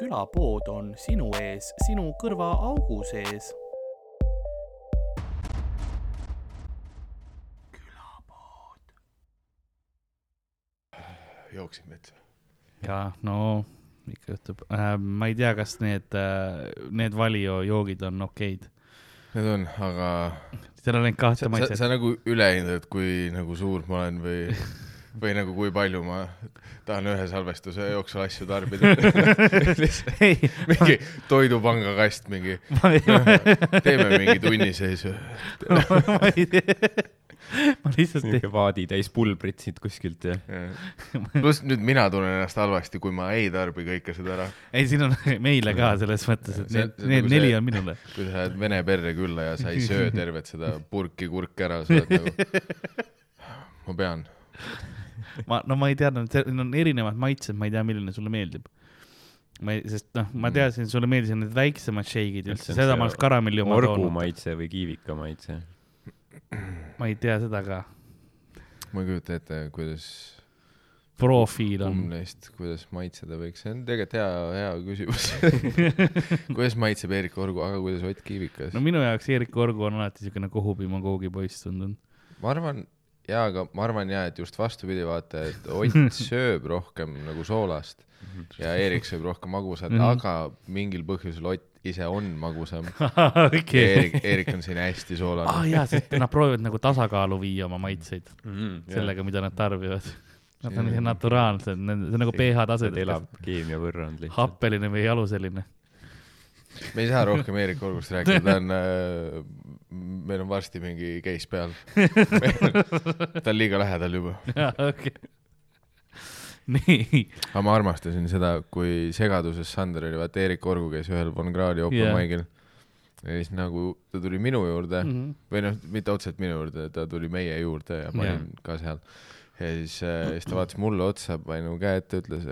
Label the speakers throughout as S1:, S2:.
S1: külapood on sinu ees, sinu kõrvaaugu sees.
S2: jooksid metsa.
S1: ja no ikka juhtub äh,. ma ei tea, kas need äh,, need Valio joogid on okeid.
S2: Need on, aga
S1: seal on ainult kahte maitset.
S2: sa nagu üle hindad, kui nagu suur ma olen või, või nagu kui palju ma tahan ühe salvestuse jooksul asju tarbida. mingi toidupanga kast, mingi teeme mingi tunni sees.
S1: ma ei tea. ma lihtsalt ei,
S3: niisugune vaadi täis pulbrit siit kuskilt ja
S2: pluss nüüd mina tunnen ennast halvasti, kui ma ei tarbi kõike seda ära.
S1: ei, siin on meile ka selles mõttes, et
S2: See-
S1: need,
S2: see
S1: need
S2: nagu
S1: neli
S2: see-
S1: on minule.
S2: kui sa lähed vene perre külla ja sa ei söö tervet seda purki kurki ära, sa oled nagu, ma pean.
S1: ma, no ma ei teadnud, seal on erinevad maitsed, ma ei tea, milline sulle meeldib. ma ei, sest noh, ma teadsin, sulle meeldisid need väiksemad šeigid üldse, seda ma oleks karamelli oma
S3: orgu
S1: toonud.
S3: maitse või kiivika maitse.
S1: ma ei tea seda ka.
S2: ma ei kujuta ette, kuidas
S1: profiil on
S2: kumb. neist, kuidas maitseda võiks, see on tegelikult hea, hea küsimus. kuidas maitseb Eerik Orgu, aga kuidas Ott Kiivikas
S1: no? minu jaoks Erik Orgu on alati siukene kohupiima koogipoiss tundunud.
S2: ma arvan, jaa, aga ma arvan jaa, et just vastupidi, vaata, et Ott sööb rohkem nagu soolast ja Eerik sööb rohkem magusat,
S1: Mhm.
S2: aga mingil põhjusel Ott ise on magusam.
S1: okei.
S2: Eerik, Eerik on siin hästi
S1: ah
S2: soolane.
S1: jaa, sest nad proovivad nagu tasakaalu viia oma maitseid
S3: sellega
S1: sellega, mida nad tarbivad. Nad on
S2: See-
S1: ise naturaalsed, see on nagu pH tase,
S3: elab keemia võrrand lihtsalt.
S1: happeline või jaluseline.
S2: me ei saa rohkem Eerik Orgust rääkida, ta on äh, meil on varsti mingi case peal. ta on liiga lähedal juba.
S1: jaa, okei. nii,
S2: aga ma armastasin seda, kui segaduses Sander oli, vaata Eerik Orgu käis ühel Von Krahli open yeah. maigil. ja siis nagu ta tuli minu juurde mm. -hmm. või noh, mitte otseselt minu juurde, ta tuli meie juurde ja ma
S1: Jaa.
S2: olin ka seal. ja siis äh,, siis ta vaatas mulle otsa, pani mu käe ette, ütles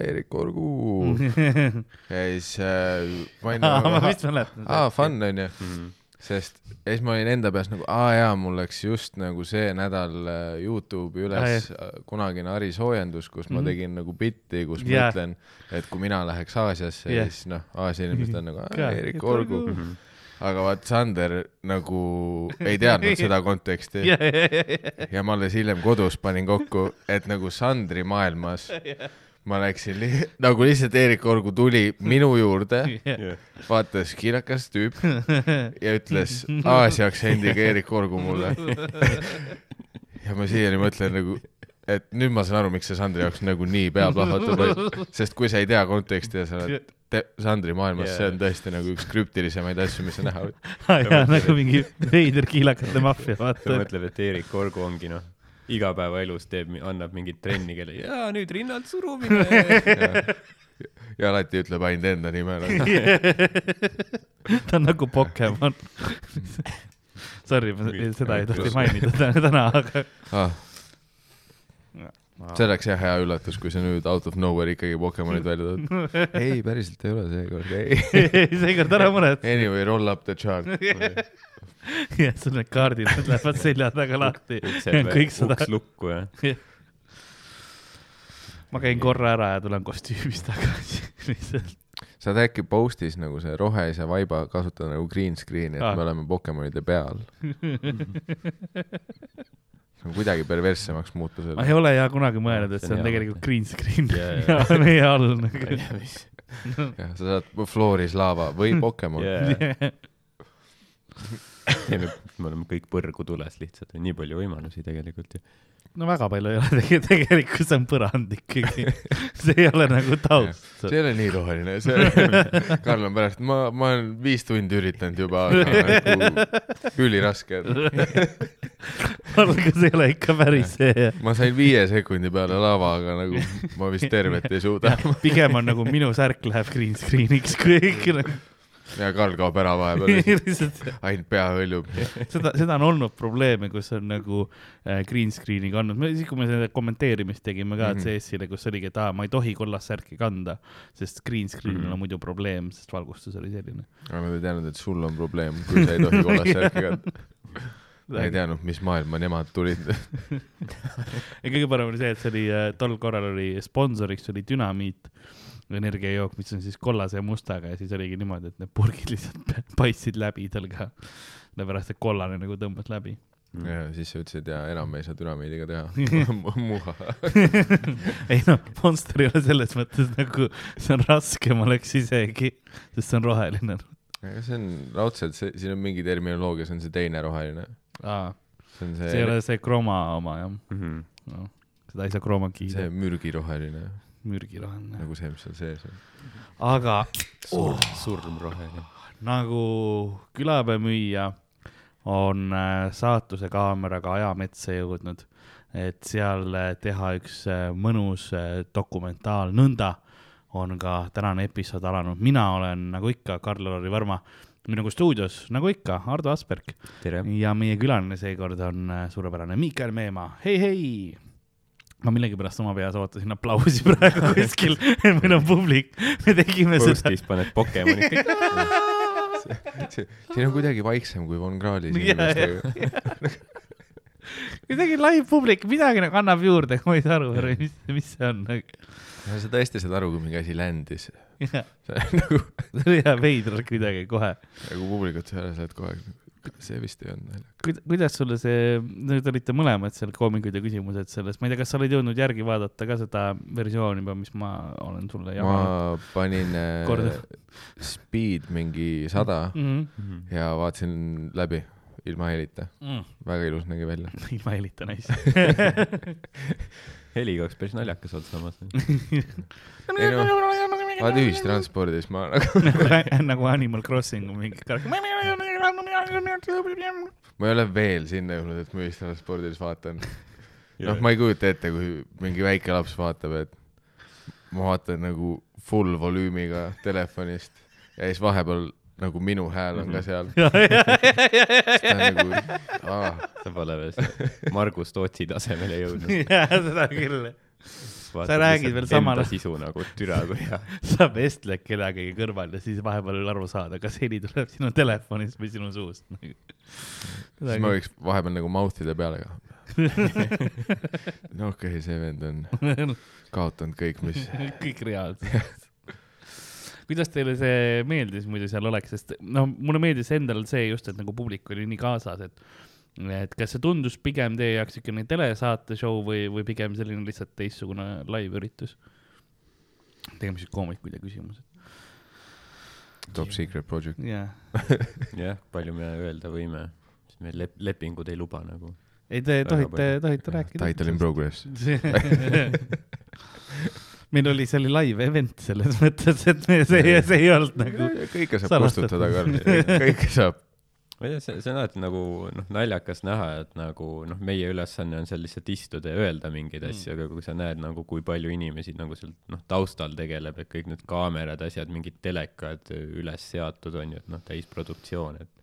S2: Eerik Orgu. ja siis äh, ma olin
S1: ma
S2: nagu,
S1: vist mäletan.
S2: aa, fun onju.
S3: Mm.
S2: Sest ja siis ma olin enda peas nagu, aa jaa, mul läks just nagu see nädal äh, Youtube'i üles äh, kunagine Ari soojendus, kus ma
S1: Mhm.
S2: tegin nagu bitti, kus ma
S1: Jaa.
S2: ütlen, et kui mina läheks Aasiasse yeah., siis noh, Aasia inimesed on nagu "Aa, Eerik Orgu.
S3: Mhm.
S2: aga vaat Sander nagu ei teadnud seda konteksti
S1: ja, ja, ja, ja,
S2: ja ma alles hiljem kodus panin kokku, et nagu Sandri maailmas ma läksin li nagu lihtsalt Eerik Orgu tuli minu juurde,
S1: ja,
S2: vaatas kiirakas tüüp ja ütles Aasia aktsendiga Eerik Orgu mulle. ja ma siiani mõtlen nagu, et nüüd ma saan aru, miks see Sandri jaoks nagu nii pea plahvatab, sest kui sa ei tea konteksti ja sa oled Sandri maailmas, see on tõesti nagu üks krüptilisemaid asju, mis sa näha võid.
S1: ja nagu mingi veider kiilakate maffia,
S3: ta
S1: vaata.
S3: mõtleb, et Eerik Orgu ongi noh, igapäevaelus teeb, annab mingit trenni, kelle jaa, nüüd rinnalt surumine.
S2: ja alati ütleb ainult enda nime
S1: ta on nagu Pokemon. Sorry, ma seda ei tahtnud mainida täna- täna, aga
S2: Ah, see oleks jah hea üllatus, kui sa nüüd out of nowhere ikkagi Pokemonid välja tood. ei, päriselt ei ole seekord, ei.
S1: seekord ära muretse.
S2: Anyway, roll up the chart.
S1: jah, sul need kaardid need lähevad selja taga lahti. kõik seda,
S3: uks lukku ja
S1: ma käin korra ära ja tulen kostüümis tagasi lihtsalt.
S2: saad äkki post'is nagu see rohelise vaiba kasutada nagu green screen'i, et
S1: Aa.
S2: me oleme Pokemonide peal. see on kuidagi perverssemaks muuta
S1: ma
S2: selle
S1: ei. ole ja kunagi mõelnud, et
S3: See
S1: see
S3: on
S1: on
S3: hea
S1: tegelikult green screen
S3: Jaa,
S1: ja
S3: jaa.
S1: meie all nagu.
S2: jah, sa saad Flooris laava või Pokemon
S3: yeah.. me oleme kõik põrgu tules lihtsalt, nii palju võimalusi tegelikult ju.
S1: no väga palju ei ole tegelikult, tegelikult see on põrand ikkagi. see ei ole nagu taust.
S2: see ei ole nii roheline, see, Karl on pärast, ma, ma olen viis tundi üritanud juba, aga nagu üliraske
S1: see ei ole ikka päris see.
S2: ma sain viie sekundi peale lava, aga nagu ma vist tervet ei suuda.
S1: pigem on nagu minu särk läheb green screen'iks, kui ikka nagu
S2: ja Karl kaob ära vahepeal, ainult pea hõljub.
S1: seda, seda on olnud probleeme, kus on nagu äh, green screen'iga olnud, siis kui me seda kommenteerimist tegime ka
S2: Mhm.
S1: CS-ile, kus oligi, et aa, ma ei tohi kollast särki kanda, sest green screen'il
S3: Mhm.
S1: on muidu probleem, sest valgustus oli selline.
S2: aga nad ei teadnud, et sul on probleem, kui sa ei tohi kollast särki kanda. Nad ei teadnud, mis maailma nemad tulid.
S1: ja kõige parem oli see, et see oli, tol korral oli sponsoriks oli Dünamiit energiajook, mis on siis kollase ja mustaga ja siis oligi niimoodi, et need purgid lihtsalt paistsid läbi tal ka. sellepärast, et kollane nagu tõmbas läbi.
S2: ja siis sa ütlesid ja enam ei saa dünamiidiga teha. muha.
S1: ei noh, Monster ei ole selles mõttes nagu, see on raskem oleks isegi, sest see on roheline.
S2: aga see on raudselt see, siin on mingi terminoloogia, see on see teine roheline.
S1: aa,
S2: see on
S1: see ei
S2: see,
S1: ole see kroma oma jah
S3: Mhm.
S1: no,. seda ei saa kroma
S2: see
S1: kiida,
S2: mürgiroheline,
S1: mürgiroheline.
S2: nagu see, mis seal sees on.
S1: aga
S3: surm, surmroheline.
S1: nagu külapäevamüüja on äh, saatuse kaameraga ajametsa jõudnud, et seal äh, teha üks äh, mõnus dokumentaal, nõnda on ka tänane episood alanud. mina olen nagu ikka Karl-Lari Varma, minuga stuudios nagu ikka Ardo Asperg ja meie külaline seekord on suurepärane Miikael Meemaa, hei, hei. Ma millegipärast oma peas ootasin aplausi praegu kuskil, meil on publik, me tegime seda.
S3: Postis paned Pokemonid kõik.
S2: siin on kuidagi vaiksem kui Von Krahlis
S1: Jaa,
S2: inimestega.
S1: kuidagi live publik midagi nagu annab juurde, ma ei saa aru, mis, mis see on.
S2: sa tõesti saad aru, kui mingi asi see on nagu,
S1: see oli jah veider kuidagi kohe.
S2: nagu publikut sa oled aeg, see vist ei olnud naljakas.
S1: kuidas sulle see, nüüd olite mõlemad seal koomikud ja küsimused sellest, ma ei tea, kas sa oled jõudnud järgi vaadata ka seda versiooni juba, mis ma olen sulle jaganud
S2: ma panin äh, speed mingi sada
S1: mm?
S3: Mhm.
S2: ja vaatasin läbi ilma helita,
S1: -hmm.
S2: väga ilus nägi välja.
S1: ilma helita nice.
S3: heliga oleks päris naljakas olnud samas.
S2: ei no, vaata ühistranspordis ma nagu,
S1: nagu Animal Crossing mingi karakter.
S2: Ma ei ole veel sinna jõudnud, et ma ühistranspordis vaatan. noh, ma ei kujuta ette, kui mingi väike laps vaatab, et ma vaatan nagu full volüümiga telefonist ja siis vahepeal nagu minu hääl on ka seal. ta on nagu, aa,
S3: sa pole veel see Margus Tootsi tasemele jõudnud.
S1: jaa, seda küll. Sa räägid veel samal-
S3: enda sisu nagu türa kui hea.
S1: sa vestled kellegagi kõrval ja siis vahepeal ei aru saada, kas heli tuleb sinu telefonist või sinu suust.
S2: siis ma võiks vahepeal nagu mouth ida peale ka. no okei okay,, see vend on kaotanud kõik, mis
S1: kõik reaalselt. kuidas teile see meeldis muidu seal oleks, sest noh, mulle meeldis endal see just, et nagu publik oli nii kaasas, et et kas see tundus pigem teie jaoks niisugune telesaate show või, või pigem selline lihtsalt teistsugune live-üritus? tegime siis koomikuid ja küsimused.
S2: top secret project.
S1: jah,
S3: palju me öelda võime, sest meil lep-, lepingud ei luba nagu.
S1: ei te tohite, tohite rääkida.
S2: Title in progress.
S1: meil oli, see oli live event selles mõttes, et me, see, see ei olnud nagu.
S2: kõike saab kustutada, Karl, kõike saab.
S3: Ma ei tea, see, see on alati nagu noh, naljakas näha, et nagu noh, meie ülesanne on seal lihtsalt istuda ja öelda mingeid
S1: Mm.
S3: asju, aga kui sa näed nagu, kui palju inimesi nagu seal noh, taustal tegeleb, et kõik need kaamerad, asjad, mingid telekad üles seatud on ju, et noh, täisproduktsioon, et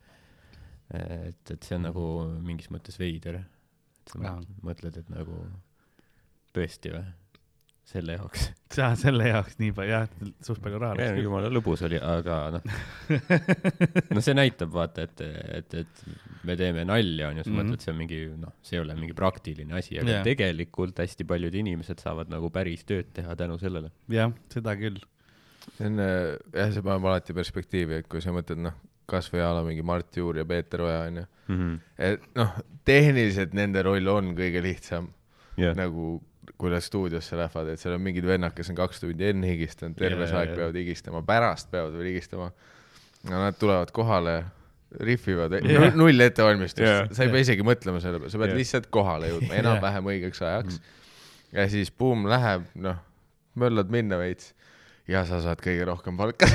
S3: et, et see on nagu mingis mõttes veider. et sa mõtled, et nagu tõesti või, selle jaoks.
S1: sa selle jaoks nii palju, jah, suht palju raha läks
S3: jumala lõbus oli, aga noh, no see näitab vaata, et, et, et me teeme nalja onju, sa
S1: Mhm.
S3: mõtled, see on mingi noh, see ei ole mingi praktiline asi, aga yeah. tegelikult hästi paljud inimesed saavad nagu päris tööd teha tänu sellele.
S1: jah, seda küll.
S2: see on, jah, see paneb alati perspektiivi, et kui sa mõtled, noh, kasvõi a la mingi Mart Juur ja Peeter Oja onju, et noh, tehniliselt nende roll on kõige lihtsam
S3: jah,
S2: nagu kui nad stuudiosse lähevad, et seal on mingid vennad, kes on kaks tundi enne higistanud, terve
S3: Jaa,
S2: see aeg
S3: jaa.
S2: peavad higistama, pärast peavad veel higistama. no nad tulevad kohale, rihvivad yeah., null ettevalmistust yeah., sa ei pea isegi mõtlema selle peale, sa pead
S3: Jaa.
S2: lihtsalt kohale jõudma enam-vähem õigeks ajaks. ja siis buum läheb, noh, möllad minna veits ja sa saad kõige rohkem palka.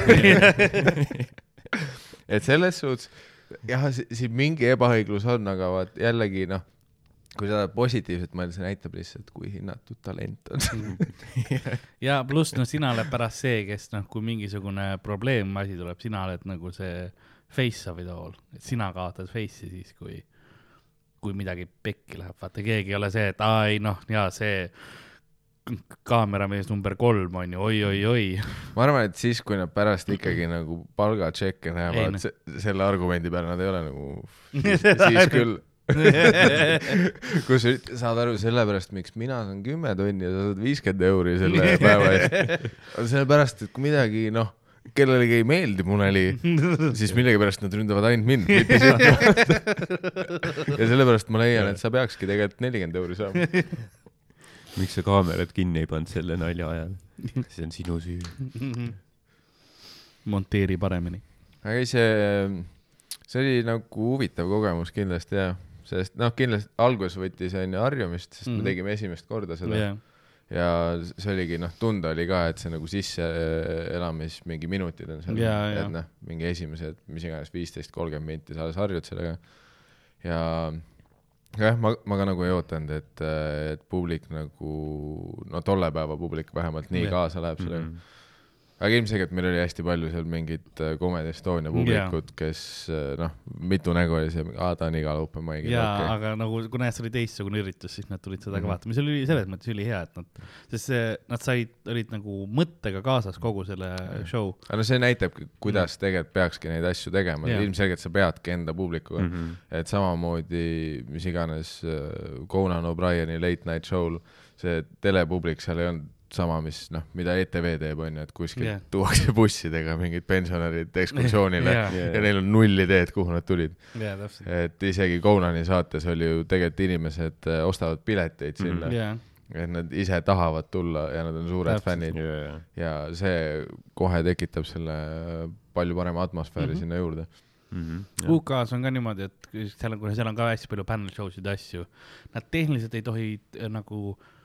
S2: et selles suhtes jah, siin mingi ebaõiglus on, aga vaat jällegi noh, kui seda positiivselt mõelda, see näitab lihtsalt, kui hinnatud talent on.
S1: ja pluss noh, sina oled pärast see, kes noh, kui mingisugune probleem asi tuleb, sina oled nagu see face of it all, et sina kaotad face'i siis, kui, kui midagi pekki läheb, vaata keegi ei ole see, et aa ei noh, jaa see kaameramees number kolm on ju oi-oi-oi.
S2: ma arvan, et siis, kui nad pärast ikkagi nagu palgatšekke
S1: Ei,
S2: näevad
S1: noh.
S2: se- selle argumendi peale, nad ei ole nagu, siis
S1: ainult-
S2: küll kus saad aru sellepärast, miks mina saan kümme tonni ja sa saad viiskümmend euri selle päeva eest. sellepärast, et kui midagi, noh, kellelegi ei meeldi muneli, siis millegipärast nad ründavad ainult mind, mitte sind. ja sellepärast ma leian, et sa peakski tegelikult nelikümmend euri saama.
S3: miks sa kaamerat kinni ei pannud selle nalja ajal? see on sinu süü.
S1: monteeri paremini.
S2: aga ei, see, see oli nagu huvitav kogemus kindlasti jah, sest noh, kindlasti alguses võttis onju harjumist, sest mm
S1: Mhm.
S2: -hmm. me tegime esimest korda seda
S1: jah,
S2: ja see oligi noh, tunda oli ka, et see nagu sisseelamis mingi minutid on seal,
S1: jaa.
S2: et noh, mingi esimesed, mis iganes, viisteist, kolmkümmend minti sa alles harjud sellega. ja jah, ma, ma ka nagu ei ootanud, et, et publik nagu, no tolle päeva publik vähemalt nii
S1: Jah.
S2: kaasa läheb sellega.
S3: Mhm.
S2: Aga ilmselgelt meil oli hästi palju seal mingit äh, Comedy Estonia publikut, kes äh, noh, mitu nägu oli seal, aa ta on igal open mic'il,
S1: jaa,
S2: okei.
S1: aga nagu kuna see oli teistsugune üritus, siis nad tulid seda ka
S2: Mhm.
S1: vaatama, see oli selles mõttes ülihea, et nad, sest see, nad said, olid nagu mõttega kaasas kogu selle show.
S2: aga no see näitabki, kuidas tegelikult peakski neid asju tegema
S1: Jaa.,
S2: ilmselgelt sa peadki enda publikuga mm. -hmm. et samamoodi mis iganes äh, Conan O'Brieni Late Night Show'l, see telepublik seal ei olnud sama, mis noh, mida ETV teeb, on ju, et kuskilt yeah. tuuakse bussidega mingid pensionärid ekskursioonile
S1: Jaa.
S2: yeah. ja neil on null ideed, kuhu nad tulid.
S1: täpselt.
S2: et isegi Conani saates oli ju tegelikult inimesed äh, ostavad pileteid sinna mm, -hmm.
S1: jaa,
S2: et nad ise tahavad tulla ja nad on suured
S1: Täpselt.
S2: fännid
S3: jaa,
S2: ja see kohe tekitab selle palju parema atmosfääri mm
S1: Mhm.
S2: -hmm. sinna juurde.
S3: jaa.
S1: UK-s on ka niimoodi, et seal on, seal on ka hästi palju panel show sid ja asju. Nad tehniliselt ei tohi äh, nagu äh,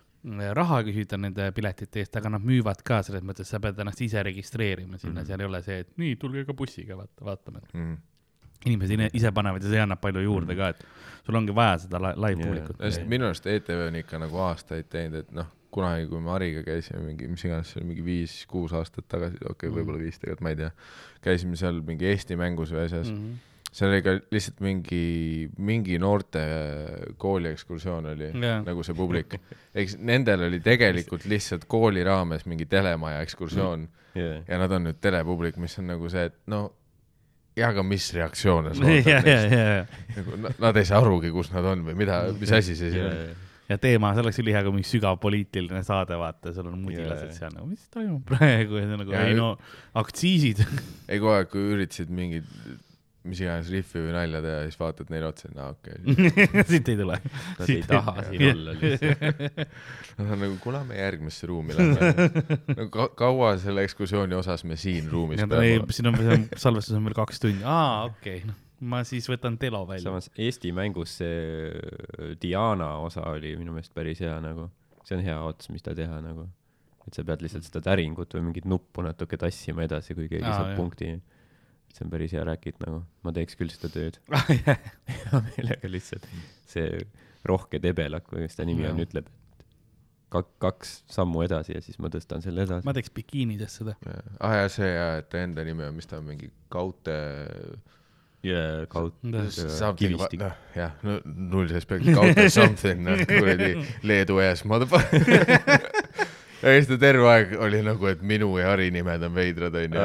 S1: raha küsida nende piletite eest, aga nad müüvad ka selles mõttes, sa pead ennast ise registreerima sinna mm,
S3: Mhm.
S1: -hmm. seal ei ole see, et nii, tulge ka bussiga, vaata, vaatame.
S2: Mm.
S1: inimesed ine- ise panevad ja see annab palju juurde ka, et sul ongi vaja seda li- live publikut
S3: Jaa.
S2: sest minu arust ETV on ikka nagu aastaid teinud, et noh, kunagi, kui me Hariga käisime mingi, mis iganes, see oli mingi viis-kuus aastat tagasi, okei okay,,
S1: Mhm.
S2: võib-olla viis tegelikult, ma ei tea. käisime seal mingi Eesti mängus või asjas mm.,
S1: mm.
S2: Seal oli ka lihtsalt mingi, mingi noorte kooli ekskursioon oli
S1: Jaa.
S2: nagu see publik. eks nendel oli tegelikult lihtsalt kooli raames mingi telemaja ekskursioon
S3: jaa.
S2: ja nad on nüüd telepublik, mis on nagu see, et no ja aga mis reaktsioone sa ootad
S1: ja,
S2: neist?
S1: ja,
S2: nagu na- nad ei saa arugi, kus nad on või mida, mis asi see siin on.
S1: ja teema, see oleks ülihea, kui mingi sügav poliitiline saade, vaata, seal on mudilased
S3: Jaa.
S1: seal nagu, mis toimub praegu ja see nagu,
S2: Ja
S1: ei no aktsiisid.
S2: ei kogu aeg, kui üritasid mingit, mis iganes rihvi või nalja teha, siis vaatad neile otsa, et no okei okay.
S1: siit ei tule.
S3: Nad ei taha siin olla lihtsalt.
S2: Nad on nagu, kuna me järgmisse ruumi lähme no, ka. kaua selle ekskursiooni osas me siin ruumis peame olema?
S1: siin on, salvestus on veel kaks tundi, aa, okei okay., noh, ma siis võtan telo välja.
S3: samas Eesti mängus see Diana osa oli minu meelest päris hea nagu, see on hea ots, mis ta teha nagu. et sa pead lihtsalt seda täringut või mingit nuppu natuke tassima edasi, kui keegi
S1: Aa,
S3: saab
S1: jah.
S3: punkti. See on päris hea räkit nagu, ma teeks küll seda tööd
S1: Ah,
S3: hea meelega lihtsalt. see rohke debelak või mis ta nimi on, ütleb, et kak-, kaks sammu edasi ja siis ma tõstan selle edasi.
S1: ma teeks bikiinides seda.
S2: ah ja see ja, et ta enda nimi on, mis ta on, mingi Kaute.
S3: jaa, kaud-,
S2: Something,
S3: kivistik.
S2: noh jah, null respekt, Kaute something, noh kuradi Leedu ees, motherfucker. ja siis ta terve aeg oli nagu, et minu ja Harri nimed on veidrad, onju.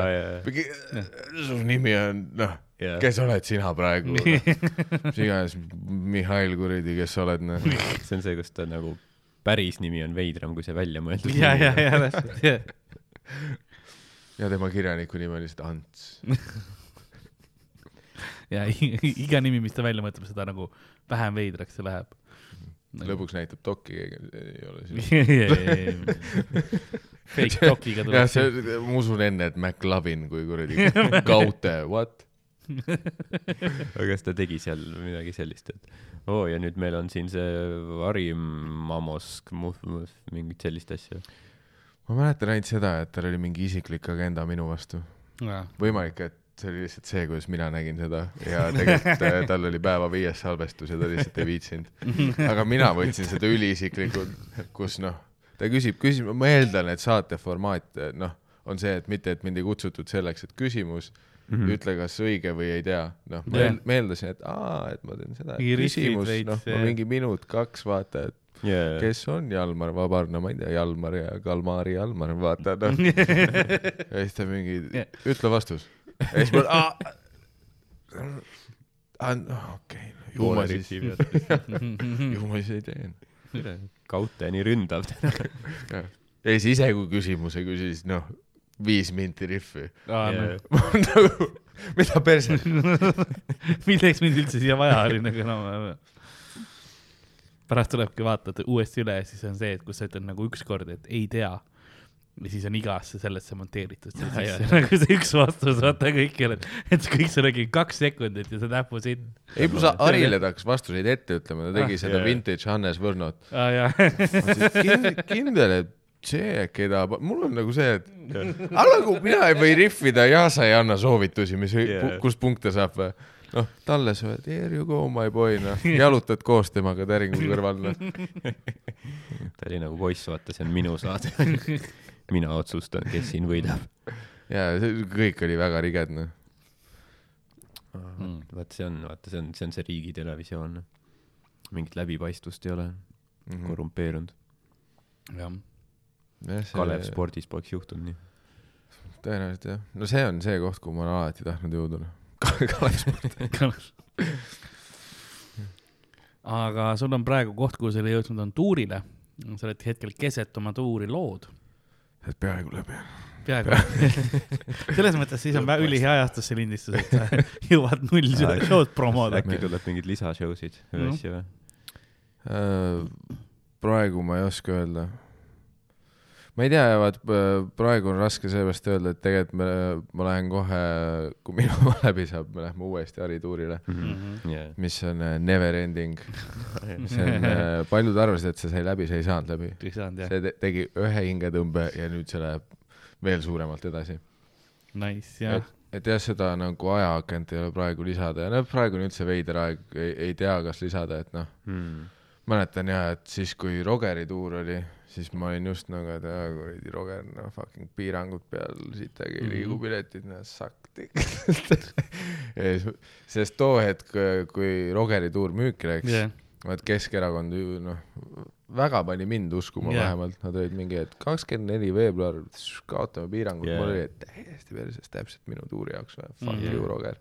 S2: su nimi on, noh, kes oled sina praegu no.? mis iganes, Mihhail kuradi, kes sa oled, noh.
S3: see on see, kus ta nagu päris nimi on veidram kui see välja mõeldud
S1: ja, ja, ja täpselt, jah.
S2: ja tema kirjaniku nimi on lihtsalt Ants.
S1: ja iga nimi, mis ta välja mõtleb, seda nagu vähem veidraks see läheb.
S2: Lõpuks näitab dokki keegi, ei ole siin.
S1: Fake dokiga
S2: jah,
S1: tuleb
S2: see, ma usun enne, et McLovin kui kuradi Kaute, what?
S3: aga kas ta tegi seal midagi sellist, et oo oh, ja nüüd meil on siin see Harimamosk, mingit sellist asja.
S2: ma mäletan ainult seda, et tal oli mingi isiklik agenda minu vastu. võimalik, et see oli lihtsalt see, kuidas mina nägin seda ja tegelikult äh, tal oli päeva viies salvestus ja ta lihtsalt ei viitsinud. aga mina võtsin seda üliisiklikult, kus noh, ta küsib, küsib, ma eeldan, et saate formaat noh, on see, et mitte, et mind ei kutsutud selleks, et küsimus mm. -hmm. ütle kas õige või ei tea. noh, ma
S1: Jah.
S2: eel- ma eeldasin, et aa, et ma teen seda. Küsimus, noh, mingi minut, kaks, vaata, et
S3: Yeah.
S2: kes on Jalmar Vabar, no ma ei tea, Jalmar ja Kalmari Jalmar, vaata noh. ja siis ta mingi
S1: Jah.,
S2: ütle vastus. Ja siis ma, aa, okei, ju ma siis, ju ma siis ei teen.
S3: Kauteni ründav täna.
S2: ja siis ise, kui küsimuse küsis, noh, viis minti riffi.
S3: Yeah.
S2: nagu, mida perse,
S1: milleks mind üldse siia vaja oli nagu enam-vähem. pärast tulebki vaatad uuesti üle ja siis on see, et kus sa ütled nagu ükskord, et ei tea. Ja siis on igasse sellesse monteeritud see sisse nagu see üks vastus, vaata kõikjal, et, kõik see oligi kaks sekundit ja sa näpud siin.
S2: ei pluss Harile ta hakkas vastuseid ette ütlema, ta tegi
S1: Ah,
S2: seda
S3: jaa.
S2: vintage Hannes Võrnot.
S1: jaa.
S2: kindel, et see, keda, mul on nagu see, et aga nagu mina ei või rihvida ja sa ei anna soovitusi, mis yeah., kust punkte saab või? noh, talle sa oled here you go my boy noh, jalutad koos temaga täringu kõrval noh.
S3: ta oli nagu poiss, vaata, see on minu saade. mina otsustan, kes siin võidab.
S2: ja see kõik oli väga riged noh.
S1: Mm.
S3: vaat see on, vaata, see on, see on see riigitelevisioon. mingit läbipaistvust ei ole,
S2: Mhm.
S3: korrumpeerunud.
S1: jah,
S3: Kalev. spordis poleks juhtunud nii.
S2: tõenäoliselt jah, no see on see koht, kuhu ma olen alati tahtnud jõuda noh. Kalev sport.
S1: aga sul on praegu koht, kuhu sa oled jõudnud, on tuurile. sa oled hetkel keset oma tuuri lood.
S2: Et peaaegu läbi.
S1: peaaegu. selles mõttes siis on ülihea ajastus see lindistus, et sa jõuad null show'd promoda.
S3: äkki tuleb mingeid lisashow'sid või asju või?
S2: Äh, praegu ma ei oska öelda. Ma ei tea, vaat praegu on raske seepärast öelda, et tegelikult me, ma lähen kohe, kui minu läbi saab, me lähme uuesti harituurile,
S1: Mhm.
S3: jah,
S2: mis on äh, never ending. see on, paljud arvasid, et see sai läbi, see ei saanud läbi.
S1: ei saanud jah,
S2: see te tegi ühe hingetõmbe ja nüüd see läheb veel suuremalt edasi.
S1: nice jah
S2: et, et jah, seda nagu ajaakent ei ole praegu lisada ja noh, praegu on üldse veider aeg, ei, ei tea, kas lisada, et noh,
S3: Hmm.
S2: mäletan ja, et siis, kui Rogeri tuur oli, siis ma olin just nagu, et aa, kuradi Roger, no fucking piirangud peal, siit äkki ei liigu
S1: Mhm.
S2: piletid, no sakk tegelikult. sest too hetk, kui Rogeri tuur müüki läks
S1: jah,
S2: vaat Keskerakond ju noh, väga pani mind uskuma yeah. vähemalt, nad olid mingi, et kakskümmend neli veebruar, kaotame piirangud yeah., mul oli täiesti perses, täpselt minu tuuri jaoks fuck mm. you, Roger.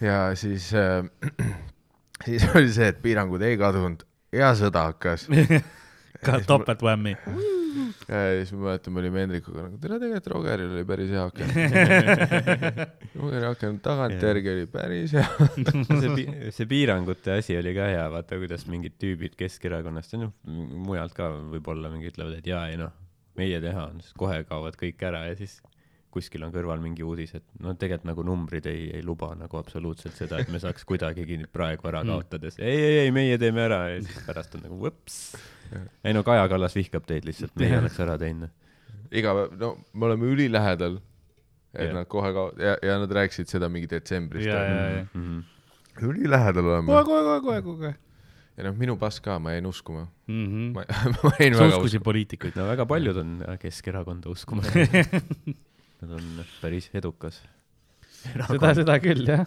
S2: ja siis äh, siis oli see, et piirangud ei kadunud ja sõda hakkas.
S1: ka topeltwhammy.
S2: ja siis ma mäletan, me olime Hendrikuga nagu, tere tegelikult Rogeril oli päris hea aken. Rogeri aken tagantjärgi oli päris hea.
S3: see pi-, see piirangute asi oli ka hea, vaata kuidas mingid tüübid Keskerakonnast ja noh, mujalt ka võib-olla mingi ütlevad, et jaa, ei noh, meie teha on, siis kohe kaovad kõik ära ja siis kuskil on kõrval mingi uudis, et no tegelikult nagu numbrid ei, ei luba nagu absoluutselt seda, et me saaks kuidagigi praegu ära
S1: Mm.
S3: kaotades. ei, ei, ei, meie teeme ära ja siis pärast on nagu võps. Ei no Kaja Kallas vihkab teid lihtsalt, meie oleks ära teinud.
S2: iga päev, no me oleme ülilähedal. et nad kohe ka- ja, ja nad rääkisid seda mingi detsembris.
S3: Mhm.
S2: ülilähedal oleme
S1: kohe,. kohe, kohe, kohe, kohe.
S2: ja noh, minu pass ka, ma jäin uskuma.
S1: Mhm.
S2: ma, ma jäin
S1: sa
S2: väga
S1: uskusid
S2: uskuma.
S1: poliitikuid?
S3: no väga paljud on Keskerakonda uskumas. Nad on päris edukas.
S1: seda, seda küll jah.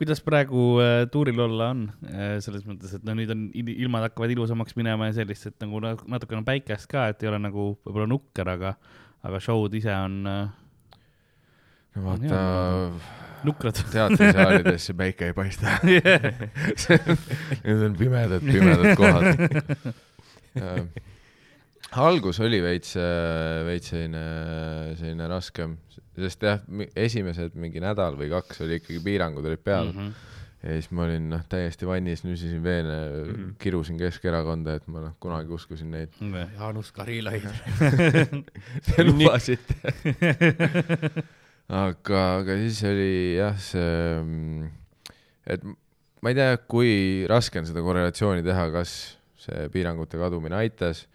S1: Kuidas praegu äh, tuuril olla on äh,, selles mõttes, et no nüüd on il- ilmad hakkavad ilusamaks minema ja sellist, et nagu nat- natukene on päikest ka, et ei ole nagu võib-olla nukker, aga, aga show'd ise on äh,
S2: no vaata,
S1: nukrad.
S2: teatrisaalides see päike ei paista. Need on pimedad, pimedad kohad. Algus oli veits, veits selline, selline raskem, sest jah, esimesed mingi nädal või kaks oli ikkagi piirangud olid peal
S1: Mhm.
S2: ja siis ma olin noh, täiesti vannis, nüsisin veene mm. -hmm. kirusin Keskerakonda, et ma noh, kunagi uskusin neid.
S3: Jaanus Karilaid.
S2: Te lubasite. aga, aga siis oli jah, see, et ma ei tea, kui raske on seda korrelatsiooni teha, kas see piirangute kadumine aitas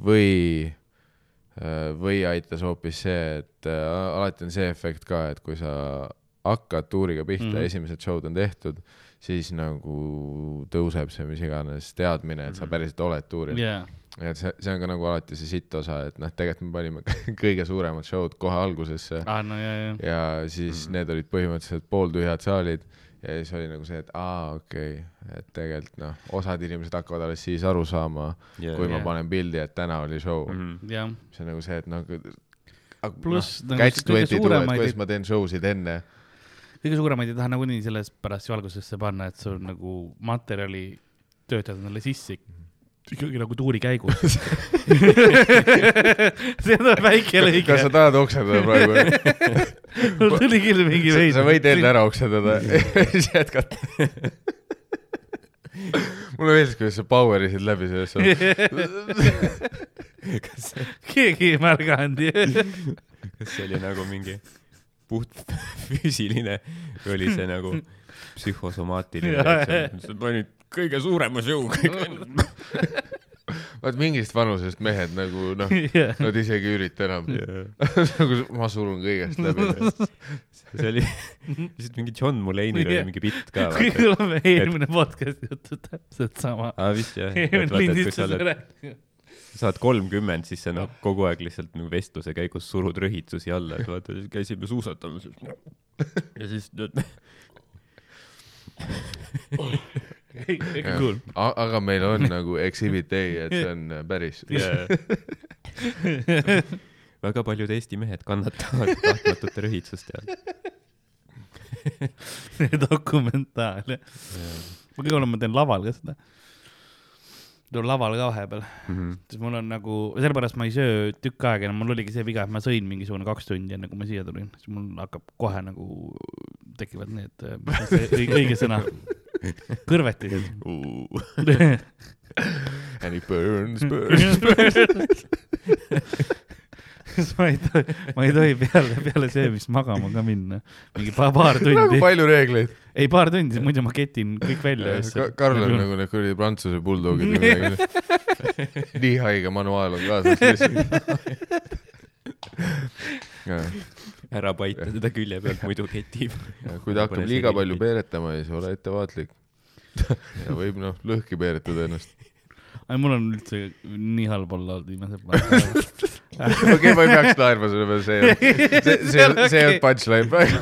S2: või, või aitas hoopis see, et äh, alati on see efekt ka, et kui sa hakkad tuuriga pihta mm. -hmm. esimesed show'd on tehtud, siis nagu tõuseb see mis iganes teadmine, et sa
S3: Mhm.
S2: päriselt oled tuuril ja et see, see on ka nagu alati see sitt osa, et noh, tegelikult me panime kõige suuremad show'd kohe algusesse
S1: aa no ja, ja.
S2: ja siis
S3: Mhm.
S2: need olid põhimõtteliselt pooltühjad saalid ja siis oli nagu see, et aa, okei okay., et tegelikult noh, osad inimesed hakkavad alles siis aru saama, kui ma
S1: Jah.
S2: panen pildi, et täna oli show mm.
S3: Mhm.
S2: -hmm. see on nagu see, et noh,
S1: Pluss
S2: no,
S1: nagu kõige suuremaid-
S2: kuidas ma teen show sid enne.
S1: kõige suuremaid ei taha nagunii sellepärast valgusesse panna, et sul nagu materjali töötad endale sisse ikkagi nagu tuuri käigus. see on väike lõige
S2: kas sa, tahad oksendada praegu?
S1: mul tuli küll mingi veidi.
S2: sa võid enne ära oksendada ja siis jätkata. mulle meeldis, kuidas sa power'isid läbi sellest.
S1: keegi ei märganud ju.
S3: kas see oli nagu mingi puht füüsiline või oli see nagu psühhosomaatiline sa panid kõige suurema jõuga.
S2: vaat mingist vanusest mehed nagu noh, nad isegi ei ürita enam. nagu ma surun kõigest läbi.
S3: see oli lihtsalt mingi John Mulaney'l oli mingi bitt ka.
S1: kõigil on eelmine podcast'i jutt täpselt sama.
S3: aa, vist jah. et
S1: eelmine
S3: et
S1: lindistus
S3: oled,
S1: rääkis.
S3: saad kolmkümmend, siis sa noh, kogu aeg lihtsalt nagu vestluse käigus surud rõhitusi alla, et vaata, käisime suusatamas. ja siis tead,
S1: Cool.
S2: aga meil on nagu exhibit A, et see on päris.
S3: väga paljud Eesti mehed kannatavad tahtmatute rõhitsuste all.
S1: dokumentaal, jah. ma kõige hullem, ma teen laval ka seda. teen laval ka vahepeal,
S3: Mhm.
S1: siis mul on nagu, sellepärast ma ei söö tükk aega enam, mul oligi see viga, et ma sõin mingisugune kaks tundi enne, kui ma siia tulin, siis mul hakkab kohe nagu tekivad need, mis on see õige, õige sõna, kõrvetid.
S2: And it burns, burns.
S1: siis ma ei tohi, ma ei tohi peale, peale söömist magama ka minna, mingi paar, paar
S2: nagu
S1: tundi,
S2: palju reegleid.
S1: ei paar tundi, muidu ma ketin kõik välja.
S2: Karl on nagu need kuradi prantsuse bulldogid või midagi. nii haige manuaal on kaasas lihtsalt.
S3: ära paita teda külje pealt, muidu ketib.
S2: kui ta hakkab liiga palju peeretama, siis ole ettevaatlik. ja võib noh, lõhki peeretada ennast.
S1: ei, mul on üldse nii halb olla olnud viimased paar päeva.
S2: okei, ma ei peaks naerma selle peale, see, see, see, see ei olnud punchline praegu.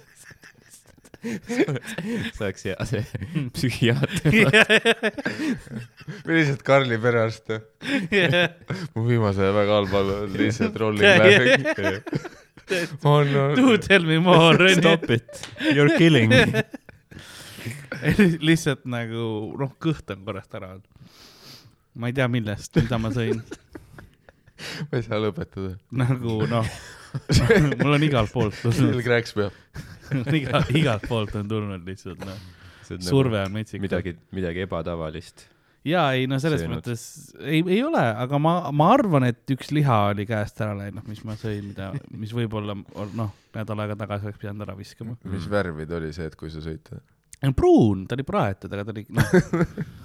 S3: see oleks hea see psühhiaater.
S2: või lihtsalt Karli perearst. mu viimase aja väga halb olla, lihtsalt rolling laughing. on,
S1: Do
S2: on.
S1: tell me more,
S3: Stop it, you are killing me.
S1: lihtsalt nagu noh, kõht on korrast ära olnud. ma ei tea, millest, mida ma sõin,
S2: ma ei saa lõpetada.
S1: nagu noh, mul on igalt poolt tulnud,
S2: kräks peab.
S1: iga, igalt poolt on tulnud lihtsalt noh, surve on metsik.
S3: midagi, midagi ebatavalist.
S1: ja ei no selles
S3: söönud.
S1: mõttes ei, ei ole, aga ma, ma arvan, et üks liha oli käest ära läinud, mis ma sõin, mida, mis võib-olla noh, nädal aega tagasi oleks pidanud ära viskama.
S2: mis värvid oli see, et kui sa sõid?
S1: pruun, ta oli praetud, aga ta oli noh,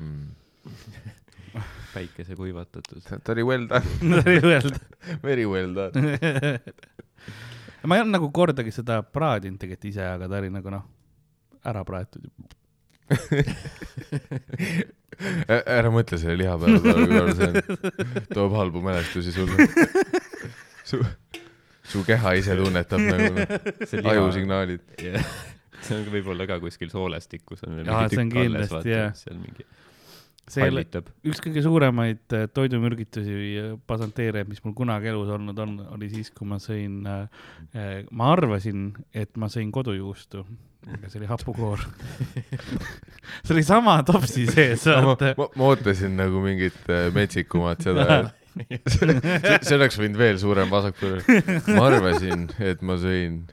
S2: Mm.
S3: päikese kuivatatud.
S2: ta oli well done,
S1: ta oli öelda.
S2: very well done.
S1: Ma ei olnud nagu kordagi seda praadinud tegelikult ise, aga ta oli nagu noh, ära praetud.
S2: ära mõtle selle liha peale, Karl, see on, toob halbu mälestusi sulle. su, su keha ise tunnetab nagu noh, ajusignaalid.
S3: see on võib-olla ka kuskil soolestikus on veel mingi tükk alles, vaata
S1: jah.,
S3: seal mingi
S1: see
S3: hallitab.
S1: üks kõige suuremaid äh, toidumürgitusi äh, pasanteerijaid, mis mul kunagi elus olnud on, oli siis, kui ma sõin äh,, ma arvasin, et ma sõin kodujuustu, aga see oli hapukoor. see oli sama topsi sees,
S2: ma,
S1: vaata.
S2: ma, ma ootasin nagu mingit äh, metsikumat seda, see, see oleks võinud veel suurem vasakpööre. ma arvasin, et ma sõin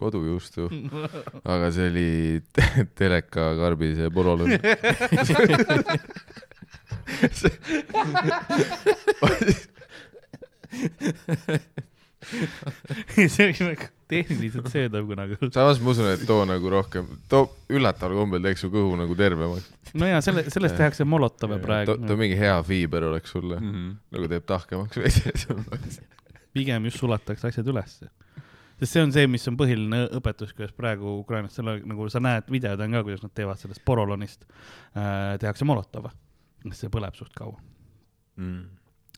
S2: kodujuustu, aga see oli te- teleka karbise porolõnn.
S1: see oli nagu tehniliselt söödav kunagi.
S2: samas ma usun, et too nagu rohkem, too üllataval kombel teeks su kõhu nagu tervemaks.
S1: no ja selle, sellest tehakse molotove praegu
S2: too, mingi hea fiiber oleks sulle,
S3: Mhm.
S2: nagu teeb tahkemaks veidi.
S1: pigem just sulatakse asjad ülesse. Sest see on see, mis on põhiline õpetus, kuidas praegu Ukrainas selle nagu sa näed, videod on ka, kuidas nad teevad sellest porolonist äh,, tehakse molotove. see põleb suht kaua.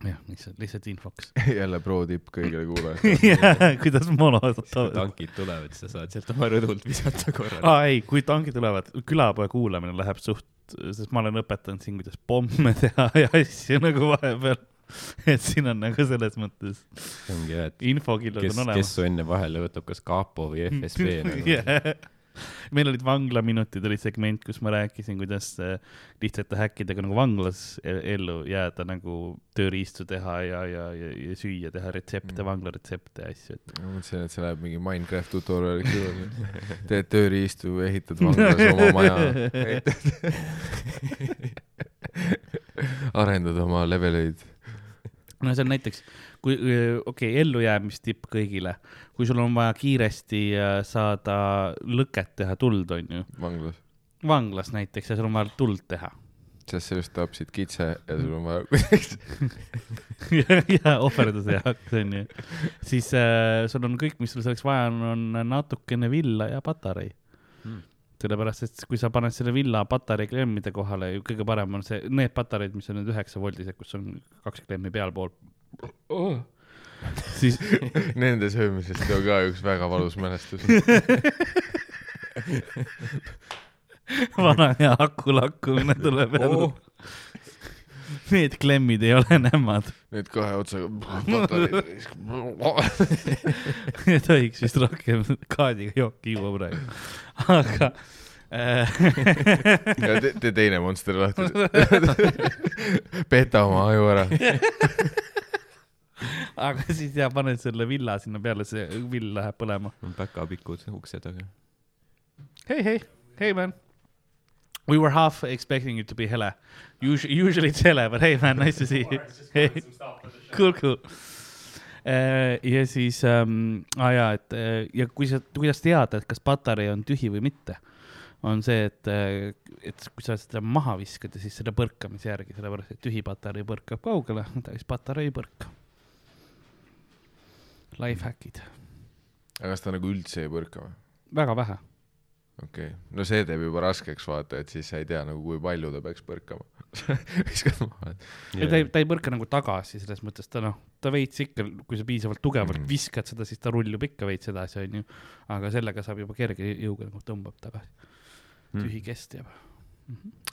S1: jah, lihtsalt, lihtsalt infoks.
S2: jälle pro tipp kõigile kuulajatele.
S1: kuidas molotov.
S3: tankid tulevad, siis sa saad sealt oma rõdult visata korra.
S1: aa ei, kui tankid tulevad, külapoe kuulamine läheb suht, sest ma olen õpetanud siin, kuidas pomme teha ja asju nagu vahepeal. et siin on nagu selles mõttes
S3: see ongi jah, et
S1: infokillud
S3: kes
S1: on,
S3: kes
S1: olemas.
S3: su enne vahele võtab, kas kapo või FSB nagu.
S1: Yeah. meil olid vanglaminutid, oli segment, kus ma rääkisin, kuidas äh, lihtsate häkkidega nagu vanglas e- ellu jääda, nagu tööriistu teha ja, ja, ja, ja süüa, teha retsepte,
S2: Mm.
S1: vanglaretsepte ja asju, et
S2: ma mõtlesin, et see läheb mingi Minecraft tutorial'iks juurde. teed tööriistu, ehitad vanglas oma maja, arendad oma leveleid.
S1: No on näiteks, kui, okei okay,, ellujäämistipp kõigile, kui sul on vaja kiiresti äh, saada lõket teha tuld, onju,
S2: vanglas,
S1: vanglas näiteks ja sul on vaja tuld teha.
S2: Sest just tapsid kitse ja sul on vaja
S1: ja, ja ohverduse jaoks onju, siis äh, sul on kõik, mis sul selleks vaja on, on natukene villa ja patarei. sellepärast, et kui sa paned selle villa patarei klemmide kohale, kõige parem on see, need patareid, mis on need üheksa voldised, kus on kaks klemmi pealpool oh. siis
S2: Nende söömisest on ka üks väga valus mälestus.
S1: vana hea aku lakkumine tuleb jälle
S2: Oh.
S1: Need klemmid ei ole nämmad,
S2: Need kahe otsaga patareid.
S1: ei tohiks vist rohkem kaadiga jooki juua praegu, aga äh,
S2: ja te, te teine monster lahti. peta oma aju ära.
S1: aga siis ja paned selle villa sinna peale, see vill läheb põlema.
S3: päkapikud ukse taga.
S1: Hey, hey, hey man. We were half expecting you to be Hele. Usually, usually it's Hele, but hey man, nice to see you. Hey, cool, cool. ja siis ähm,, ah jaa, et äh, ja kui sa, kuidas teada, et kas patarei on tühi või mitte, on see, et, et kui sa seda maha viskad ja siis selle põrkamise järgi, sellepärast et tühi patarei põrkab kaugele, täis patarei ei põrka. Lifehackid,
S2: aga kas ta nagu üldse ei põrka või?
S1: väga vähe
S2: okei okay., no see teeb juba raskeks vaata, et siis sa ei tea nagu kui palju ta peaks põrkama. viskad maha, et
S1: ja ta ei, ta ei põrka nagu tagasi, selles mõttes ta noh, ta veits ikka, kui sa piisavalt tugevalt
S2: Mhm.
S1: viskad seda, siis ta rullub ikka veits edasi, onju. aga sellega saab juba kerge jõuga nagu tõmbab tagasi,
S3: Hmm.
S1: tühi kest jääb.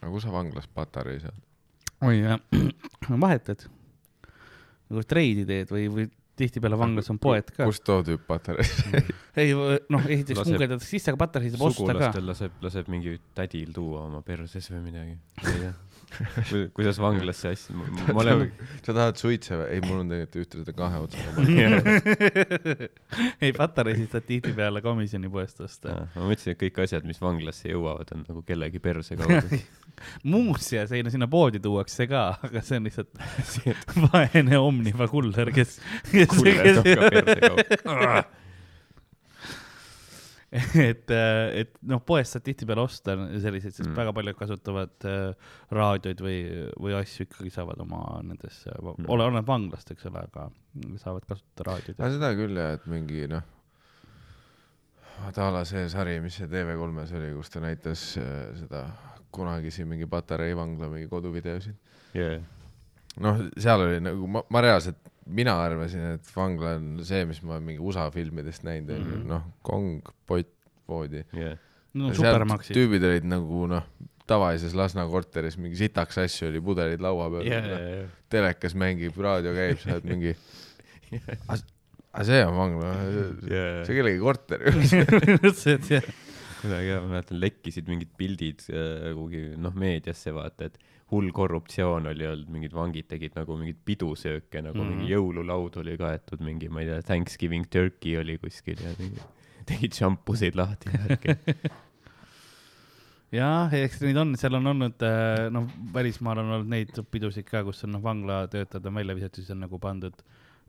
S2: aga kus sa vanglas patarei saad?
S1: oi jah, vahetad. nagu treidi teed või, või tihtipeale vanglas on poed ka.
S2: kust too tüüp patarei sai?
S1: Ei noh, esiteks guugeldatakse sisse, aga patareisid saab osta ka.
S3: laseb, laseb mingi tädil tuua oma perses või midagi. ma ei tea. kuidas vanglas see asi, ma olen,
S2: sa tahad suitse või? ei, mul on tegelikult ühte seda kahe otsaga.
S1: ei, patareisid saad tihtipeale komisjonipoest osta.
S3: ma mõtlesin, et kõik asjad, mis vanglasse jõuavad, on nagu kellegi perse kaudu.
S1: muuseas, ei no sinna poodi tuuakse ka, aga see on lihtsalt vaene Omniva kuller, kes, kes, kes,
S3: perse kaudu.
S1: et, et noh, poest saad tihtipeale osta selliseid, sest
S3: Mm.
S1: väga paljud kasutavad äh, raadioid või, või asju ikkagi saavad oma nendes mm. Ole, oleneb vanglast, eks ole, aga saavad kasutada raadioid
S2: aga. seda küll jah, et mingi noh, vaata a la see sari, mis see TV3-s oli, kus ta näitas äh, seda kunagi siin mingi patarei vangla mingi koduvideosid.
S3: jaa,
S2: noh, seal oli nagu ma, ma reaalselt, mina arvasin, et vangla on see, mis ma olen mingi USA filmidest näinud, onju
S1: Mhm.,
S2: noh, kong, pott, voodi.
S3: jaa.
S1: no supermaksid.
S2: tüübid olid nagu noh, tavalises Lasna korteris mingi sitaks asju oli, pudelid laua peal
S1: jaa,
S2: telekas mängib, raadio käib, sa oled mingi, aga see on vangla,
S3: jaa.
S2: see kellegi korter ju.
S1: see, et jah,
S3: kuidagi jah, ma mäletan, lekkisid mingid pildid äh, kuhugi noh, meediasse vaata, et hull korruptsioon oli olnud, mingid vangid tegid nagu mingeid pidusööke, nagu mm -hmm.
S1: Mhm.
S3: mingi jõululaud oli kaetud, mingi, ma ei tea, Thanksgiving turkey oli kuskil ja mingi, tegid šampusid lahti ja värki.
S1: jah, eks neid on, seal on olnud äh, noh, välismaal on olnud neid pidusid ka, kus on noh, vanglatöötajad on välja visatud, siis on nagu pandud,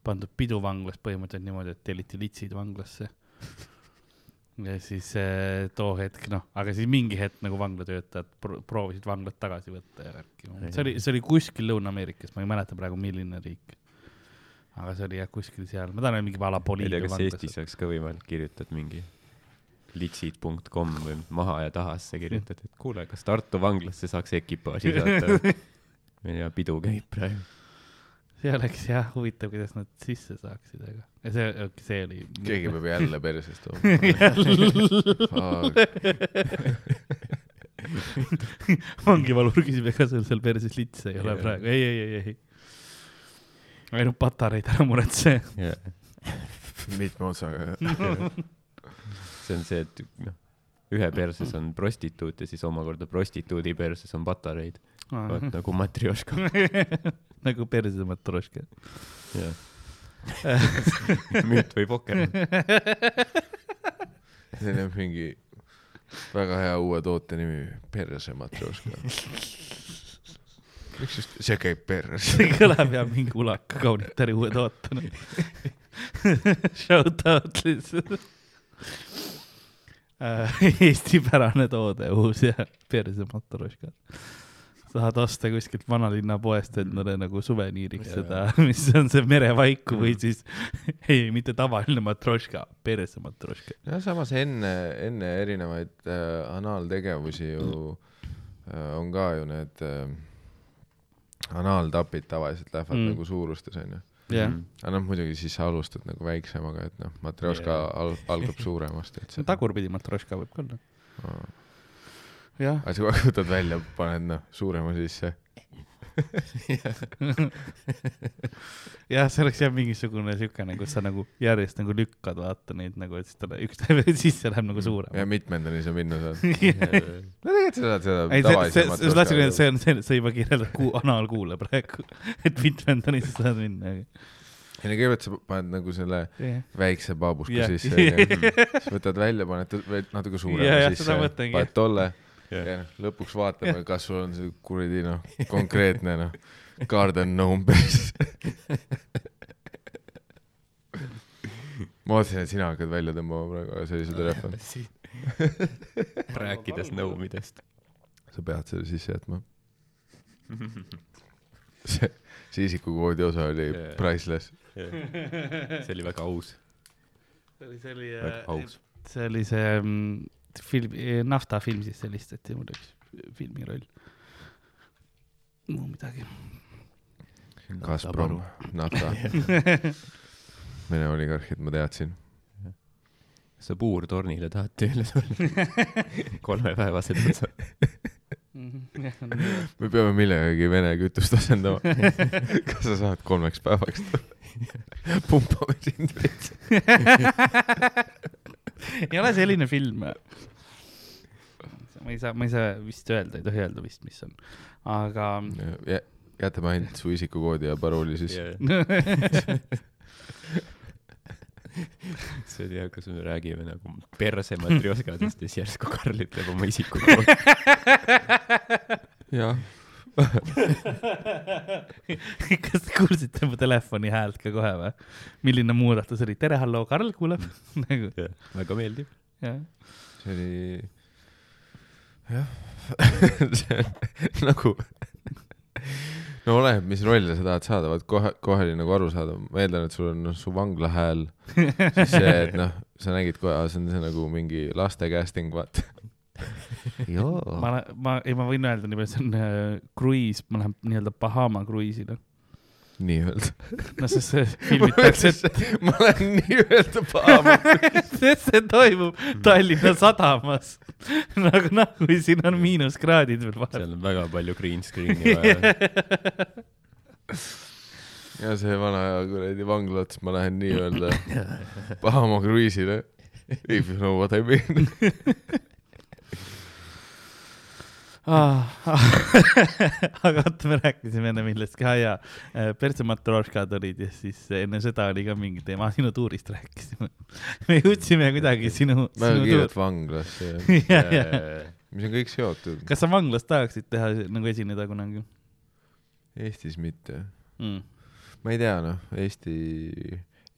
S1: pandud pidu vanglas põhimõtteliselt niimoodi, et telliti litsid vanglasse. Ja siis äh, too hetk noh, aga siis mingi hetk nagu vanglatöötajad pro proovisid vanglat tagasi võtta ja värki. see oli, see oli kuskil Lõuna-Ameerikas, ma ei mäleta praegu, milline riik. aga see oli jah, kuskil seal, ma tahan mingi a la
S3: ma ei tea, kas Eestis. oleks ka võimalik, kirjutad mingi litsid.com või maha ja tahasse kirjutad, et kuule, kas Tartu vanglasse saaks ekipaaži saata? tea, pidu käib praegu.
S1: see oleks jah huvitav, kuidas nad sisse saaksid, aga ja see, see oli.
S2: keegi peab jälle persest tooma.
S1: vangivalvur küsib, ega sul seal perses litse ei ole
S2: Jaa.
S1: praegu, ei, ei, ei, ei. ainult patareid ära muretse.
S2: mitme otsaga.
S3: see on see, et noh, ühe perses on prostituut ja siis omakorda prostituudi perses on patareid. vot nagu matrjoška.
S1: nagu perse matroška.
S3: jah. müüt või pokker.
S2: see on jah mingi väga hea uue toote nimi, perse matrjoška. miks just, see käib perse.
S1: see kõlab jah mingi ulaka kaunitari uue tootena. Shout out lihtsalt. eestipärane toode, uus ja perse matroška. Tahad osta kuskilt vanalinna poest endale nagu suveniiriks seda, mis on see merevaiku või siis ei, mitte tavaline matroška, perse matroška.
S2: ja samas enne, enne erinevaid äh, anaaltegevusi ju äh, on ka ju need äh, anaaltapid tavaliselt lähevad
S1: Mm.
S2: mm. nagu suurustes onju.
S1: jah,
S2: aga noh, muidugi siis sa alustad nagu väiksemaga, et noh, matrjoška
S3: Jaa.
S2: al algab suuremast, et see.
S1: tagurpidi matroška võib ka olla. jah,
S2: aga sa võtad välja, paned noh, suurema sisse.
S1: jah, see oleks jah mingisugune siukene, kus sa nagu järjest nagu lükkad, vaata neid nagu, et siis ta üks sisse läheb nagu
S2: ja
S1: suurem.
S2: mitmendani sa minna saad. no tegelikult sa saad seda
S1: ei, see, see,
S2: tavalise
S1: see, tahtsin öelda, see on, see, sa juba kirjeldad kuu anaalkuule praegu, et mitmendani sa saad minna.
S2: ei no kõigepealt sa paned nagu selle
S1: jah,
S2: väikse baabuska
S1: Jah.
S2: sisse siis võtad välja, paned natuke suurema
S1: jah,
S2: sisse paned tolle
S3: Jah.
S2: ja noh, lõpuks vaatame, kas sul on see kuradi noh, konkreetne noh, garden gnome perse. ma ootasin, et sina hakkad välja tõmbama praegu, aga see oli see telefon.
S3: rääkides nõumidest.
S2: sa pead selle sisse jätma. see, see isikukoodi osa oli
S3: Jaa.
S2: priceless.
S3: see oli väga aus,
S1: see oli, see oli,
S3: aus.
S1: see oli see mm, film, Nafta film siis helistati mul üks filmiroll. muu midagi.
S2: Gazprom, nafta, Vene oligarhid, ma teadsin.
S3: sa puurtornile tahad tööle tulla? kolmepäevased otsad.
S1: Mhm.
S2: me peame millegagi Vene kütust asendama. kas sa saad kolmeks päevaks tulla? pumpame sind veits.
S1: ei ole selline film. ma ei saa, ma ei saa vist öelda, ei tohi öelda vist, mis on, aga
S2: jätame ainult su isikukoodi ja parooli sisse.
S3: see oli hea, kus me räägime nagu perse matrjoškadest ja siis järsku Karl ütleb oma isikukoodi.
S2: jah,
S1: kas te kuulsite mu telefoni häält ka kohe või? milline muudatus oli? tere, halloo, Karl kuuleb nagu
S3: väga meeldib.
S2: see oli, jah, see on nagu, no oleneb, mis rolle sa tahad saada, vaat kohe, kohe oli nagu aru saada, ma eeldan, et sul on noh, su vangla hääl, siis see, et noh, sa nägid kohe, see on see nagu mingi laste casting, vaata. joo.
S1: ma, ma, ei, ma võin öelda nii palju, see on äh, kruiis, ma lähen nii-öelda Bahama kruiisile.
S2: nii-öelda.
S1: no sest see filmitakse,
S2: ma olen nii-öelda pahama.
S1: sest see toimub Tallinna sadamas. nagu noh, kui siin on miinuskraadid veel vahel.
S3: seal on väga palju green screen'i vaja.
S2: ja see vana kuradi vangla ots, ma lähen nii-öelda Bahama kruiisile. If you know what I mean.
S1: Ah, aga vaata, me rääkisime enne millestki, aa jaa, pertsematroškad olid ja siis enne seda oli ka mingi teema, sinu tuurist rääkisime. me jõudsime kuidagi sinu,
S2: väga
S1: sinu
S2: kiirelt vanglasse ja
S1: jah, jah.
S2: mis on kõik seotud.
S1: kas sa vanglas tahaksid teha nagu esineda kunagi
S2: Eestis mitte.
S1: mm.?
S2: ma ei tea, noh, Eesti,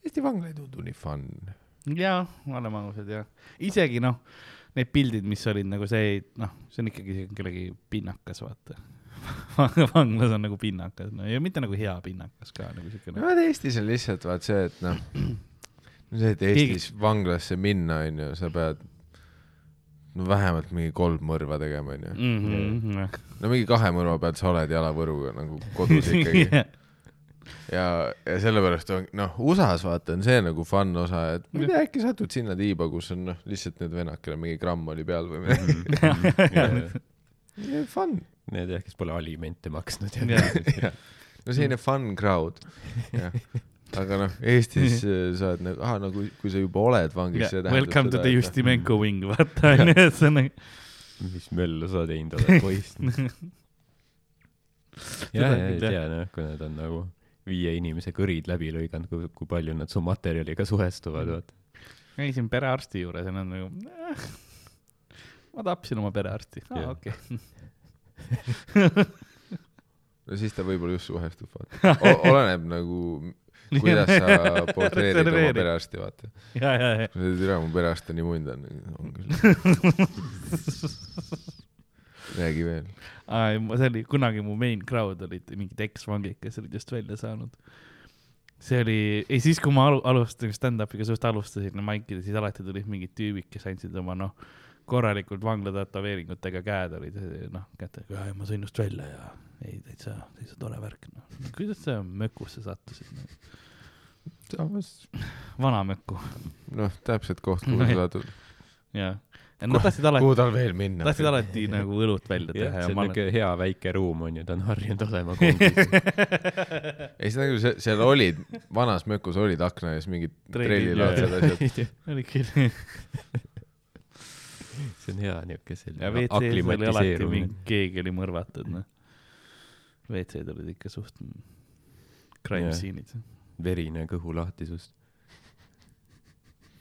S2: Eesti vangla ei tundu nii fun.
S1: jaa, oleme ausad jah, isegi noh, need pildid, mis olid nagu see, noh, see on ikkagi kellegi pinnakas, vaata. vanglas on nagu pinnakas, no ja mitte nagu hea pinnakas ka nagu
S2: no
S1: siukene.
S2: vaat Eestis on lihtsalt vaat see, et noh, see, et Eestis vanglasse minna, onju, sa pead no vähemalt mingi kolm mõrva tegema, onju.
S1: Mhm,
S2: no mingi kahe mõrva pealt sa oled jalavõruga nagu kodus ikkagi. ja, ja sellepärast on, noh, USA-s vaata on see nagu fun osa, et ma ei tea, äkki satud sinna tiiba, kus on noh, lihtsalt need venakene mingi gramm oli peal või midagi. fun.
S3: Need jah, kes pole alimente maksnud
S1: Jah.
S3: ja.
S2: no selline fun crowd, jah. aga noh, Eestis äh, sa oled nagu, ah no kui, kui sa juba oled vangis, see tähendab
S1: Welcome to
S2: seda,
S1: the
S2: et noh,
S1: Justimenko wing, vaata onju, et see on nagu.
S3: mis möllu sa teinud oled, poiss. ja, ja,
S1: küll,
S3: ei tea noh, kui nad on nagu viie inimese kõrid läbi lõiganud, kui, kui palju nad su materjaliga suhestuvad, vaata.
S1: käisin perearsti juures ja nad nagu äh,, ma tapsin oma perearsti, aa
S3: Jah.
S1: okei.
S2: no siis ta võib-olla just suhestub, vaata. oleneb nagu, kuidas sa portreerid oma perearsti, vaata.
S1: ja, ja, ja.
S2: kui sa ütled, mu perearst on nii mund on, on küll. Räägi veel.
S1: see oli kunagi mu main crowd olid mingid eksvangid, kes olid just välja saanud. see oli, ei siis, kui ma alu- alustasin stand-up'iga, just alustasin no, maikida, siis alati tulid mingid tüübid, kes andsid oma noh, korralikult vangla tätoveeringutega käed olid noh, kätega, ma sõin just välja ja ei täitsa, täitsa tore värk noh. kuidas sa mökusse sattusid no?? vana mökku
S2: noh, täpselt koht, kuhu sa
S1: jah. ja, ja nad tahtsid alati,
S2: kuhu tal veel minna.
S1: tahtsid alati nagu õlut välja teha ja
S3: on
S1: ma
S3: niuke hea väike ruum onju, ta on harjunud olema kongis.
S2: ei, nagu see, seal olid, vanas mökus olid akna ees mingid trellilaadsed asjad.
S1: oli küll.
S3: see on hea niuke
S1: ja
S3: selline aklimatiseerumine
S1: keegi oli mõrvatud, noh. WC-d olid ikka suht crime scene'id,
S3: verine kõhulahtisus.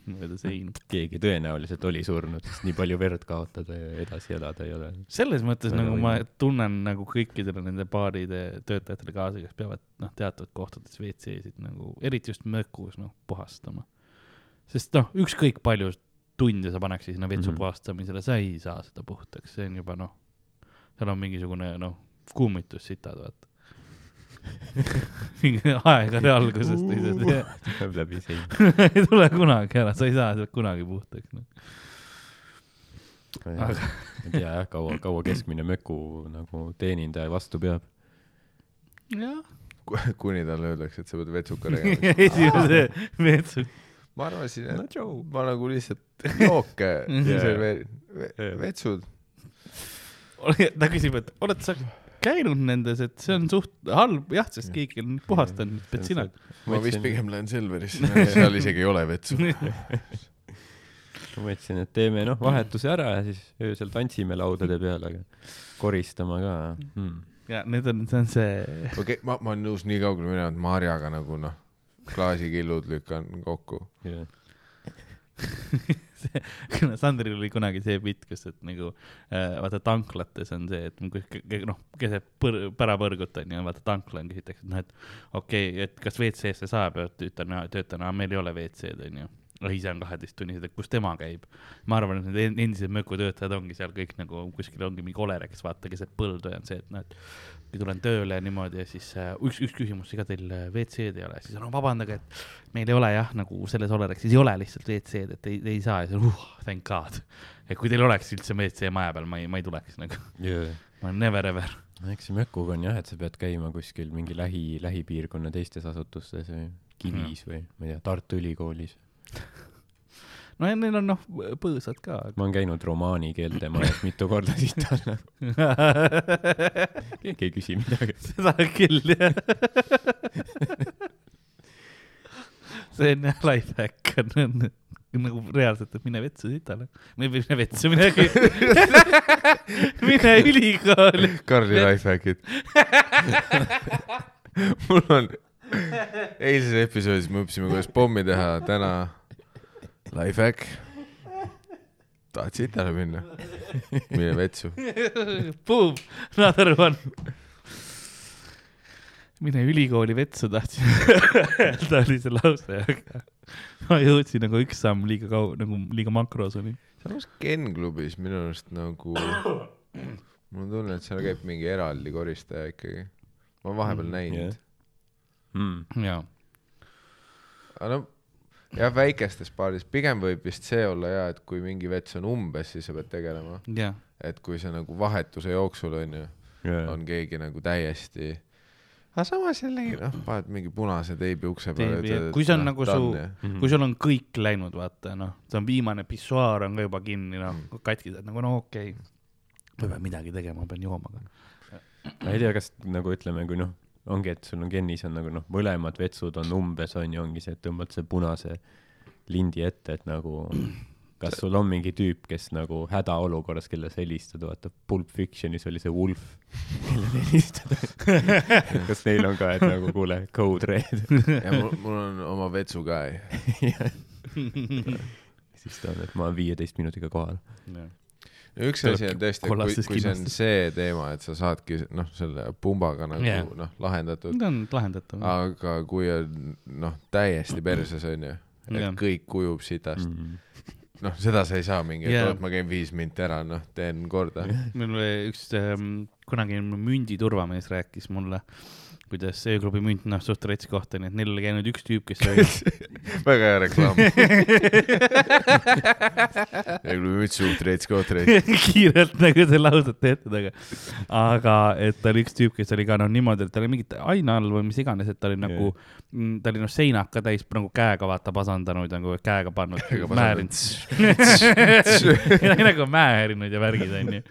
S1: Mööda seina.
S3: keegi tõenäoliselt oli surnud, sest nii palju verd kaotada ja edasi elada ei ole.
S1: selles mõttes nagu ma tunnen nagu kõikidele nende baaride töötajatele kaasa, kes peavad noh, teatud kohtades WC-sid nagu, eriti just mökus noh, puhastama. sest noh, ükskõik palju tunde sa paneksid sinna vetsu
S3: Mhm.
S1: puhastamisele, sa ei saa seda puhtaks, see on juba noh, seal on mingisugune noh, kummitussitad, vaata. mingi aegade algusest lihtsalt,
S3: tuleb läbi seina.
S1: ei tule kunagi ära, sa ei saa seda kunagi puhtaks
S3: ma ei tea jah, kaua, kaua keskmine möku nagu teenindaja vastu peab.
S1: jah,
S2: kuni talle öeldakse, et sa pead vetsuka tegema.
S1: esimese vetsu.
S2: ma arvasin,
S3: no
S2: et
S3: Joe.
S2: ma nagu lihtsalt jooke serveerin. Vetsud.
S1: ta küsib, et oled sa käinud nendes, et see on suht halb, jah, sest keegi on puhastanud, pead sina.
S2: ma vist pigem lähen Selverisse, seal isegi ei ole vetsu.
S3: ma mõtlesin, et teeme noh, vahetuse ära ja siis öösel tantsime laudade peal, aga koristama ka hmm..
S1: ja need on, see on see,
S2: okei okay,, ma, ma olen nõus nii kaugele minema, et Marjaga nagu noh, klaasikillud lükkan kokku.
S3: Yeah.
S1: kuna Sandril oli kunagi see bitt, kus, et nagu äh, vaata tanklates on see, et noh, keset põr-, pärapõrgut on ju, vaata tankla on, küsitakse, et noh, et okei okay,, et kas WC-sse saab ja ütlen, töötan, meil ei ole WC-d on ju. Ise on kaheteisttunnised, et kus tema käib. ma arvan, et need en- endised mökutöötajad ongi seal kõik nagu kuskil ongi mingi Olere, kes vaata keset põldu ja on see, et noh, et kui tulen tööle niimoodi ja siis äh, üks, üks küsimus, ega teil äh, WC-d ei ole, siis no vabandage, et meil ei ole jah, nagu selles Olerexis ei ole lihtsalt WC-d, et ei, ei saa ja siis uh, thank god. et kui teil oleks üldse WC maja peal, ma ei, ma ei tuleks nagu,
S3: Yeah.
S1: ma olen never ever.
S3: eks see mökuga on jah, et sa pead käima kuskil mingi lähi, lähipiirkonna teistes asutustes või Kivis või ma ei tea, Tartu Ülikoolis.
S1: No ja neil on noh, põõsad ka.
S3: ma olen käinud romaani keelte majas mitu korda siit alla. keegi ei küsi midagi.
S1: seda küll jah. see on jah lifehack on, on nagu reaalselt, et mine vetsu sitale. või või mine vetsu, mine, mine ülikooli.
S2: Karli lifehackid. mul on, eilses episoodis me õppisime, kuidas pommi teha, täna lifehack. tahad sitale minna? mine vetsu.
S1: Boom, another one. mine ülikooli vetsu tahtsin öelda oli see lause, aga ma jõudsin nagu üks samm liiga kaua, nagu liiga makros oli.
S2: samas Ken klubis minu arust nagu, mul on tunne, et seal käib mingi eraldi koristaja ikkagi. ma olen vahepeal
S1: Mm,
S2: näinud
S3: jah. mm..
S1: jaa,
S2: aga no jah, väikestes baarides pigem võib vist see olla ja, et kui mingi vets on umbes, siis sa pead tegelema,
S1: jah,
S2: et kui see nagu vahetuse jooksul on ju,
S3: Yeah.
S2: on keegi nagu täiesti. aga samas jällegi noh, paned mingi punase teibi ukse peale.
S1: Kui see on nagu su-
S3: Mhm.
S1: kui sul on kõik läinud, vaata noh, see on viimane pissuaar on ka juba kinni, noh, katki saad nagu no okei okay.. ma pean midagi tegema, ma pean jooma ka.
S3: ma ei tea, kas nagu ütleme, kui noh, ongi, et sul on kennis on nagu noh, mõlemad vetsud on umbes on ju, ongi see, et tõmbad see punase lindi ette, et nagu kas sul on mingi tüüp, kes nagu hädaolukorras, kelle sa helistad, vaata Pulp Fictionis oli see Wolf, kellele helistada. kas neil on ka, et nagu kuule, code red.
S2: ja mul, mul on oma vetsu ka.
S3: siis ta on, et ma olen viieteist minutiga kohal.
S2: Üks asi on tõesti, kui, kui see on see teema, et sa saadki noh, selle pumbaga nagu yeah. noh, lahendatud,
S1: ta on lahendatav.
S2: aga kui on noh, täiesti perses onju, et
S1: Jah.
S2: kõik kujub sitast,
S3: Mm.
S2: noh, seda sa ei saa mingi, et
S1: Jah.
S2: oot, ma käin viis minti ära, noh, teen korda.
S1: mul oli üks ähm, kunagine mündi turvamees rääkis mulle, kuidas ööklubi münt, noh, suht rets koht on ju, et neil oli käinud üks tüüp, kes oli
S2: väga hea reklaam. müts suht reits koht reits.
S1: kiirelt nagu see lausete ette taga. aga et ta oli üks tüüp, kes oli ka noh niimoodi, et ta oli mingit aina all või mis iganes, et ta oli nagu yeah., ta oli noh seinad ka täis nagu käega vaata pasandanud nagu käega pannud, määrinud. nagu määrinud ja värgid onju.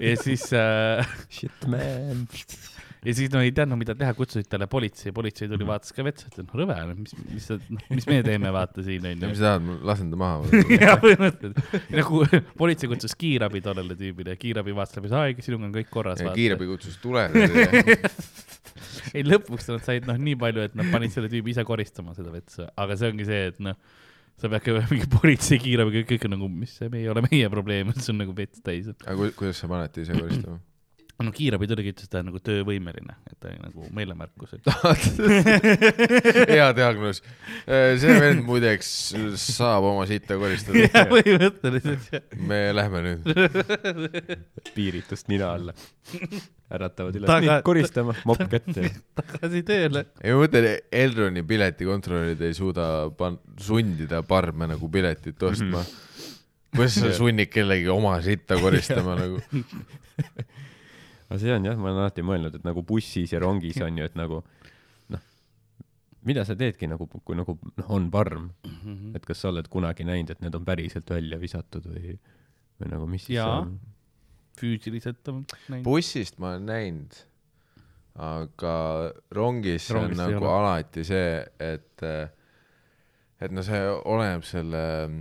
S1: ja siis äh,,
S3: Shit man.
S1: Ja siis no ei teadnud, mida teha, kutsusid talle politsei, politsei tuli, vaatas ka vetsu, ütles, noh rõve, mis, mis sa, noh, mis me teeme, vaata siin onju
S2: mis. sa tahad, ma lasen ta maha või?
S1: ja põhimõtteliselt nagu politsei kutsus kiirabi tollele tüübile kiirabi vaatas läbi, aa, sinuga on kõik korras.
S2: kiirabi kutsus tule.
S1: ei, lõpuks nad said noh nii palju, et nad panid selle tüübi ise koristama seda vetsu, aga see ongi see, et noh, sa pead ka mingi politsei kiirabi, kõik, on nagu, mis see ei ole meie probleem, et see on nagu vets täis.
S2: aga ku- kuidas sa paned ise koristama?
S1: No kiirabi tuligi, ütles, et ta on nagu töövõimeline, et ta oli nagu meelemärkus, et
S2: hea diagnoos. see vend muideks saab oma sitta koristada.
S1: jah, põhimõtteliselt jah.
S2: me lähme nüüd.
S3: piiritust nina alla. äratavad üles,
S1: Taga-
S3: nii, koristama, mopp kätte.
S1: tagasi tööle.
S2: ei ma mõtlen, Elroni piletikontrolörid ei suuda pan-, sundida parme nagu piletit ostma. kuidas sa sunnid kellegi oma sitta koristama nagu?
S3: Aga see on jah, ma olen alati mõelnud, et nagu bussis ja rongis on ju, et nagu noh, mida sa teedki nagu, kui nagu noh, on parm,
S1: Mhm.
S3: et kas sa oled kunagi näinud, et need on päriselt välja visatud või, või nagu mis siis
S1: Jaa.
S3: on?
S1: füüsiliselt on näinud.
S2: bussist ma olen näinud, aga rongis see on nagu
S1: ole.
S2: alati see, et, et no see oleneb selle äh,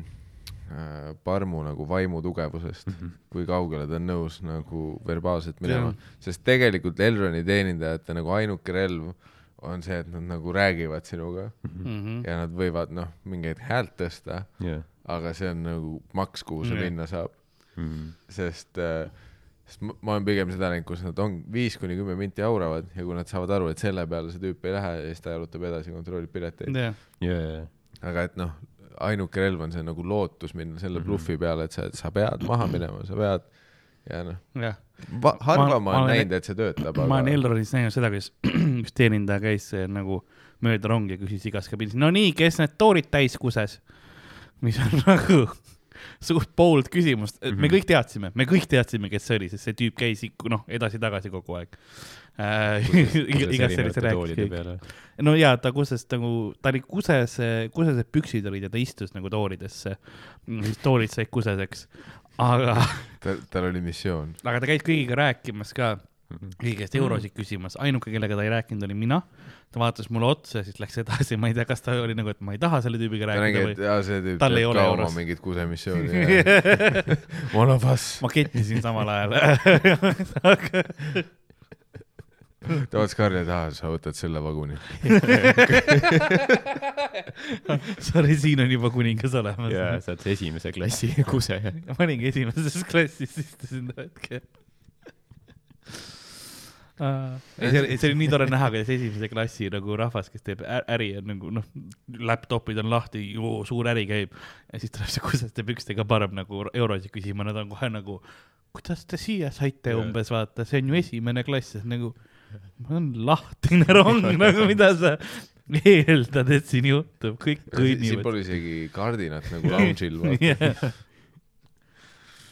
S2: parmu nagu vaimu tugevusest, kui kaugele ta on nõus nagu verbaalselt minema, sest tegelikult Elroni teenindajate nagu ainuke relv on see, et nad nagu räägivad sinuga
S1: Mhm.
S2: ja nad võivad noh, mingeid häält tõsta,
S3: jah.
S2: aga see on nagu maks, kuhu see
S1: Jah.
S2: minna saab,
S3: Mm.
S2: sest äh, sest ma ma olen pigem seda näinud, kus nad on viis kuni kümme minti auravad ja kui nad saavad aru, et selle peale see tüüp ei lähe, siis ta jalutab edasi, kontrollib pileteid.
S1: jah,
S3: jaa,
S2: aga et noh, ainuke relv on see nagu lootus minna
S1: Mhm.
S2: selle bluffi peale, et sa, sa pead maha minema, sa pead ja noh, harva
S1: Ma-
S2: ma, olen
S1: olen-
S2: näinud, et see töötab,
S1: ma olen
S2: aga
S1: Elronis näinud seda, kus üks teenindaja käis nagu mööda rongi ja küsis igas kabiinis, no nii, kes need toorid täis kuses? mis on nagu suht bold küsimus, et me
S3: Mhm.
S1: kõik teadsime, me kõik teadsime, kes see oli, sest see tüüp käis noh, edasi-tagasi kogu aeg äh,. igas sellises rääkis no jaa, ta kuses nagu, ta oli kuses, kusesed püksid olid ja ta istus nagu tooridesse, siis toorid said kuseseks, aga,
S2: tal, tal oli missioon.
S1: aga ta käis kõigiga rääkimas ka Kõigi käest eurosid küsimas, ainuke, kellega ta ei rääkinud, olin mina. ta vaatas mulle otsa, siis läks edasi, ma ei tea, kas ta oli nagu, et ma ei taha selle tüübiga rääkida või.
S2: tüüp
S1: Tal ei
S2: teeb
S1: ole
S2: ka
S1: euros.
S2: oma mingit kusemissiooni. One of us.
S1: ma kettisin samal ajal.
S2: ta vaatas Karli taha, sa võtad selle vaguni.
S1: Sorry, siin on juba kuningas olemas
S3: jaa, sa oled see esimese klassi kuse.
S1: ma olingi esimeses klassis, istusin too hetkel. ei, see oli, see oli nii tore näha, kuidas esimese klassi nagu rahvas, kes teeb äri ja nagu noh, laptop'id on lahti, suur äri käib. Ja siis tuleb see kuseste pükstega parem nagu eurosid küsima, nad on kohe nagu, kuidas te siia saite umbes vaata, see on ju esimene klass, nagu mul on lahtine rong nagu mida sa eeldad, et siin juhtub, kõik
S2: siin
S1: kõnnivad.
S2: pole isegi kardinat nagu lounge'il, vaata.
S1: jah,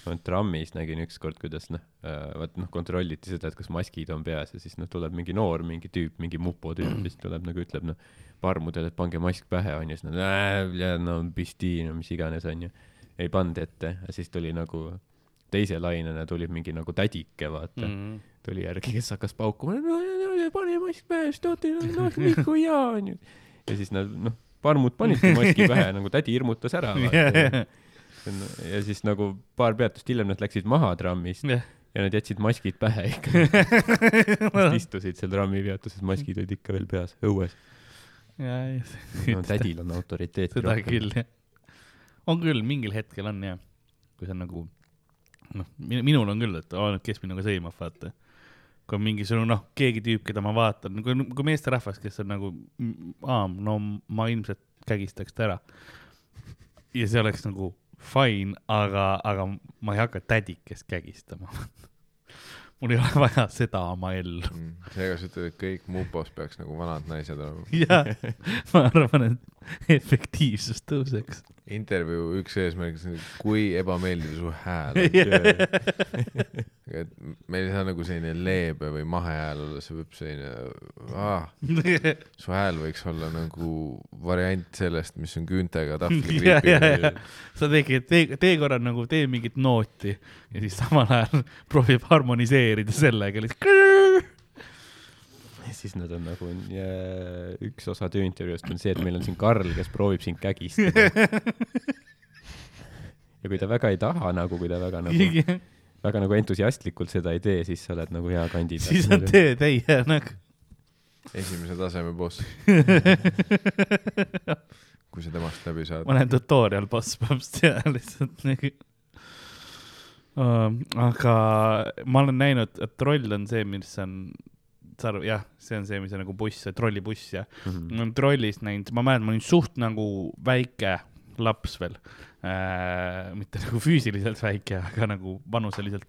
S3: ma trammis nägin ükskord, kuidas noh, vaat noh, kontrolliti seda, et kas maskid on peas ja siis noh, tuleb mingi noor, mingi tüüp, mingi mupo tüüp, siis tuleb nagu ütleb noh, parmudele, et pange mask pähe onju, siis nad äh, no pisti, no mis iganes onju. ei pannud ette siis tuli nagu teise lainena tuli mingi nagu tädike vaata mm.,
S1: Mm.
S3: tuli järgi, kes hakkas paukuma, no no, pane mask pähe, siis tahate, noh, kõik kui hea onju. ja siis nad, noh, parmud panidki maski pähe, nagu tädi hirmutas ära. ja siis nagu paar peatust hiljem nad läksid maha trammist ja nad jätsid maskid pähe ikka. Nad istusid seal trammipeatuses, maskid olid ikka veel peas, õues. no tädil on autoriteeti
S1: seda küll, jah. on küll, mingil hetkel on jah, kui see on nagu, noh, minul on küll, et oleneb, kes minuga sõimab, vaata. kui on mingisugune, noh, keegi tüüp, keda ma vaatan, kui, kui meesterahvas, kes on nagu, aa, no ma ilmselt kägistaks ta ära. ja see oleks nagu fine, aga, aga ma ei hakka tädikest kägistama. mul ei ole vaja seda oma ellu.
S2: Mm. seega sa ütled, et kõik mupos peaks nagu vanad naised olema.
S1: jah, ma arvan, et efektiivsus tõuseks.
S2: intervjuu üks eesmärk kui ebameeldiv su hääl on. et meil ei saa nagu selline leebe või mahehääl olla, see peab selline ah, su hääl võiks olla nagu variant sellest, mis on küüntega tahvlikriipi
S1: sa tegi, tee, tee korra nagu, tee mingit nooti ja siis samal ajal proovib harmoniseerida sellega lihtsalt.
S3: Siis nad on nagu, üks osa tööintervjuust on see, et meil on siin Karl, kes proovib sind kägistada. ja kui ta väga ei taha nagu, kui ta väga nagu, väga nagu entusiastlikult seda ei tee, siis sa oled nagu hea kandidaat.
S1: siis on tee täie nagu.
S2: esimese taseme boss. kui sa temast läbi saad
S1: ma. olen tutorial boss põhimõtteliselt ja lihtsalt nagu uh,. aga ma olen näinud, et troll on see, mis on, saad aru, jah, see on see, mis on nagu buss, see trollibuss ja
S3: Mhm.
S1: ma olen trollis näinud, ma mäletan, ma olin suht nagu väike laps veel äh,. mitte nagu füüsiliselt väike, aga nagu vanuseliselt.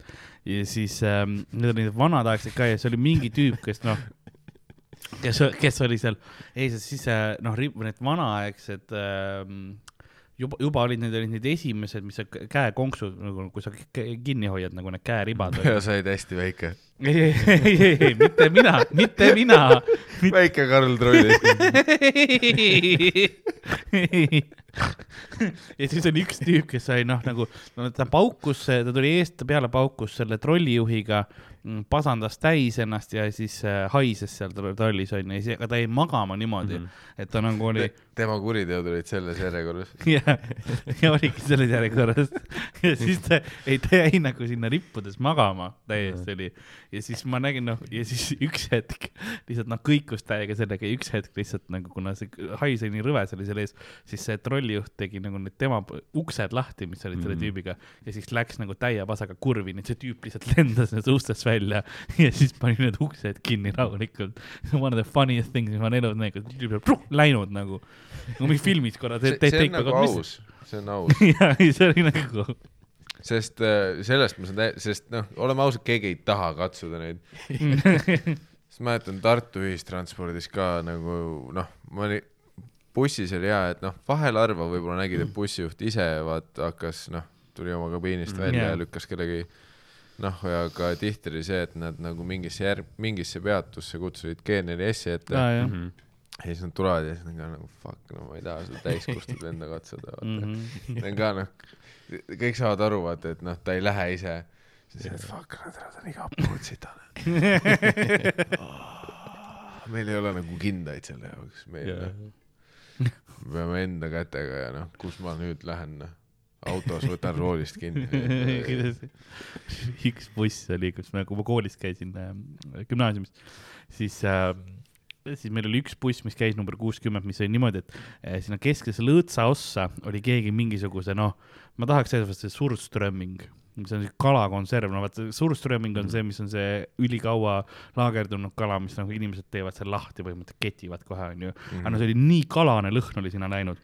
S1: ja siis ähm, need olid vanadaegsed ka ja see oli mingi tüüp, kes noh, kes, kes oli seal, ei siis äh, noh, need vanaaegsed ähm, juba, juba olid need, olid need esimesed, mis sa k- käekonksud nagu, kui sa kinni hoiad nagu need kääribad.
S2: ja sa olid hästi väike.
S1: ei, ei, ei, ei, mitte mina, mitte mina
S2: väike Karl Troll.
S1: ja siis oli üks tüüp, kes sai noh, nagu no, ta paukus, ta tuli eest peale, paukus selle trollijuhiga, pasandas täis ennast ja siis äh, haises seal tro- trollis onju, aga ta jäi magama niimoodi mm, -hmm. et ta nagu oli
S2: tema kuriteod olid selles järjekorras.
S1: ja, ja oligi selles järjekorras ja siis ta, ei ta jäi nagu sinna rippudes magama täiesti oli ja siis ma nägin noh ja siis üks hetk lihtsalt noh kõikus täiega sellega ja üks hetk lihtsalt nagu kuna see hais oli nii rõves oli seal ees, siis see trollijuht tegi nagu need tema uksed lahti, mis olid selle
S3: Mhm.
S1: tüübiga ja siis läks nagu täie pasaga kurvi, nii et see tüüp lihtsalt lendas nendest ustest välja ja siis pani need uksed kinni rahulikult. One of the funniest things, mis ma olen elus näinud, tüüp on läinud nagu, nagu mingi filmis korra
S2: see, on nagu aus, see on aus,
S1: ja ei, see oli nagu,
S2: sest äh, sellest ma saan sest noh, oleme ausad, keegi ei taha katsuda neid. sest ma mäletan Tartu ühistranspordis ka nagu noh, ma olin, bussis oli hea, et noh, vahel harva võib-olla nägid, et bussijuht ise vaata hakkas noh, tuli oma kabiinist
S3: Mm,
S2: välja
S1: jaa.
S2: ja lükkas kellegi noh, aga tihti oli see, et nad nagu mingisse järg, mingisse peatusse kutsusid G4S-i ette
S1: aa jah.
S3: Mhm.
S2: ja siis nad tulevad ja siis nad ka nagu fuck, no ma ei taha seda täiskustut enda katsuda, vaata mm. Need on ka noh, kõik saavad aru, vaata, et noh, ta ei lähe ise. siis on, et fuck, nad on nii kapud sitane. meil ei ole nagu kindaid selle jaoks, meil yeah., me peame enda kätega ja noh, kus ma nüüd lähen, noh. autos võtan roolist kinni.
S1: üks buss oli, kus me, kui ma koolis käisin äh, gümnaasiumis, siis äh, siis meil oli üks buss, mis käis number kuuskümmend, mis oli niimoodi, et äh, sinna keskesse lõõtsa ossa oli keegi mingisuguse noh, ma tahaks öelda, see surströmming, see on kalakonserv, no vaata surströmming on see, mis on see ülikaua laagerdunud kala, mis nagu inimesed teevad seal lahti põhimõtteliselt ketivad kohe onju, aga no see oli nii kalane lõhn oli sinna läinud.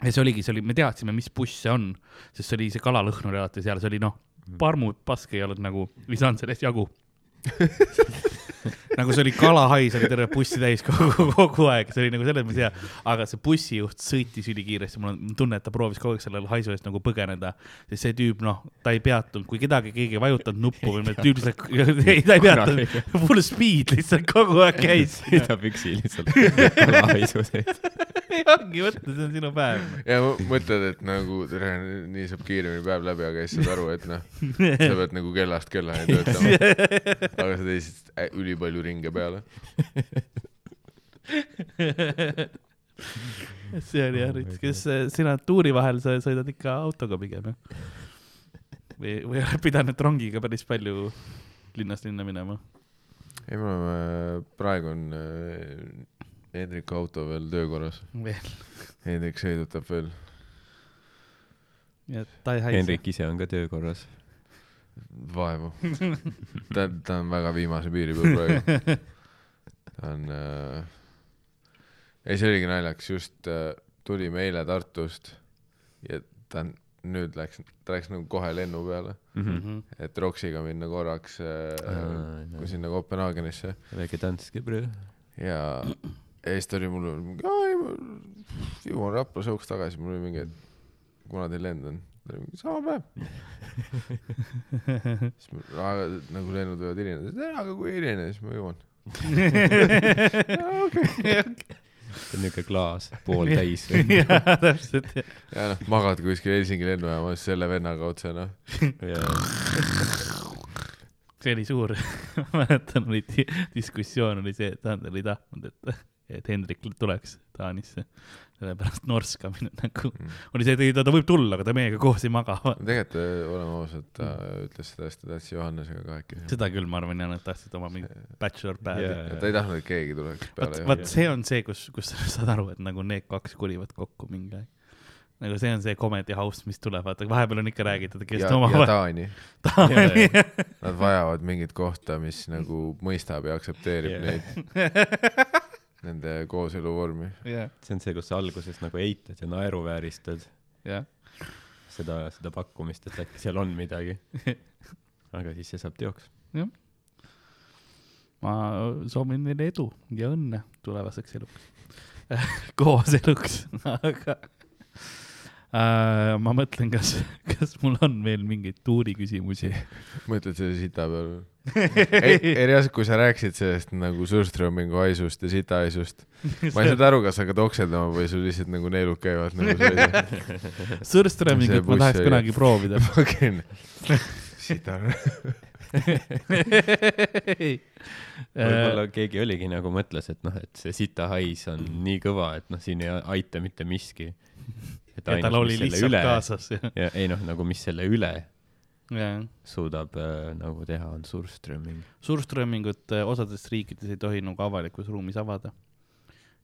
S1: Ja see oligi, see oli, me teadsime, mis buss see on, sest see oli see kalalõhn oli alati seal, see oli noh, parmud, pask ei olnud nagu, ei saanud sellest jagu. nagu see oli kalahais oli terve bussi täis kogu, kogu aeg, see oli nagu selles mõttes hea, aga see bussijuht sõitis ülikiiresti, mul on tunne, et ta proovis kogu aeg selle haisu eest nagu põgeneda, sest see tüüp, noh, ta ei peatunud, kui kedagi, keegi ei vajutanud nuppu või need tüüp lihtsalt, ei ta ei peatunud, full speed lihtsalt kogu aeg käis.
S3: sõidab üksi lihtsalt kalahaisu sees.
S1: ei ongi mõtle, see on sinu päev.
S2: ja mõtled, et nagu tere, nii saab kiiremini päev läbi, aga siis saad aru, et noh, sa pead nagu kellast kellani töötama. aga sa teisid ä- ülipalju ringe peale.
S1: see oli jah, kas äh, sina tuuri vahel sa sõidad ikka autoga pigem jah? või, või oled pidanud rongiga päris palju linnast linna minema?
S2: ei, me oleme, praegu on äh, Hendriku auto veel töökorras.
S1: veel,
S2: Hendrik sõidutab veel.
S3: Henrik ise on ka töökorras.
S2: vaevu. ta, ta on väga viimase piiri peal praegu. ta on äh..., ei see oligi naljakas, just äh, tulime eile Tartust ja ta on, nüüd läks, ta läks nagu kohe lennu peale,
S1: Mhm.
S2: et Roksiga minna korraks äh, sinna Kopenhaagenisse
S3: väike danske, bro.
S2: ja, ja siis ta oli mulle mingi, aa ei ma jõuan Rapla sõuks tagasi, mul oli mingi, et kuna teil lend on? Sama päev. siis ma, nagu lennud võivad hilineda, aga kui ei hiline, siis ma jõuan.
S3: see on niuke klaas, pooltäis.
S1: jaa, täpselt.
S2: ja noh, magad kuskil Helsingi lennujaamas selle vennaga otse noh.
S1: see oli suur, ma mäletan, oli di- diskussioon oli see, et Sander oli tahtnud, et, et Hendrik tuleks Taanisse. sellepärast norskamine nagu
S2: Mm.
S1: oli see, ta, ta võib tulla, aga ta meiega koos ei maga.
S2: tegelikult oleme ausad, ta ütles seda, sest ta tahtis Johannesega kahekesi.
S1: seda küll, ma arvan, jah, nad tahtsid oma mingit bachelor päevi yeah..
S2: ta ei tahtnud, et keegi tuleks peale,
S1: vot see on see, kus, kus sa saad aru, et nagu need kaks kolivad kokku mingi aeg. nagu see on see comedy house, mis tuleb, vaata vahepeal on ikka räägitud, kes
S2: ja, ja
S1: omavahel.
S2: Taani.
S1: Taani.
S2: Nad vajavad mingit kohta, mis nagu mõistab ja aktsepteerib
S3: Jaa.
S2: neid, nende kooselu vormi.
S1: jah,
S3: see on see, kus sa alguses nagu eitad ja naeruvääristad
S1: jah.
S3: seda, seda pakkumist, et äkki seal on midagi. aga siis see saab teoks.
S1: ma soovin neile edu ja õnne tulevaseks eluks, kooseluks, aga äh, ma mõtlen, kas, kas mul on veel mingeid tuuriküsimusi.
S2: mõtled selle sita peale? ei, ei reaalselt, kui sa rääkisid sellest nagu Surströmmingu haisust ja sita haisust, ma ei saanud aru, kas sa hakkad okseldama või sul lihtsalt nagu neelud käivad nagu See
S1: ma tahaks
S2: oli-
S1: kunagi proovida.
S2: fucking sita.
S3: võib-olla keegi oligi nagu mõtles, et noh, et see sitahais on nii kõva, et noh, siin ei aita mitte miski. Et
S1: ja tal oli lihtsalt kaasas ja,
S3: ei noh, nagu mis selle üle
S1: ja.
S3: suudab äh, nagu teha, on Surströmming.
S1: Surströmmingut äh, osades riikides ei tohi nagu avalikus ruumis avada.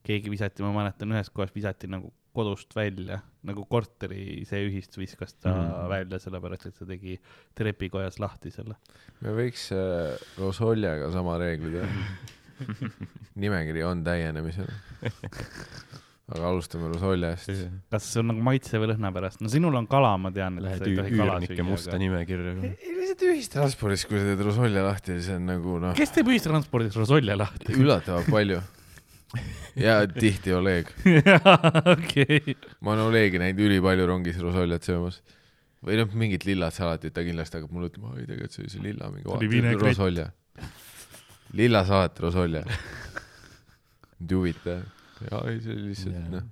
S1: keegi visati, ma mäletan, ühes kohas visati nagu kodust välja, nagu korteri see ühistu viskas ta mm.
S3: Mhm.
S1: välja, sellepärast et ta tegi trepikojas lahti selle.
S2: me võiks äh, Rosoljaga sama reegli teha. nimekiri on täienemisel. aga alustame Rosoljast.
S1: kas see on nagu maitse või lõhna pärast? no sinul on kala, ma tean, et
S3: Lähed
S1: sa ei tohi kala
S3: üürnike musta
S1: süüa,
S3: nimekirja.
S2: ei lihtsalt ühistranspordis, kui sa teed Rosolja lahti, siis on nagu noh
S1: aga, kes teeb ühistranspordis rosolje lahti?
S2: üllatavalt palju. ja tihti Oleg.
S1: okei,
S2: ma olen Olegi näinud ülipalju rongis Rosoljat söömas. või noh, mingit lillat salatit, ta kindlasti hakkab mulle ütlema, oi tegelikult see oli see lilla mingi. Rosolja. lillasalat Rosolja. mind ei huvita. jaa, ei see lihtsalt
S3: Jaa.
S2: noh,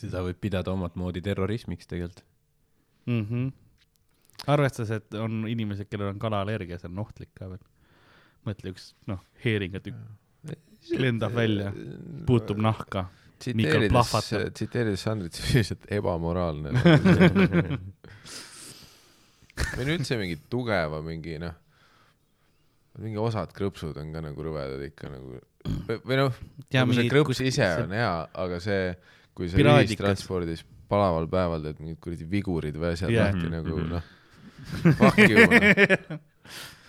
S3: seda võib pidada omat moodi terrorismiks tegelikult.
S1: mm. -hmm. arvestades, et on inimesed, kellel on kalaallergia, see on ohtlik ka veel. mõtle üks, noh, heeringatükk lendab välja, puutub nahka. Mikal plahvatab.
S2: tsiteerides Sandrit, see on lihtsalt ebamoraalne. või no üldse mingi tugeva mingi noh, mingi osad krõpsud on ka nagu rõvedad ikka nagu või- või noh, nagu see krõps ise on hea, aga see, kui sa ühistranspordis palaval päeval teed mingid kuradi vigurid või asjad
S1: Jah.
S2: lahti nagu
S3: Mhm.
S2: noh, fuck you noh.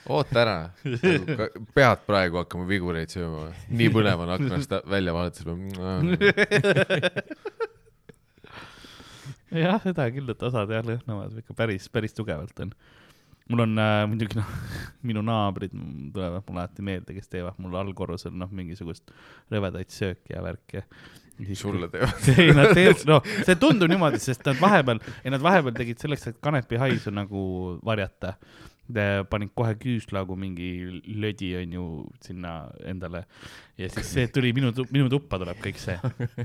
S2: oota ära, pead praegu hakkama vigureid sööma nii põnev on aknast välja vaadates.
S1: jah, seda küll, et osad jah lõhnavad ikka päris, päris tugevalt on. Mul on äh, muidugi noh, minu naabrid tulevad mulle alati meelde, kes teevad mulle allkorrusel noh, mingisugust rõvedaid sööki ja värki.
S2: sulle teevad.
S1: ei, nad teevad, noh, see tundub niimoodi, sest nad vahepeal, ei nad vahepeal tegid selleks, et kanepihaisu nagu varjata, panin kohe küüslaugu mingi lödi onju sinna endale ja siis see tuli minu, minu tuppa tuleb kõik see.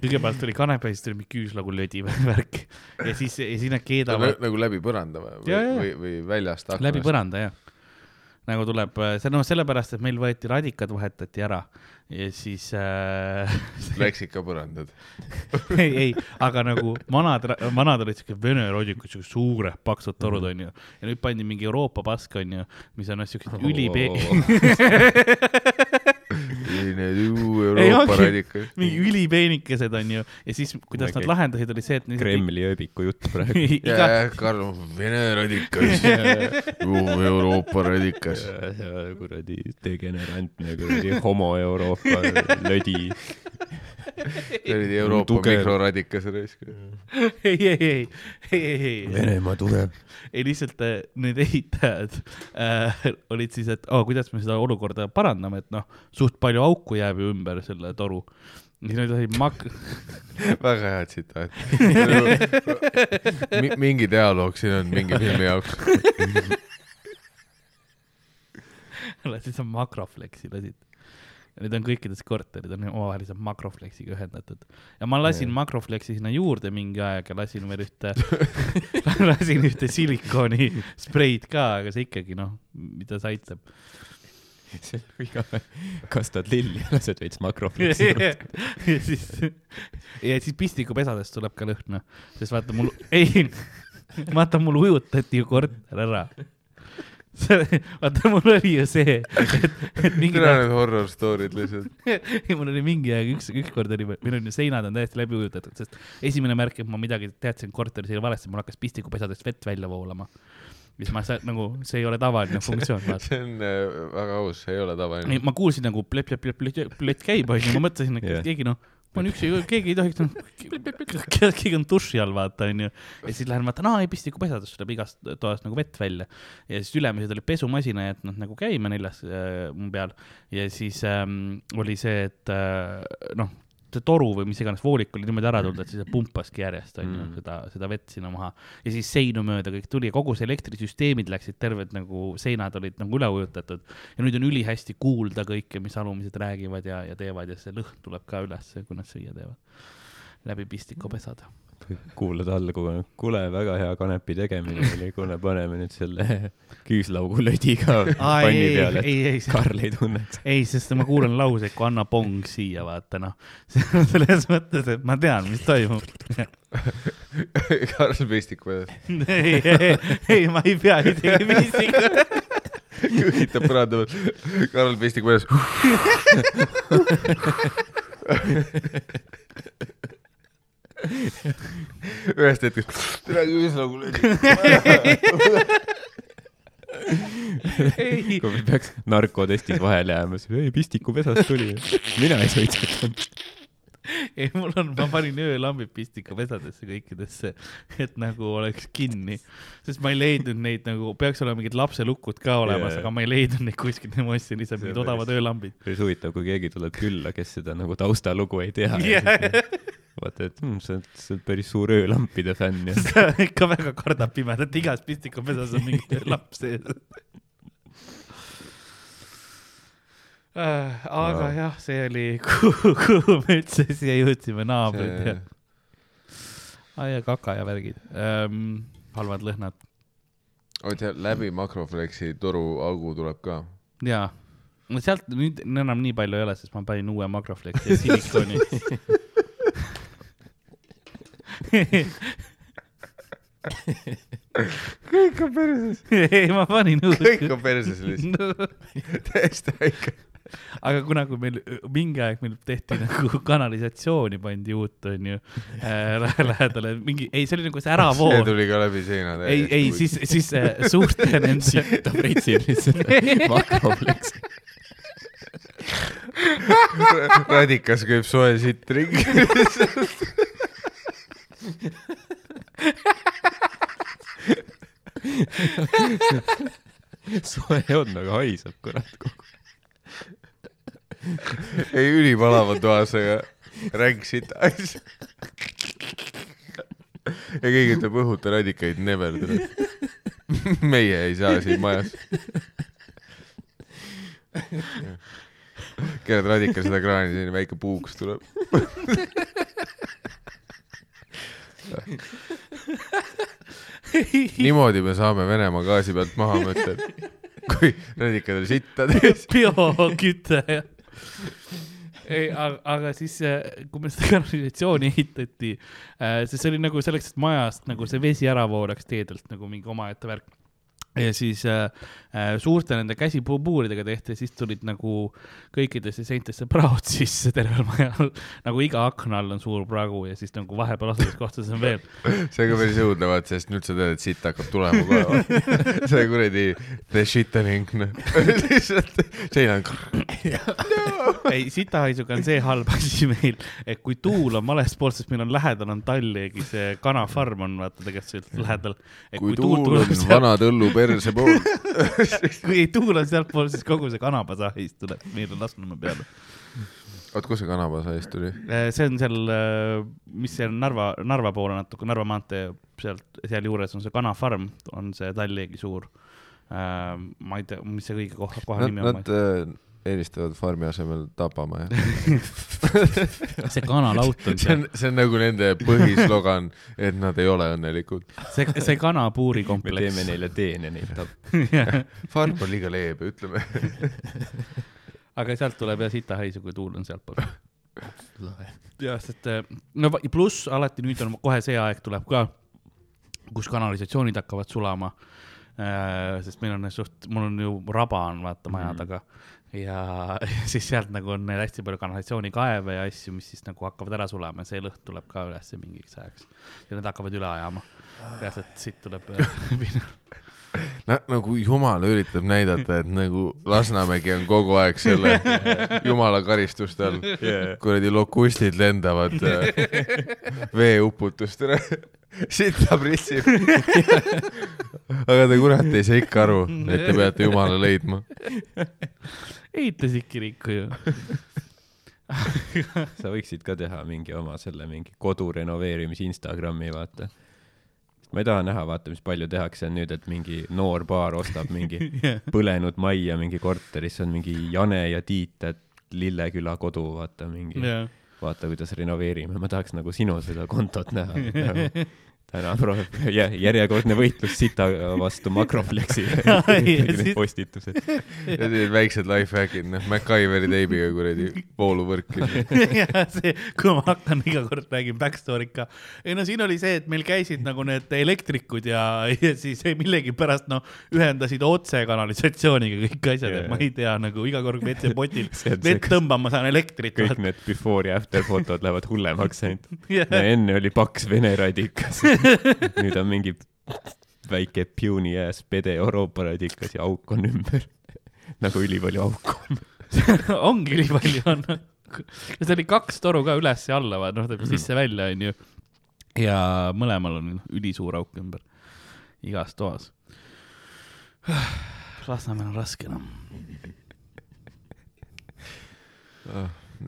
S1: kõigepealt tuli kanep ja siis tuli mingi küüslaugu lödi värk ja siis, ja siis need keedavad
S2: nagu läbi põranda või, või, või väljast
S1: läbi
S2: aknast?
S1: põranda jah. Nagu tuleb, see noh, sellepärast, et meil võeti radikad, vahetati ära. Ja siis äh,
S2: Läks ikka põrandad?
S1: ei, ei, aga nagu vanad, vanad olid siuke vene rodikud, siuke suured paksud torud onju. Ja nüüd pandi mingi Euroopa pask onju, mis on noh, siuksed ülipe-,
S2: Need radikad.
S1: mingi ülipeenikesed onju ja siis, kuidas nad lahendasid, oli see, et
S3: Kremli ööbiku jutt praegu.
S2: ja,
S1: iga,
S2: ja Karl, Vene radikas, Euroopa radikas.
S3: kuradi degenerantne kuradi homo Euroopa lödi.
S2: oli Euroopa
S3: Tugev.
S2: mikroradikas raisk.
S1: ei, ei, ei, ei, ei, ei,
S3: Venemaa tuleb.
S1: ei lihtsalt äh, need ehitajad äh, olid siis, et oh, kuidas me seda olukorda parandame, et noh, suht palju auku jääb ju ümber selle toru. siis nad olid mak-,
S2: väga hea tsitaat. mingi dialoog siin on mingi filmi jaoks.
S1: lasid seal makrofleksi lasid. Need on kõikides korterid on omavaheliselt makrofleksiga ühendatud ja ma lasin
S3: Jah.
S1: makrofleksi sinna juurde mingi aeg ja lasin veel ühte, lasin ühte silikooni spreid ka, aga see ikkagi noh, mida see aitab.
S3: see on iga päev, kastad lilli ja lased veits makrofleksi
S1: ja siis, ja siis pistikupesadest tuleb ka lõhna, sest vaata mul, ei, vaata mul ujutati ju korter ära. vaata, mul oli ju see, et, et mingi
S2: tere need horror story'd lihtsalt.
S1: ei, mul oli mingi aeg, üks, ükskord oli, meil on ju seinad on täiesti läbi ujutatud, sest esimene märk, et ma midagi teadsin korteris oli valesti, mul hakkas pistikupesadest vett välja voolama. Siis ma sa- nagu, see ei ole tavaline funktsioon,
S2: see on äh, väga aus, see ei ole tavaline.
S1: ma kuulsin nagu plett, plett, plett, plett, plett käib, onju, ma mõtlesin, et yeah. keegi noh, ma olen üksi, keegi ei tohiks noh, keegi on duši all, vaata, onju. ja siis lähen vaatan, aa ei, pistikupesadest tuleb igast toast nagu vett välja. ja siis ülemised olid pesumasina jätnud nagu käima neljas äh, mu peal ja siis ähm, oli see, et äh, noh, see toru või mis iganes voolik oli niimoodi ära tulnud, et siis see pumpaski järjest onju
S2: Mm.
S1: mm. seda, seda vett sinna maha ja siis seinu mööda kõik tuli ja kogu see elektrisüsteemid läksid terved nagu seinad olid nagu üle ujutatud ja nüüd on ülihästi kuulda kõike, mis alumised räägivad ja, ja teevad ja see lõhn tuleb ka ülesse, kui nad süüa teevad. läbi pistikupesade.
S3: Kuulad alla kogu aeg, kuule, väga hea kanepi tegemine oli, kuule, paneme nüüd selle küüslaugu lödi ka panni peale,
S1: ei, ei,
S3: et Karl ei tunneks.
S1: ei, sest ma kuulan lauseid, kui anna pong siia, vaata noh. selles mõttes, et ma tean, mis toimub.
S2: Karl Pistik vedas,
S1: ei, ei, ei, ma ei pea isegi pistikut.
S2: kõhitab põranda peal. Karl Pistik vedas. Ühest hetkest, tere küll nagu löödi.
S1: ei,
S3: kui peaks narkotestis vahele jääma, siis ei, pistikupesast tuli. mina ei suitsetanud.
S1: ei, mul on, ma panin öölambid pistikupesadesse kõikidesse, et nagu oleks kinni, sest ma ei leidnud neid nagu, peaks olema mingid lapselukud ka olemas yeah., aga ma ei leidnud neid kuskilt, ma ostsin
S3: on
S1: mingid odavad öölambid.
S3: päris huvitav, kui keegi tuleb külla, kes seda nagu taustalugu ei tea
S1: Jah..
S3: vaata, et mm, sa oled, sa oled päris suur öölampide fänn ja
S1: ikka väga kardab pimedat, igas pistikupesas on mingi öölamp sees. Aga
S2: Wow.
S1: jah, see oli, kuhu, me üldse siia jõudsime, naabrid ja, ja kaka ja värgid ähm,, halvad lõhnad
S2: oota, läbi makrofleksi toruaugu tuleb ka.
S1: jaa, no sealt nüüd enam nii palju ei ole, sest ma panin uue makrofleksi ja silikooni.
S2: kõik on perses,
S1: ei, ma panin
S2: kõik
S1: uue.
S2: on perses lihtsalt, täiesti väike.
S1: Aga kuna, kui meil mingi aeg meil tehti nagu kanalisatsiooni pandi uut, onju äh,, lähedale mingi, ei, see oli nagu see
S2: see
S1: äravool.
S2: tuli ka läbi seina.
S1: ei, ei, siis, siis äh, suurte nende,
S3: sitta pritsil lihtsalt makrofleks.
S2: radikas käib soe sitt ringi.
S3: soe on, aga haiseb kurat kogu
S2: ei, ülipalav on toas, aga ränk sitt asja. ja keegi ütleb õhuta radikaid never tuleb. meie ei saa siin majas. keerad radika seda kraani, selline väike puuks tuleb. niimoodi me saame Venemaa gaasi pealt maha mõtta, et kui radikad on sitta täis.
S1: bioküte ja ei, aga, siis, kui me seda kanalisatsiooni ehitati, siis see oli nagu selleks, et majast nagu see vesi ära voolaks teedelt nagu mingi omaette värk. Ja siis äh, äh, suurte nende käsipuuridega tehti, siis tulid nagu kõikidesse seintesse praod sisse tervel majal. nagu iga akna all on suur pragu ja siis nagu vahepeal asuvates kohtades on veel.
S2: see on ka päris õudne, vaat, sest nüüd sa tead, et sitt hakkab tulema kohe. see kuradi the shittening, noh. lihtsalt sein on.
S1: ei, sitahaisuga on see halb asi meil, et kui tuul on vales poolt, sest meil on lähedal on Tallingi see kanafarm on vaata tegelikult lähedal.
S2: kui tuul on vana tõllu perse pool.
S1: kui tuul on sealtpool, siis kogu see kanapasahis tuleb meile Lasnamäe peale.
S2: oot, kus see kanapasahis tuli?
S1: see on seal, mis seal Narva, Narva poole natuke, Narva maantee sealt, sealjuures on see kanafarm, on see Tallingi suur. ma ei tea, mis see õige koha, koha
S2: Nad,
S1: nimi on
S2: nad. Eelistavad farmi asemel tapama, jah.
S1: see kanalaut on
S2: see on see on nagu nende põhislogan, et nad ei ole õnnelikud.
S1: see, see kanapuuri
S3: me
S1: kompleks.
S3: teeme neile teene, neid tapab.
S2: farm on liiga leebe, ütleme.
S1: aga sealt tuleb jah sitahaisu, kui tuul on sealtpool. jah, sest eh, no pluss alati nüüd on kohe see aeg tuleb ka, kus kanalisatsioonid hakkavad sulama. sest meil on suht, mul on ju raba on vaata maja
S3: Mhm.
S1: taga ja siis sealt nagu on neil hästi palju kanalisatsioonikaeve ja asju, mis siis nagu hakkavad ära sulama ja see lõhn tuleb ka ülesse mingiks ajaks ja need hakkavad üle ajama. reaalselt siit tuleb
S2: no nagu jumal üritab näidata, et nagu Lasnamägi on kogu aeg selle jumala karistuste all. kuradi lokustid lendavad äh, veeuputustele, sita pritsib. aga te kurat ei saa ikka aru, et te peate jumala leidma.
S1: Ehitasid kiriku ju.
S3: sa võiksid ka teha mingi oma selle mingi kodu renoveerimise Instagrami, vaata. ma ei taha näha, vaata, mis palju tehakse nüüd, et mingi noor paar ostab mingi põlenud majja mingi korterisse, on mingi Jane ja Tiit, et Lilleküla kodu, vaata mingi,
S1: jah,
S3: vaata, kuidas renoveerime, ma tahaks nagu sinu seda kontot näha. täna proovib, järjekordne võitlus sita vastu Need
S1: siis-
S3: postitused.
S2: ja sellised väiksed life hack'id, noh, MacGyveri teibiga kuradi
S1: see, kui ma hakkan iga kord räägin backstory't ka. ei no siin oli see, et meil käisid nagu need elektrikud ja, ja siis millegipärast noh, ühendasid otse kanalisatsiooniga kõik asjad yeah., et ma ei tea nagu iga kord WC-potil vett tõmbama saan elektrit.
S3: kõik need before ja after fotod lähevad hullemaks ainult.
S1: Yeah.
S3: enne oli paks vene radikas. nüüd on mingi väike puny ass pede Euroopa radikas ja auk on ümber. nagu ülipalju auku on.
S1: ongi nii palju on. see oli kaks toru ka üles ja alla, noh, sisse-välja onju. ja mõlemal on ülisuur auk ümber, igas toas. Lasnamäel on raske noh.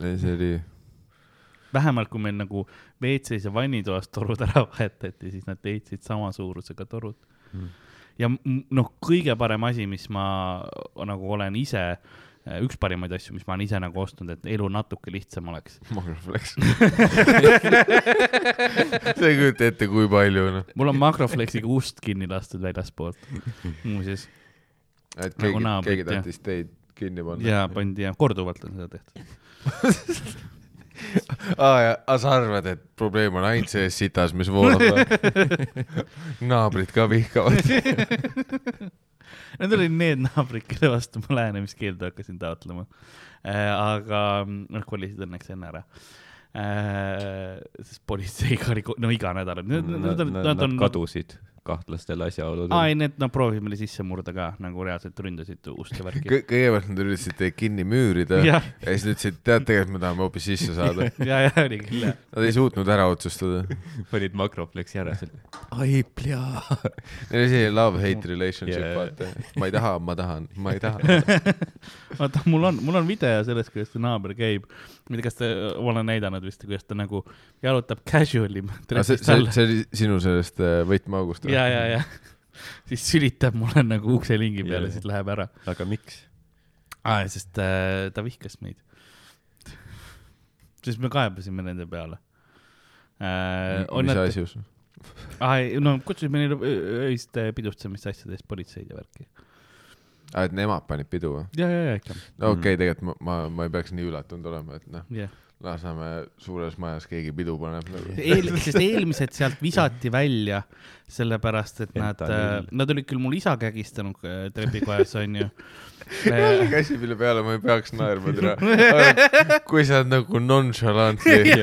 S2: see oli,
S1: vähemalt kui meil nagu WC-s ja vannitoas torud ära vahetati, siis nad ehitasid sama suurusega torud
S3: Mm.
S1: ja noh, kõige parem asi, mis ma nagu olen ise, üks parimaid asju, mis ma olen ise nagu ostnud, et elu natuke lihtsam oleks.
S2: Magnaflex. sa ei kujuta ette, kui palju, noh.
S1: mul on Makroflexiga ust kinni lastud väljaspoolt, muuseas.
S2: et
S1: Nagu
S2: keegi,
S1: naabrid,
S2: keegi tahtis teid kinni panna.
S1: ja pandi ja korduvalt on seda tehtud.
S2: aa, aga sa arvad, et probleem on ainult selles sitas, mis voolab või? naabrid ka vihkavad.
S1: Need olid need naabrid, kelle vastu ma lähenemiskeeldu hakkasin taotlema. aga nad kolisid õnneks enne ära. sest politseiga oli, ko- no iga nädal, nad,
S3: Nad,
S1: nad, on.
S3: kadusid kahtlastel asjaoludel
S1: aa, ei, need, nad proovisid meile sisse murda ka, nagu reaalselt ründasid ust ja värki.
S2: kõigepealt nad üritasid teid kinni müürida ja, ja siis nad ütlesid, tead, tegelikult me tahame hoopis sisse saada.
S1: ja, ja oli küll jah.
S2: Nad ei suutnud ära otsustada.
S3: panid Makroflexi ära seal. ai, plea.
S2: Neil oli selline love-hate relationship yeah., vaata. ma ei taha, ma tahan, ma ei taha.
S1: vaata, mul on, mul on video sellest, kuidas see naaber käib. Ma ei tea, kas te, ma olen näidanud vist, kuidas ta nagu jalutab casual'i
S2: see, see, see oli sinu sellest äh, võtmeaugust või?
S1: ja, ja, ja siis sülitab mulle nagu ukselingi peale siis läheb ära
S3: aga miks?
S1: ah,. sest äh, ta vihkas meid. sest me kaebasime nende peale äh,.
S2: mis asjus?
S1: ah,? no kutsusime neile öö- öist äh, pidustamist asjades politseid ja värki.
S2: aa, et nemad panid pidu või?
S1: ja, ja, ja ikka,
S2: no okei okay,, tegelikult ma, ma, ma ei peaks nii üllatunud olema, et noh,
S1: jah.
S2: Lasnamäe suures majas keegi pidu paneb nagu.
S1: eel-, sest eelmised sealt visati välja, sellepärast et nad,
S3: Fentanyl.
S1: nad olid küll mul isa kägistanud äh, trepikojas, onju.
S2: jälle käsi mille peale ma ei peaks naerma täna. kui sa oled nagu nonchalantly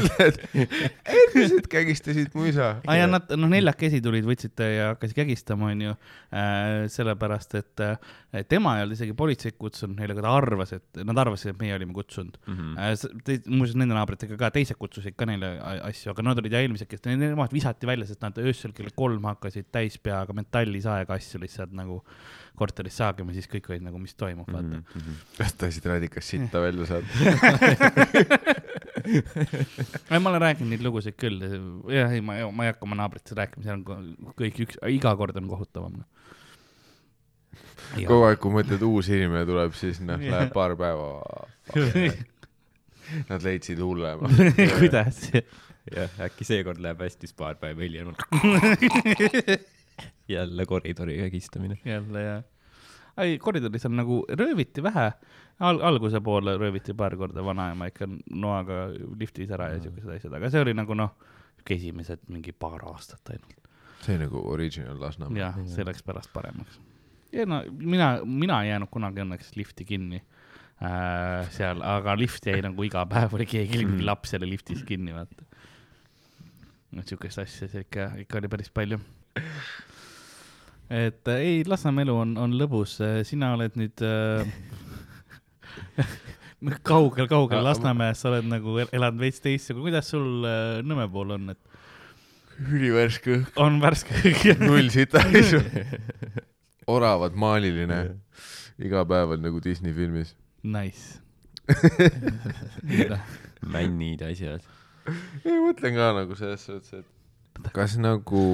S2: ütled, eelmised kägistasid mu isa.
S1: aa ja nad, noh, neljakesi tulid, võtsid ta ja hakkasid kägistama, onju. sellepärast, et äh, tema ei olnud isegi politseid kutsunud neile, aga ta arvas, et nad arvasid, et meie olime kutsunud
S3: Mhm.
S1: mm.. muuseas, nende naabritega ka, teised kutsusid ka neile asju, aga nad olid ja eelmised, kes, nemad visati välja, sest nad öösel kell kolm hakkasid täispeaga metallisaega asju lihtsalt nagu korteris saagima, siis kõik olid nagu, mis toimub, vaata mm.
S3: Mhm.
S2: kas tahtsid radikast sitta välja saada?
S1: -hmm. ma olen rääkinud neid lugusid küll, jah, ei, ma, ma ei hakka oma naabritest rääkima, seal on kõik üks, iga kord on kohutavam no..
S2: kogu aeg, kui mõtled, uus inimene tuleb, siis noh, läheb paar päeva. Nad leidsid hullema.
S1: kuidas?
S3: jah, äkki seekord läheb hästi, siis paar päeva hiljem on jälle koridori kägistamine.
S1: jälle jah. ei, koridoris on nagu rööviti vähe Al, alguse poole rööviti paar korda vanaema ikka noaga liftis ära ja siuksed asjad, aga see oli nagu noh, esimesed mingi paar aastat ainult
S2: see nagu original Lasnamäe.
S1: ja see läks pärast paremaks. ja no mina, mina ei jäänud kunagi õnneks lifti kinni äh, seal, aga lift jäi nagu iga päev oli keegi, mingi laps jälle liftis kinni, vaata. et siukest asja seal ikka, ikka oli päris palju. et äh, ei, Lasnamäe elu on, on lõbus, sina oled nüüd äh, kaugel, kaugel
S2: Aga-
S1: Lasnamäes, sa oled nagu el- elanud veits teistsugune, kuidas sul äh, Nõmme pool on, et
S2: ülivärske õhk,
S1: on värske õhk?
S2: null sita isu. oravad, maaliline, iga päev on nagu Disney filmis.
S1: Nice.
S3: männid, asjad.
S2: ei, mõtlen ka nagu selles suhtes, et kas nagu,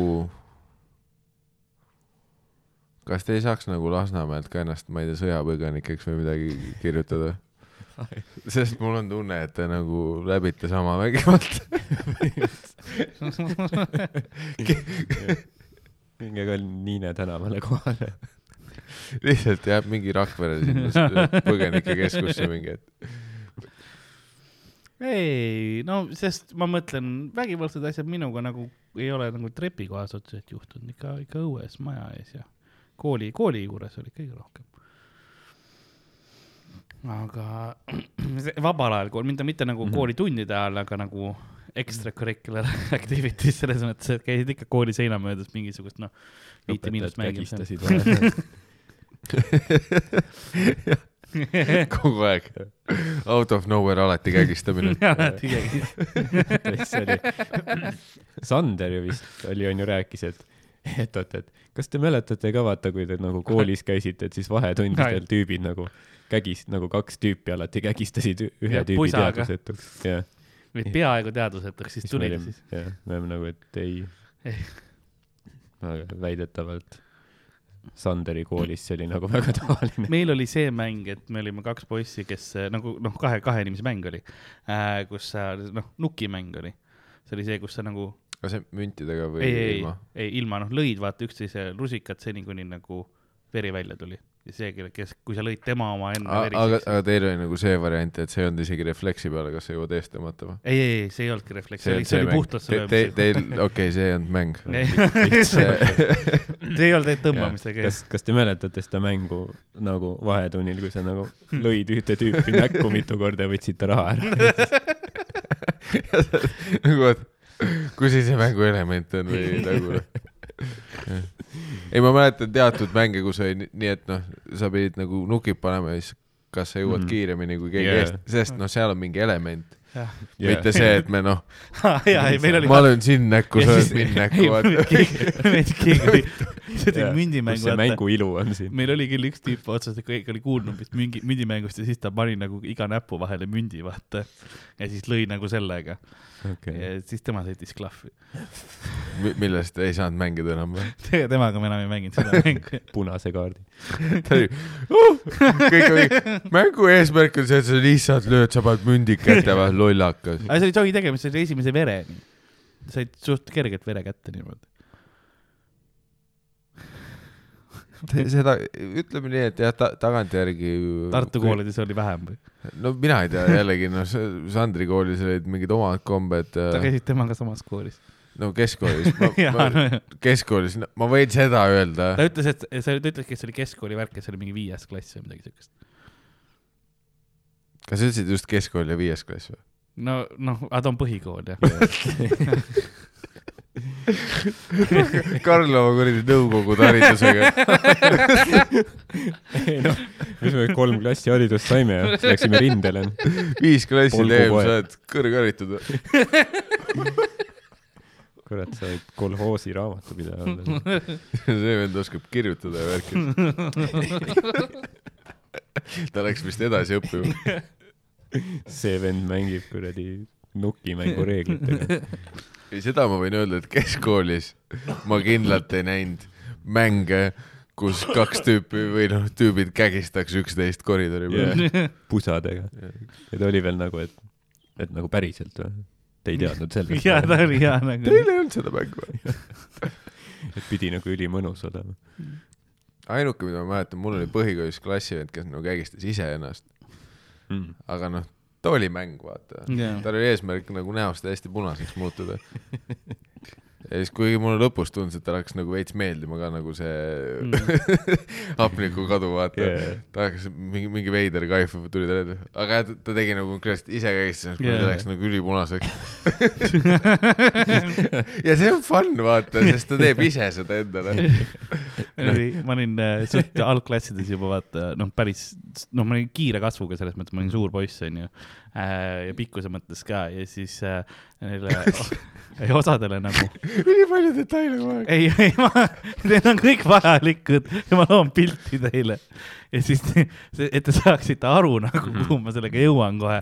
S2: kas te ei saaks nagu Lasnamäelt ka ennast, ma ei tea, sõjapõgenikeks või midagi kirjutada? sest mul on tunne, et te nagu läbite sama vägivalda.
S3: minge ka Niine tänavale kohale.
S2: lihtsalt jääb mingi Rakvere sinna põgenikekeskusse mingi, et
S1: ei, no sest ma mõtlen, vägivaldsed asjad minuga nagu ei ole nagu trepikohas otseselt juhtunud, ikka, ikka õues maja ees ja kooli, kooli juures oli kõige rohkem. aga vabal ajal kool, mitte, mitte nagu mm. -hmm. koolitundide ajal, aga nagu extracurricular activities selles mõttes, et käisid ikka kooli seina möödas mingisugust noh, viiti miinust mängimas.
S2: kogu aeg out of nowhere alati kägistamine.
S1: alati kägis.
S3: see oli, Sander ju vist oli, onju, rääkis, et, et oot, et kas te mäletate ka vaata, kui te nagu koolis käisite, et siis vahetundidel tüübid nagu kägis, nagu kaks tüüpi alati kägistasid ühe
S1: Ja
S3: tüübi
S1: pusaga.
S3: teadvusetuks.
S1: või peaaegu teadvusetuks, siis tulid siis.
S3: jah, me oleme nagu, et ei
S1: Ei..
S3: aga väidetavalt Sanderi koolis see oli nagu väga tavaline.
S1: meil oli see mäng, et me olime kaks poissi, kes äh, nagu noh, kahe, kahe inimese mäng oli äh,, kus sa noh, nukimäng oli. see oli see, kus sa nagu,
S2: kas see müntidega või
S1: ei, ei,
S2: ilma?
S1: ei ilma noh, lõid vaata üksteise rusikat seni, kuni nagu veri välja tuli. see, kes, kui sa lõid tema oma enne
S2: aga,
S1: veriseks.
S2: aga teil oli nagu see variant, et see ei olnud isegi refleksi peale, kas sa jõuad eest tõmmata või?
S1: ei, ei, ei, see ei olnudki refleks, see oli, see oli puhtalt
S2: te,
S1: löömisega.
S2: Teil, okei see ei olnud mäng.
S1: see ei olnud tõmbamisega,
S3: kas, kas te mäletate seda mängu nagu vahetunnil, kui sa nagu lõid ühte tüüpi näkku mitu korda ja võtsid ta raha ära?
S2: nagu, et kus siis see mängu element on või nagu. ei, ma mäletan teatud mänge, kus oli ni- nii, et noh, sa pidid nagu nukid panema ja siis kas sa jõuad mm. kiiremini kui keegi
S3: Yeah.
S2: eest, sest noh, seal on mingi element yeah., mitte see, et me noh,
S1: ja, ei, meil oli.
S2: ma löön sind näkku, sa lööd mind näkku,
S1: keegi, keegi see tegi mündimängu.
S3: see mängu ilu on siin.
S1: meil oli küll üks tüüp otsas, kõik oli kuulnud mingit müngi, mündimängust ja siis ta pani nagu iga näpu vahele mündi, vaata. ja siis lõi nagu sellega
S3: okei,
S1: ja siis tema sõitis klahvi.
S2: millest ei saanud mängida enam või?
S1: temaga me enam ei mänginud seda mängu.
S3: punase kaardi.
S2: ta oli uh,, kõik oli, mängu eesmärk on see, et sa lihtsalt lööd, sa paned mündi kätte lollakas.
S1: aga see oli jogi tegemine, see oli esimese vereni. said suht kergelt vere kätte niimoodi.
S2: seda, ütleme nii, et jah ta,, tagantjärgi.
S1: Tartu. koolides oli vähem või?
S2: no mina ei tea, jällegi noh, Sandri koolis olid mingid omad kombed.
S1: sa käisid temaga samas koolis.
S2: no keskkoolis, ma,
S1: no
S2: ma keskkoolis, ma võin seda öelda.
S1: ta ütles, et see, ta ütleski, et see oli keskkooli värk ja see oli mingi viies klass või midagi siukest.
S2: kas sa ütlesid just keskkool ja viies klass või?
S1: no, noh, aga ta on põhikool jah.
S2: Karl oma kuradi nõukogude haridusega.
S3: ei noh, mis me kolm klassi haridust saime ja läksime rindele.
S2: viis klassi teeb, sa oled kõrgharitud
S3: kurat, sa oled kolhoosi raamatupidaja olla.
S2: see vend oskab kirjutada ja värki. ta läks vist edasi õppima.
S3: see vend mängib kuradi nukimängu reeglitega.
S2: ei, seda ma võin öelda, et keskkoolis ma kindlalt ei näinud mänge, kus kaks tüüpi või noh, tüübid kägistaks üksteist koridori peal
S3: Yeah. pusadega. ja ta oli veel nagu, et, et nagu päriselt või? Te ei teadnud sellest?
S1: ja ta oli hea nagu.
S2: Teil ei olnud seda mängu või?
S3: et pidi nagu ülimõnus olema.
S2: ainuke, mida ma mäletan, mul oli põhikoolis klassivend, kes nagu kägistas iseennast,
S3: Mm.
S2: aga noh, ta oli mäng, vaata.
S1: Jaa.
S2: tal oli eesmärk nagu näost hästi punaseks muutuda. ja siis, kuigi mulle lõpus tundus, et talle hakkas nagu veits meeldima ka nagu see mm. hapnikukadu, vaata
S3: Yeah.
S2: ta hakkas mingi, mingi veider kaif tuli talle aga ta, ta tegi nagu konkreetselt ise kägistas, kui
S1: Yeah.
S2: ta läks nagu ülipunaseks. ja see on fun, vaata, sest ta teeb ise seda endale.
S1: ma olin äh, suht algklassides juba vaata, noh, päris, noh, ma olin kiire kasvuga selles mõttes, ma olin suur poiss, onju. Ja pikkuse mõttes ka ja siis äh, neile, osadele nagu,
S2: nii palju detaile kogu aeg.
S1: ei, ei ma, need on kõik vajalikud ja ma loon pilti teile. ja siis, et te saaksite aru nagu, kuhu ma sellega jõuan kohe.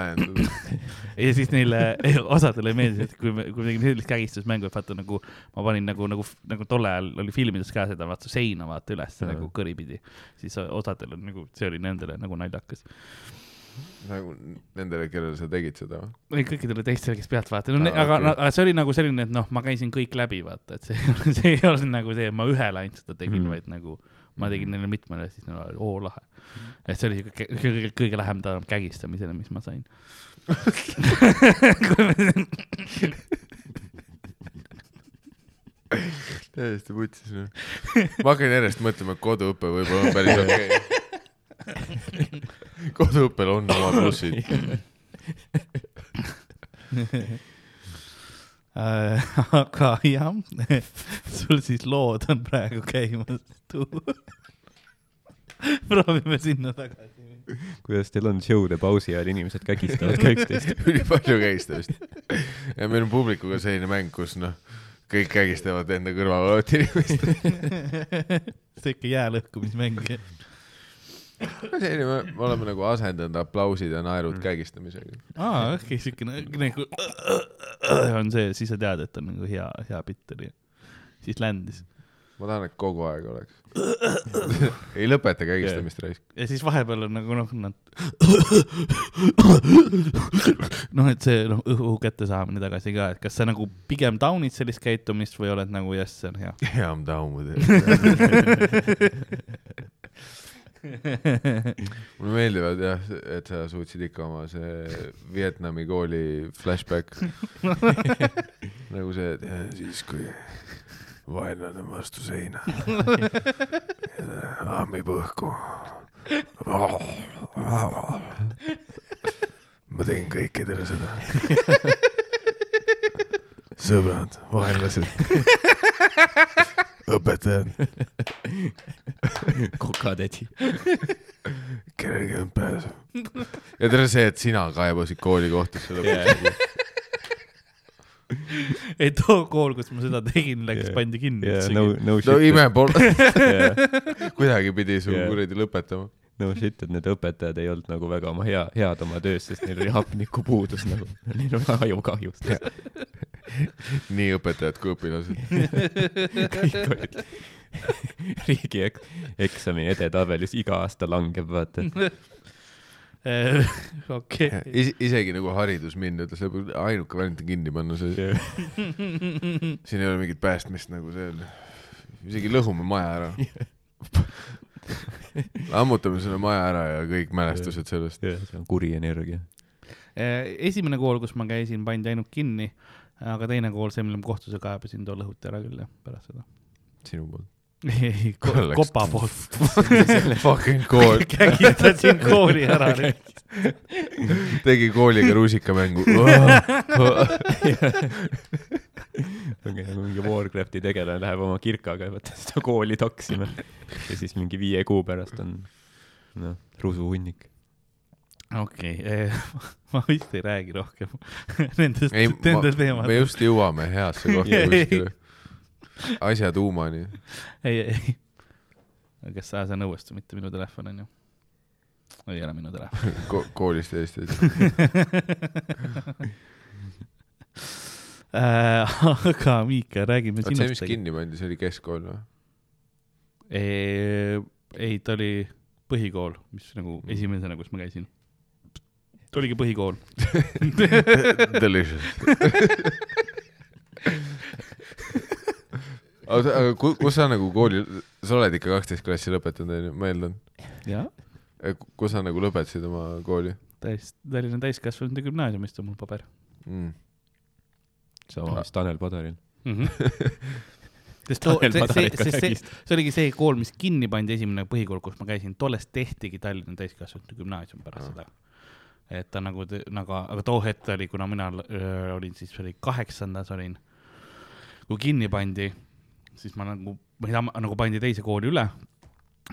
S2: näen seda.
S1: ja siis neile, osadele meeldis, et kui me, kui me tegime sellist kägistusmängu, et vaata nagu ma panin nagu, nagu, nagu tol ajal oli filmides ka seda, vaata seina vaata üles
S3: Jaa.
S1: nagu kõripidi. siis osadel on nagu, see oli nendele nagu naljakas.
S2: Nagu nendele, kellele sa tegid seda või?
S1: või kõikidele teistele, kes pealt vaatasid, no aga okay., aga see oli nagu selline, et noh, ma käisin kõik läbi, vaata, et see, see ei olnud nagu see, et ma ühele ainult seda tegin
S3: Mhm.
S1: mm., vaid nagu ma tegin neile mitmele, siis neil oli oo lahe. et see oli siuke kõ- kõige, kõige lähem ta kägistamisele, mis ma sain.
S2: täiesti vutsis noh. ma hakkan järjest mõtlema, et koduõpe võib-olla on päris okei okay. koduõppel on oma plussid.
S1: Äh, aga jah, sul siis lood on praegu käimas. proovime sinna tagasi.
S3: kuidas teil on show'de pausi ajal inimesed kägistavad ka üksteist?
S2: ülipalju kägistamist. ja meil on publikuga selline mäng, kus noh, kõik kägistavad enda kõrval olevat inimest.
S1: siuke jää lõhkumismäng.
S2: selline, me oleme nagu asendanud aplausid ja naerud kägistamisega.
S1: aa, okei, siuke nagu on see, siis sa tead, et on nagu hea, hea bitt oli. siis ländis.
S2: ma tahan, et kogu aeg oleks. ei lõpeta kägistamist raisk.
S1: ja siis vahepeal on nagu noh, nad. noh, et see noh, õhu kättesaamine tagasi ka, et kas sa nagu pigem taunid sellist käitumist või oled nagu jess, see on hea.
S2: Down with it. mulle meeldivad jah, et sa suutsid ikka oma see Vietnami kooli flashback. nagu see, et ja siis kui vaenlane on vastu seina. ammib õhku. ma tegin kõikidele seda. sõbrad, vaenlased, õpetajad,
S3: kokatädi.
S2: kellelgi ei olnud pääsu. ja on see, et sina kaebasid kooli kohtusse lõpuks
S3: Yeah.
S2: yeah..
S1: ei too kool, kus ma seda tegin, läks
S3: Yeah.
S1: pandi kinni
S3: yeah, no, no
S2: no ime pole,
S3: yeah,
S2: kuidagi pidi su
S3: Jaa.
S2: kuradi lõpetama.
S3: no shit, et need õpetajad ei olnud nagu väga oma hea, head oma töös, sest neil oli hapnikupuudus nagu, neil on ajukahjustus.
S2: nii õpetajad kui õpilased.
S3: kõik olid riigi ek-, eksami edetabelis iga aasta langeb, vaata.
S1: okei,
S2: Is, isegi nagu haridus mind ütles, ainuke variant on kinni panna see, siin ei ole mingit päästmist nagu see on, isegi lõhume maja ära. lammutame selle maja ära ja kõik mälestused sellest.
S3: see on kuri energia.
S1: esimene kool, kus ma käisin, pandi ainult kinni, aga teine kool, see, mille ma kohtusse kaebasin, too lõhuti ära küll jah, pärast seda.
S2: sinu poolt.
S1: ei, kopa poolt.
S2: Fucking kool,
S1: kägitasin kooli ära.
S2: tegi kooliga rusikamängu.
S3: mingi Warcrafti tegelane läheb oma kirkaga ja vaata seda kooli toksima ja siis mingi viie kuu pärast on noh, rusuhunnik.
S1: okei, ma vist ei räägi rohkem nendest,
S2: ei,
S1: nendest
S2: me
S1: teemadest.
S2: just jõuame heasse kohta kuskile. asja tuumani.
S1: ei, ei. kas sa, see on õuestu, mitte minu telefon onju? ei ole minu telefon.
S2: Ko koolist Eestis.
S1: Äh, aga Miika, räägime
S2: oot, see, mis
S1: sinust.
S2: kinni pandi, see oli keskkool või?
S1: ei, ta oli põhikool, mis nagu esimesena, kus ma käisin. Oligi põhikool.
S2: Delicious. aga aga ku- kus sa nagu kooli, sa oled ikka kaksteist klassi lõpetanud onju, ma eeldan.
S1: jah,
S2: kus sa nagu lõpetasid oma kooli
S1: täis, Tallinna Täiskasvanute Gümnaasiumist on mul paber
S2: mm.?
S3: sama mis Tanel Padaril.
S1: mm. -hmm. sest too,
S3: Tanel
S1: see, see
S3: Padar, ikka
S1: see, see,
S3: räägis.
S1: see oligi see kool, mis kinni pandi, esimene põhikool, kus ma käisin, tollest tehtigi Tallinna Täiskasvanute Gümnaasium pärast
S2: Aa.
S1: seda. Et ta nagu, nagu, aga too hetk oli, kuna mina öö, olin siis, oli kaheksandas olin, kui kinni pandi, siis ma nagu, ma ei saa, nagu pandi teise kooli üle.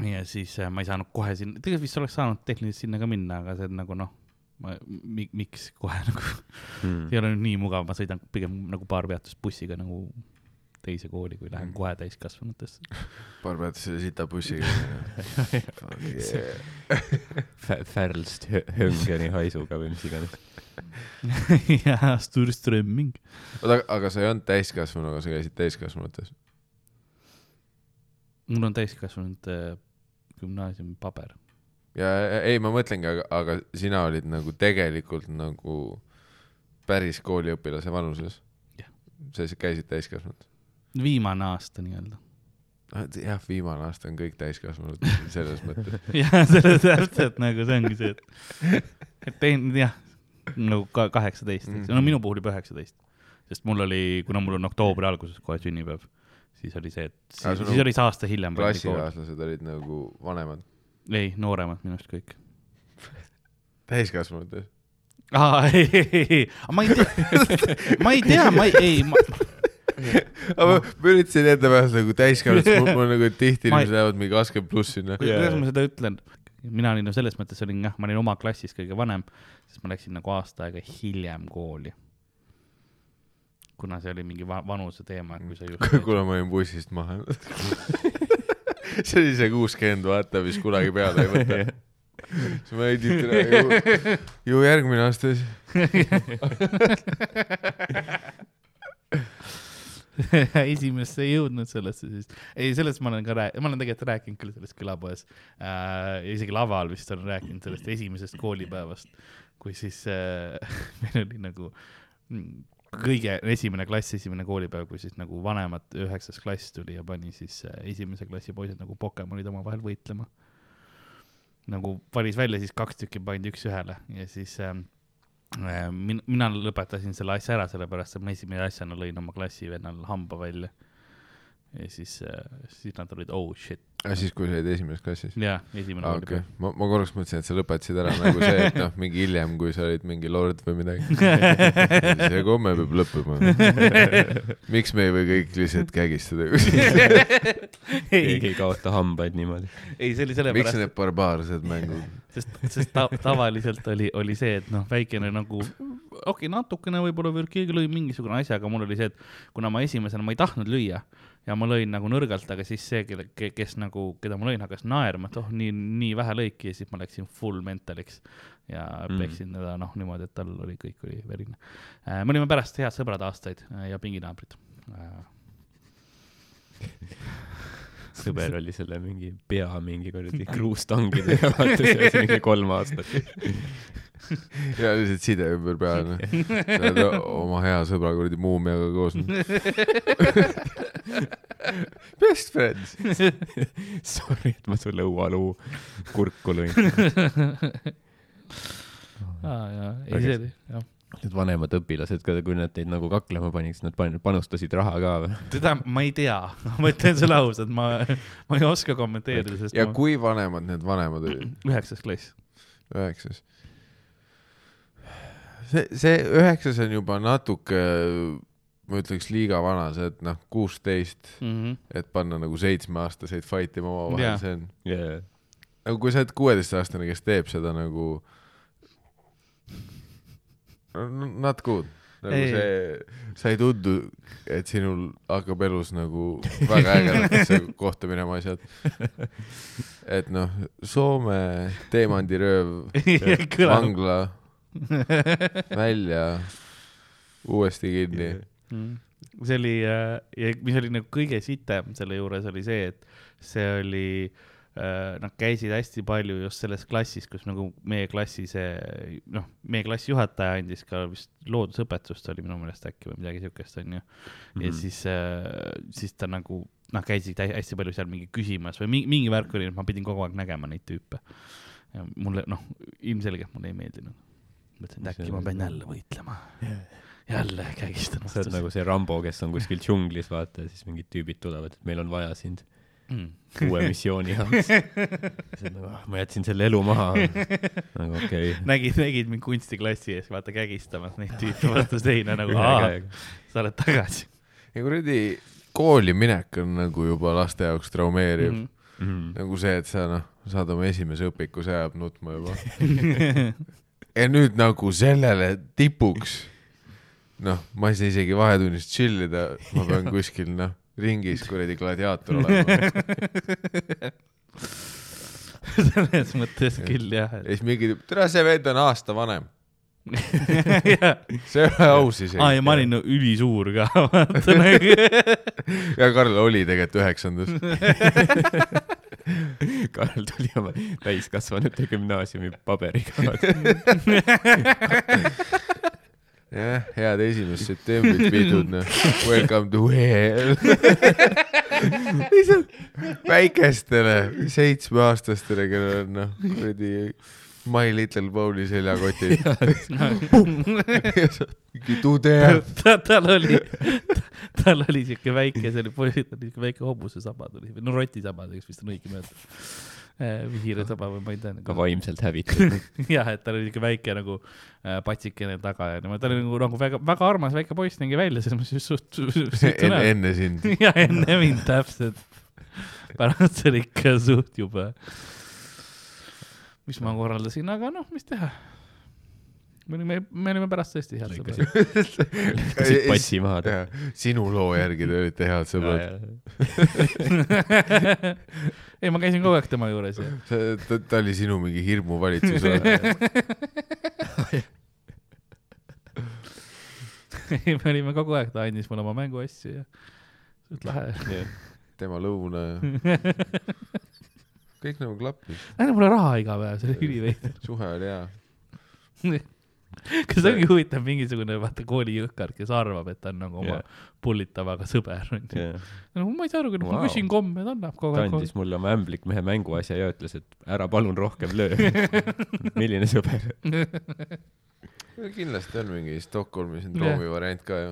S1: ja siis äh, ma ei saanud kohe sinna, tegelikult vist oleks saanud tehniliselt sinna ka minna, aga see on nagu noh, ma, mi, miks kohe nagu
S3: Hmm.
S1: ei ole nüüd nii mugav, ma sõidan pigem nagu paar peatust bussiga nagu teise kooli, kui lähen
S2: Mm.
S1: kohe täiskasvanutesse.
S2: paar peatus selle sita bussiga.
S3: Färlst Hö- Höngeni haisuga või mis iganes.
S1: ja Sturströmming.
S2: oota, aga sa ei olnud täiskasvanu, aga sa käisid täiskasvanutes?
S1: mul on täiskasvanute gümnaasiumi paber.
S2: ja ei, ma mõtlengi, aga, aga sina olid nagu tegelikult nagu päris kooliõpilase vanuses sa käisid täiskasvanud?
S1: Viimane aasta nii-öelda.
S2: jah, viimane aasta on kõik täiskasvanud selles mõttes.
S1: jah, see täpselt nagu see ongi see, et, et tein jah, nagu ka kaheksateist, eks
S2: Mhm.
S1: no minu puhul juba üheksateist. sest mul oli, kuna mul on oktoobri alguses kohe sünnipäev, siis oli see, et siis, siis
S2: on
S1: oli see aasta hiljem.
S2: klassikaaslased olid nagu vanemad,
S1: ei, nooremad minust kõik.
S2: täiskasvanutes.
S1: aa, ei, ei, ei, ma ei tea, ma ei tea, ma ei, ei, ma,
S2: aga ma, ma üritasin enda pealt nagu täiskasvanud, sest mul, mul nagu tihti inimesed lähevad mingi kakskümmend pluss sinna.
S1: kuidas ma seda ütlen, mina olin no selles mõttes olin jah, ma olin oma klassis kõige vanem, sest ma läksin nagu aasta aega hiljem kooli. kuna see oli mingi va vanuse teema, kui sa just.
S2: kuna ma olin bussist maha. see oli see kuuskümmend, vaata, mis kunagi peale ei võta. siis ma ei tihti ju, ju järgmine aasta siis.
S1: esimesse ei jõudnud sellesse siis, ei sellest ma olen ka rääkinud, ma olen tegelikult rääkinud küll sellest külapoes äh,, isegi laval vist olen rääkinud sellest esimesest koolipäevast, kui siis äh, meil oli nagu kõige esimene klass, esimene koolipäev, kui siis nagu vanemad üheksas klass tuli ja pani siis äh, esimese klassi poisid nagu Pokemonid omavahel võitlema. nagu valis välja siis kaks tükki pandi üks-ühele ja siis äh, mina lõpetasin selle asja ära, sellepärast et ma esimese asjana lõin oma klassivennal hamba välja. Ja siis, siis nad olid oh shit,
S2: siis, kui sa olid esimeses klassis?
S1: jaa, esimene
S2: aa,
S1: koolipäev
S2: okei. ma, ma korraks mõtlesin, et sa lõpetasid ära nagu see, et noh, mingi hiljem, kui sa olid mingi lord või midagi. see komme peab lõppema. miks me ei või kõik lihtsalt kägistada?
S3: keegi
S1: ei,
S3: kaota hambaid niimoodi.
S1: ei see oli
S2: miks
S1: sellepärast,
S2: need barbaarsed mängud?
S1: sest, sest ta, tavaliselt oli, oli see, et noh, väikene nagu okei okay,, natukene võib-olla veel keegi lõi mingisugune asi, aga mul oli see, et kuna ma esimesena, ma ei tahtnud lüüa ja ma lõin nagu nõrgalt, aga siis see, kelle, kes nagu, keda ma lõin, hakkas naerma, et oh, nii, nii vähe lõiki ja siis ma läksin full mentaliks ja
S3: Mm.
S1: peksin teda noh, niimoodi, et tal oli, kõik oli verine. me olime pärast head sõbrad aastaid äh, ja pinginaabrid.
S3: sõber oli selle mingi pea mingi kuradi kruustangidega, vaata see oli mingi kolm aastat.
S2: ja lihtsalt side ümber pea, noh. sa oled oma hea sõbra kuradi muumiaga koos. Best friends.
S3: Sorry, et ma su lõualuu kurku lõin.
S1: aa jaa, ei see oli, jah.
S3: Need vanemad õpilased ka, kui nad teid nagu kaklema panid, siis nad pan- panustasid raha ka või?
S1: teda ma ei tea, ma ütlen sulle ausalt, ma, ma ei oska kommenteerida, sest
S2: ja
S1: ma
S2: kui vanemad need vanemad olid?
S1: üheksas klass.
S2: üheksas. see, see üheksas on juba natuke, ma ütleks liiga vana, see, et noh, kuusteist,
S1: Mhm.
S2: et panna nagu seitsmeaastaseid fight ima omavahel, see on
S3: jaa,
S2: nagu kui sa oled kuueteistaastane, kes teeb seda nagu no, not good. nagu
S1: Ei.
S2: see, sa ei tundu, et sinul hakkab elus nagu väga ägedatesse kohta minema asjad. et noh, Soome teemandirööv, vangla, välja, uuesti kinni.
S1: Mm. see oli, ja mis oli nagu kõige sitem selle juures oli see, et see oli, nad käisid hästi palju just selles klassis, kus nagu meie klassi see, noh, meie klassi juhataja andis ka vist loodusõpetust oli minu meelest äkki või midagi siukest, onju. ja
S3: Mhm.
S1: siis, siis ta nagu, noh, käisid hä- hästi palju seal mingi küsimas või mingi, mingi värk oli, et ma pidin kogu aeg nägema neid tüüpe. ja mulle, noh, ilmselgelt mulle ei meeldinud. mõtlesin, et äkki ma pean jälle võitlema. jälle kägistan
S3: sa oled nagu see Rambo, kes on kuskil džunglis, vaata, ja siis mingid tüübid tulevad, et meil on vaja sind
S1: mm..
S3: uue missiooni jaoks. siis on nagu, ah, ma jätsin selle elu maha. nagu okei
S1: nägid, nägid mind kunstiklassi ees, vaata kägistamas neid tüüpe vastu seina nagu, aa, sa oled tagasi
S2: ja kuradi kooli minek on nagu juba laste jaoks traumeeriv mm.
S1: mm.
S3: Mhm.
S2: nagu see, et sa noh, saad oma esimese õpiku, see ajab nutma juba. ja nüüd nagu sellele tipuks, noh, ma ei saa isegi vahetunnis chill ida, ma pean kuskil noh, ringis kuradi gladiaator olema.
S1: selles mõttes küll jah,
S2: ja siis mingi, tere, see vend on aasta vanem. See ei ole aus isegi.
S1: aa ja ma olin no, ülisuur ka, vaata nagu.
S2: ja Karl oli tegelikult üheksandas.
S3: Karl tuli oma täiskasvanute gümnaasiumi paberiga.
S2: jah, head esimest septembrit pidud, noh. Welcome to hell. lihtsalt väikestele seitsmeaastastele, kellel on noh, kuradi My Little Pony seljakotid. mingi tude.
S1: ta, tal oli, tal oli siuke väike, see oli tal oli siuke väike hobusesaba tuli või no rotisaba, vist on õigem öelda. Hiiresaba või ma ei tea
S3: ka
S1: nagu.
S3: vaimselt hävitud.
S1: jah, et tal oli siuke väike nagu äh, patsikene taga ja niimoodi, ta oli nagu, nagu väga, väga armas väike poiss nägi välja, selles mõttes suht, suht,
S2: enne, sind.
S1: ja enne mind täpselt. pärast see oli ikka suht jube. mis ma korraldasin, aga noh, mis teha. Me olime, me olime pärast tõesti head sõbrad.
S3: lõikasid passi maha.
S2: sinu loo järgi te olite head sõbrad.
S1: ei, ma käisin kogu aeg tema juures ja
S2: see, ta, ta oli sinu mingi hirmuvalitsus või?
S1: ei, me olime kogu aeg, ta andis mulle oma mänguasju ja suht lahe.
S2: tema lõuna ja kõik nagu klappis,
S1: andis mulle raha iga päev, see oli üliveider.
S2: suhe oli hea.
S1: kas ongi huvitav mingisugune vaata koolijõhkar, kes arvab, et ta on nagu oma
S3: Jah.
S1: pullitavaga sõber onju. no ma ei saa aru, kui
S3: Vau.
S1: ma küsin komme, ta annab kogu
S3: ta
S1: aeg.
S3: andis mulle oma ämblikmehe mänguasja ja ütles, et ära palun rohkem löö. milline sõber.
S2: kindlasti on mingi Stockholmi sündroomi variant ka ju.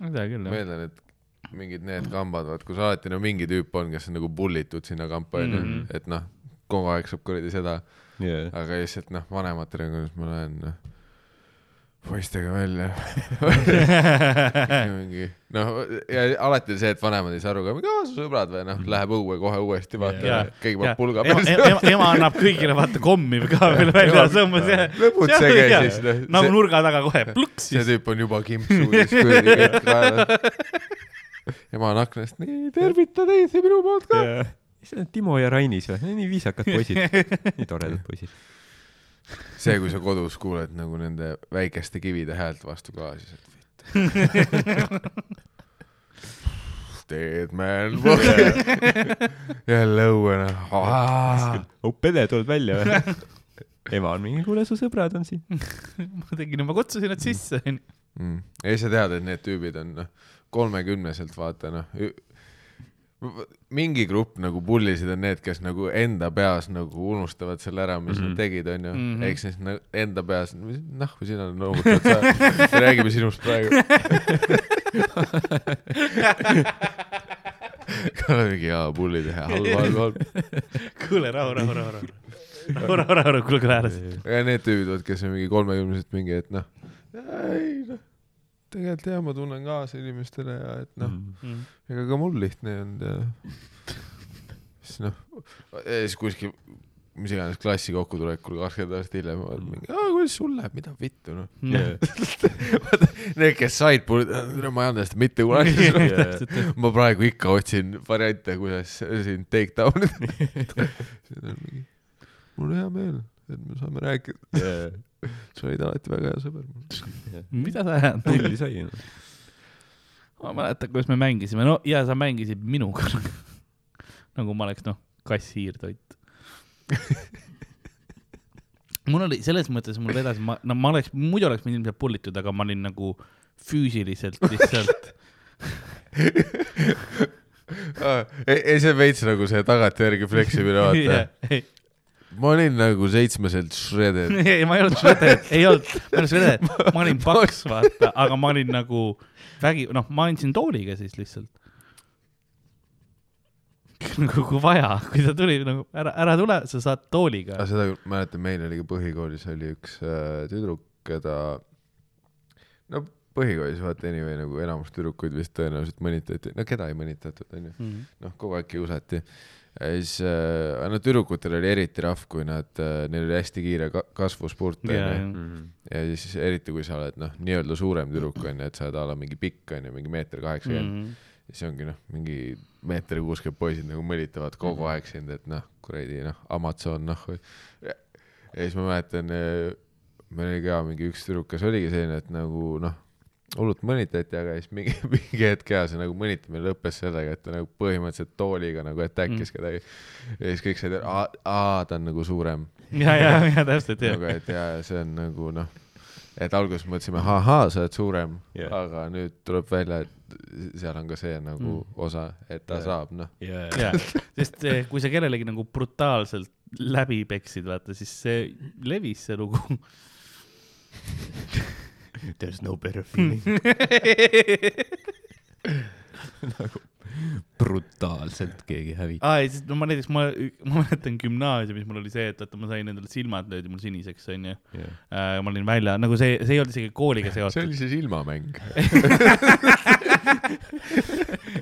S1: ma ei tea küll
S2: ma
S1: jah.
S2: eeldan, et mingid need kambad, vaat kus alati no mingi tüüp on, kes on nagu bullitud sinna kampa onju
S1: Mhm.,
S2: et noh, kogu aeg saab kuradi seda,
S3: jaa.
S2: aga lihtsalt noh, vanematele, kuidas ma näen, noh, poistega välja mingi noh, ja alati on see, et vanemad ei saa aru ka, mingi aa su sõbrad või noh, läheb õue kohe uuesti, vaata keegi paneb pulga
S1: ema,
S2: peale.
S1: ema, ema annab kõigile vaata kommi ka veel välja, sõmbas ja.
S2: lõbutsege siis noh,
S1: nagu nurga taga kohe pluks
S2: see tüüp on juba kimpsuudis kuradi kett kaelas. ema on aknast, nii tervita teisi minu poolt ka.
S3: mis need on Timo ja Rainis või? nii viisakad poisid, nii toredad poisid.
S2: see, kui sa kodus kuuled nagu nende väikeste kivide häält vastu klaasi, siis et Dead man jälle õue noh.
S3: oh pede, tuled välja või? ema on mingi, kuule su sõbrad on siin.
S1: ma tegin, ma kutsusin nad sisse, onju.
S2: mm.. ei, sa tead, et need tüübid on noh, kolmekümneselt vaata noh, mingi grupp nagu pullisid on need, kes nagu enda peas nagu unustavad selle ära, mis mm -hmm.
S3: Mhm.
S2: nad tegid, onju mm
S1: Mhm.
S2: -hmm.. eks siis na- enda peas, nahku sina noogutad, sa, räägime sinust praegu. Kalle mingi jaa, pulli teha, halb, halb, halb.
S1: kuule, rahu, rahu, rahu, rahu. rahu, rahu, rahu, rahu, kuulge ära
S2: ja need tüübid, vot, kes on mingi kolmekümnesed mingi, et noh, ei noh, tegelikult jah, ma tunnen kaasa inimestele ja et noh,
S3: Mm.
S2: ega ka mul lihtne ei olnud ja siis noh, siis kuskil mis iganes klassi kokkutulekul kakskümmend aastat hiljem oled mingi, aa kuidas sul läheb, mida vittu noh. Need, kes said, ma ei anda seda mitte kunagi. ma praegu ikka otsin variante, kuidas siin take down ida. mul on hea meel, et me saame rääkida. sa olid alati väga hea sõber.
S1: mida sa ajad?
S3: pulli sai.
S1: ma mäletan, kuidas me mängisime, no ja sa mängisid minuga. nagu ma oleks noh, kass hiirtoit. mul oli selles mõttes, mul vedas, ma, no ma oleks, muidu oleks mind ilmselt pullitud, aga ma olin nagu füüsiliselt lihtsalt
S2: ei, ei see on veits nagu see tagantjärgi fleksimine, vaata. Ma olin nagu seitsmeselt shredded.
S1: ei, ma ei olnud shredded, ei olnud, ma ei olnud shredded, ma olin paks, vaata, aga ma olin nagu vägi, noh, ma andsin tooliga siis lihtsalt. nagu kui vaja, kui ta tuli nagu ära, ära tule, sa saad tooliga
S2: seda mäletan, meil oli ka põhikoolis oli üks äh, tüdruk, keda, no põhikoolis vaata anyway nagu enamus tüdrukuid vist tõenäoliselt mõnitati, no keda ei mõnitatud, onju,
S1: Mhm.
S2: noh, kogu aeg kiusati. Ja siis äh,, no tüdrukutel oli eriti rahv, kui nad äh,, neil oli hästi kiire ka kasvuspurt,
S1: ja,
S2: onju.
S3: Mm.
S2: ja siis eriti, kui sa oled noh, nii-öelda suurem tüdruk onju, et sa oled a la mingi pikk onju, mingi meeter kaheksakümmend
S1: Mhm.
S2: ja siis ongi noh, mingi meeter kuuskümmend poisid nagu mõlitavad kogu aeg sind, et noh, kuradi noh, Amazon noh. ja siis ma mäletan, meil oli ka mingi üks tüdruk, kes oligi selline, et nagu noh, hullult mõnitati, aga siis mingi, mingi hetk ja see nagu mõnitamine lõppes sellega, et ta nagu põhimõtteliselt tooliga nagu attack'is
S1: Mm.
S2: kedagi. ja siis kõik said aa, ta on nagu suurem.
S1: ja, ja, ja täpselt
S2: nagu,
S1: jah.
S2: et ja see on nagu noh, et alguses mõtlesime, ahaa, sa oled suurem yeah., aga nüüd tuleb välja, et seal on ka see nagu
S1: Mm.
S2: osa, et ta yeah. saab noh.
S3: ja,
S1: ja, sest kui sa kellelegi nagu brutaalselt läbi peksid, vaata, siis see levis see lugu.
S3: There is no better feeling. nagu brutaalselt keegi hävitab.
S1: aa, ei, sest no ma näiteks, ma, ma mäletan gümnaasiumis mul oli see, et vaata, ma sain endale silmad löödi mul siniseks, onju. ma olin välja, nagu see, see ei olnud isegi kooliga
S2: see
S1: seotud.
S2: oli siis ilmamäng.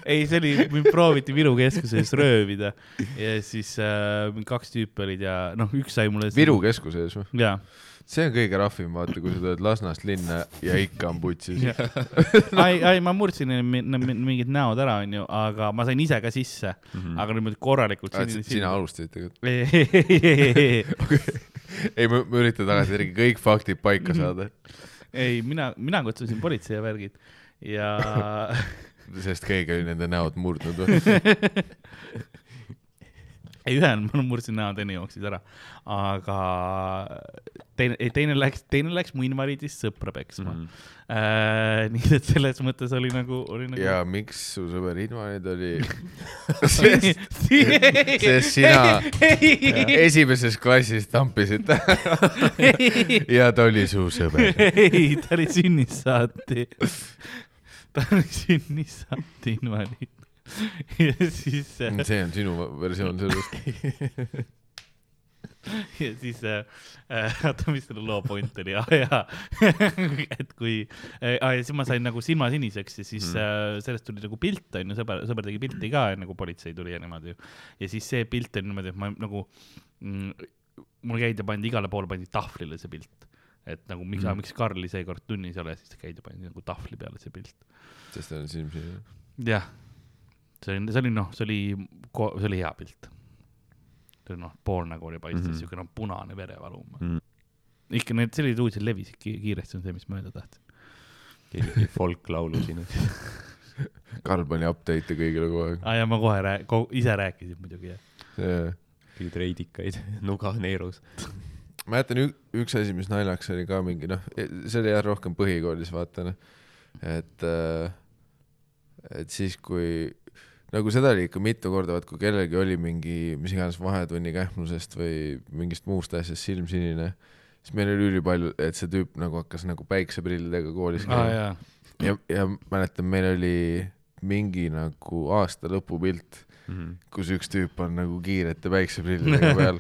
S1: ei, see oli, mind prooviti Viru keskuses röövida ja siis äh, kaks tüüpi olid ja noh, üks sai mulle.
S2: Viru keskuses või?
S1: jaa,
S2: see on kõige rahvim, vaata, kui sa tuled Lasnast linna ja ikka on putsis.
S1: ai, ai, ma murdsin mingid näod ära, onju, aga ma sain ise ka sisse, aga niimoodi korralikult.
S2: sina alustasid tegelikult?
S1: ei,
S2: ma, ma üritan tagantjärgi kõik faktid paika saada,
S1: ei, mina, mina kutsusin politsei ja värgid ja
S2: sest keegi oli nende näod murdnud või?
S1: ei, ühel ma murdsin näo, teine jooksis ära, aga teine, ei teine läks, teine läks mu invaliidist sõpra peksma mm. -hmm. Äh, nii et selles mõttes oli nagu, oli nagu.
S2: ja miks su sõber invaliid oli? sest, sest sina esimeses klassis tampisid ta ja ta oli su sõber.
S1: ei, ta oli sünnist saati, ta oli sünnist saati invaliid. ja siis äh,
S2: see on sinu versioon sellest.
S1: ja siis äh,, äh, oota, mis selle loo point oli, aa jaa, et kui äh,, ja siis ma sain nagu silmasiniseks ja siis
S3: Mm.
S1: äh, sellest tuli nagu pilt onju, sõber, sõber tegi pilti ka, nagu politsei tuli ja niimoodi. ja siis see pilt oli niimoodi, et ma nagu mm,, mul käidi pandi igale poole pandi tahvlile see pilt. et nagu miks
S3: Mm.
S1: mm., miks Karli seekord tunnis ei ole, siis käidi pandi nagu tahvli peale see pilt.
S2: sest ta on silmsini.
S1: jah, see oli, see oli noh, see oli, see oli hea pilt. see oli noh, pool nägu oli paistis mm. -hmm. siuke noh, punane verevalu
S3: Mm.
S1: ikka need sellised uudised levisid ki kiiresti, on see, mis ma öelda tahtsin.
S3: keegi folklaulu siin.
S2: Karl pani update'e kõigile kogu aeg
S1: aa ja ma kohe rää-, ise rääkisin muidugi jah.
S2: yeah..
S3: tegid reidikaid, nuga neerus.
S2: mäletan ük, üks asi, mis naljakas oli ka mingi noh, see oli jah rohkem põhikoolis vaata noh, et äh, et siis kui nagu seda oli ikka mitu korda, vaat kui kellelgi oli mingi mis iganes vahetunni kähmlusest või mingist muust asjast silm sinine, siis meil oli ülipalju, et see tüüp nagu hakkas nagu päikseprillidega koolis
S1: aa
S2: käima.
S1: jaa,
S2: ja, ja mäletan, meil oli mingi nagu aasta lõpupilt
S3: Mhm.
S2: kus üks tüüp on nagu kiirete päikseprillidega peal.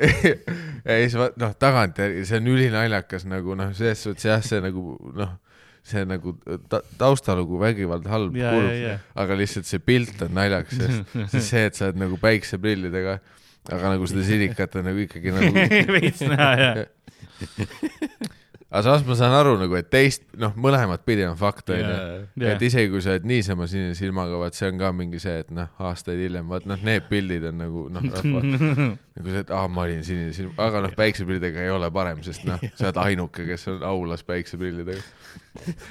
S2: Ja siis noh, tagantjärgi see on ülinaljakas nagu noh, selles suhtes jah, see nagu noh, see nagu ta, taustalugu vägivald halb
S1: ja,
S2: kurb,
S1: ja.
S2: aga lihtsalt see pilt on naljakas, sest see, et sa oled nagu päikseprillidega, aga nagu seda silikat on nagu ikkagi nagu
S1: veits näha jah.
S2: aga samas ma saan aru nagu, et teist, noh, mõlemat pidi on fakt, onju. Et isegi kui sa oled niisama sinise silmaga, vaat see on ka mingi see, et noh, aastaid hiljem, vaat noh, need pildid on nagu noh, rahva nagu see, et aa, ma olin sinine silm, aga noh, päikseprillidega ei ole parem, sest noh, sa oled ainuke, kes on aulas päikseprillidega.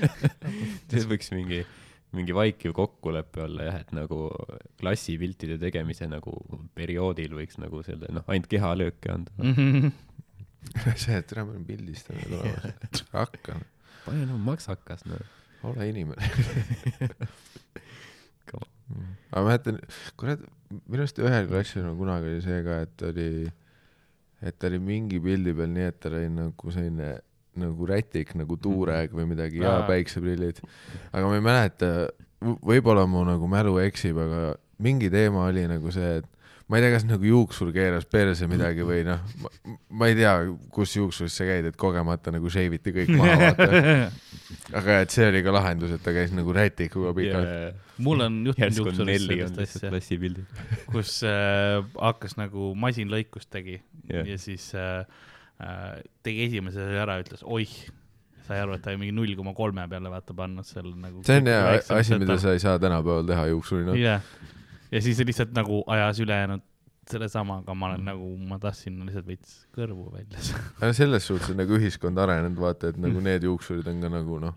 S3: see võiks mingi, mingi vaikiv kokkulepe olla jah, et nagu klassipiltide tegemise nagu perioodil võiks nagu selle noh, ainult kehalööke anda.
S2: see, et tere, ma olen pildistanud olemas, hakka,
S3: pane no maksakas noh.
S2: ole inimene. aga ma mäletan, kurat, minu arust ühel klassil kunagi oli see ka, et oli, et ta oli mingi pildi peal nii, et tal oli nagu selline nagu rätik nagu tuureg või midagi ja päikseprillid. aga ma ei mäleta, võib-olla mu nagu mälu eksib, aga mingi teema oli nagu see, et ma ei tea, kas nagu juuksur keeras perse midagi või noh, ma ei tea, kus juuksuris sa käid, et kogemata nagu shave iti kõik maha, vaata. aga et see oli ka lahendus, et ta käis nagu rätikuga pikalt.
S1: mul on juhtunud juuksuris sellist asja, kus äh, hakkas nagu masinlõikust tegi
S3: Jah.
S1: ja siis äh, äh, tegi esimese ära, ütles oih, sai aru, et ta oli mingi null koma kolme peale vaata pannud seal nagu.
S2: see on hea asi, mida sa ei saa tänapäeval teha juuksurina.
S1: jah, ja siis lihtsalt nagu ajas ülejäänud sellesama, aga ma olen nagu, ma tahtsin lihtsalt veits kõrvu välja saada.
S2: aga selles suhtes on nagu ühiskond arenenud, vaata, et nagu need juuksurid on ka nagu noh,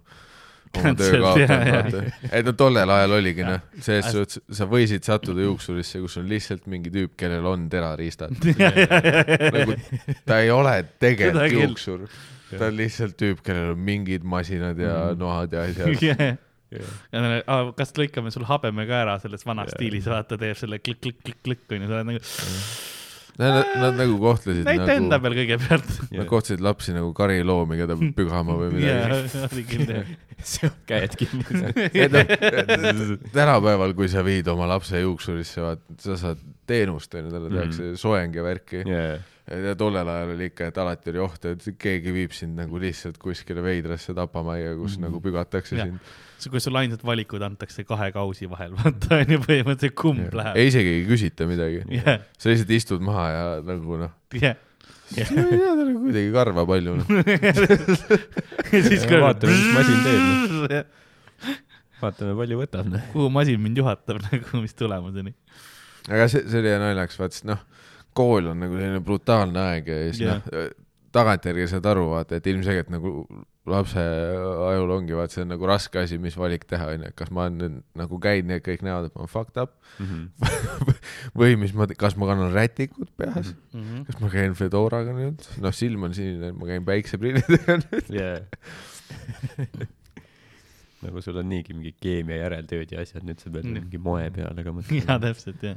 S2: oma töö kaotanud, vaata. et no tollel ajal oligi noh, selles suhtes sa võisid sattuda juuksurisse, kus on lihtsalt mingi tüüp, kellel on terariistad. nagu ta ei ole tegelikult juuksur, ta on lihtsalt tüüp, kellel on mingid masinad ja
S3: Mm.
S2: noad ja asjad.
S1: kas lõikame sul habeme ka ära selles vanas
S3: Jah.
S1: stiilis, vaata, teeb selle klikk-klikk-klikk-klikk onju, sa oled nagu,
S2: Nad, nad nagu kohtlesid
S1: näita enda
S2: nagu,
S1: peal kõigepealt.
S2: nad kohtlesid lapsi nagu kariloomi, keda peab pügama või midagi.
S3: käed kinni.
S2: noh, tänapäeval, kui sa viid oma lapse juuksurisse, vaat sa saad teenust onju, talle tehakse
S1: Mhm.
S2: soeng ja värki.
S3: jaa,
S2: ja tollel ajal oli ikka, et alati oli oht, et keegi viib sind nagu lihtsalt kuskile veidrasse tapamajja, kus
S3: Mhm.
S2: nagu pügatakse
S1: Jah.
S2: sind.
S1: kui sul ainsad valikud antakse kahe kausi vahel, vaata onju, põhimõtteliselt kumb läheb.
S2: ei, isegi ei küsita midagi.
S1: jah,
S2: sa lihtsalt istud maha ja nagu noh,
S1: jah.
S2: ma ei tea, tal on kuidagi karva palju noh.
S1: ja siis
S3: Ja vaatame, mis masin teeb, vaatame, palju võtab noh.
S1: kuhu masin mind juhatab nagu, mis tulemuseni.
S2: aga see, see oli naljakas, vaat sest noh, kool on nagu selline brutaalne aeg ja siis
S1: Jah.
S2: noh, tagantjärgi saad aru, vaata, et ilmselgelt nagu lapse ajul ongi, vaat see on nagu raske asi, mis valik teha, onju, et kas ma nüüd nagu käin ja kõik näevad, et ma olen fucked up või mis ma, kas ma kannan rätikut peas,
S1: Mhm.
S2: kas ma käin Fedoraga nüüd, noh, silm on sinine, ma käin päikseprillidega nüüd.
S3: jaa. nagu sul on niigi mingi keemia järeltööd ja asjad, nüüd sa pead
S1: Mm.
S3: mingi moe peale ka
S1: jaa,
S3: mõtlema.
S1: täpselt jah.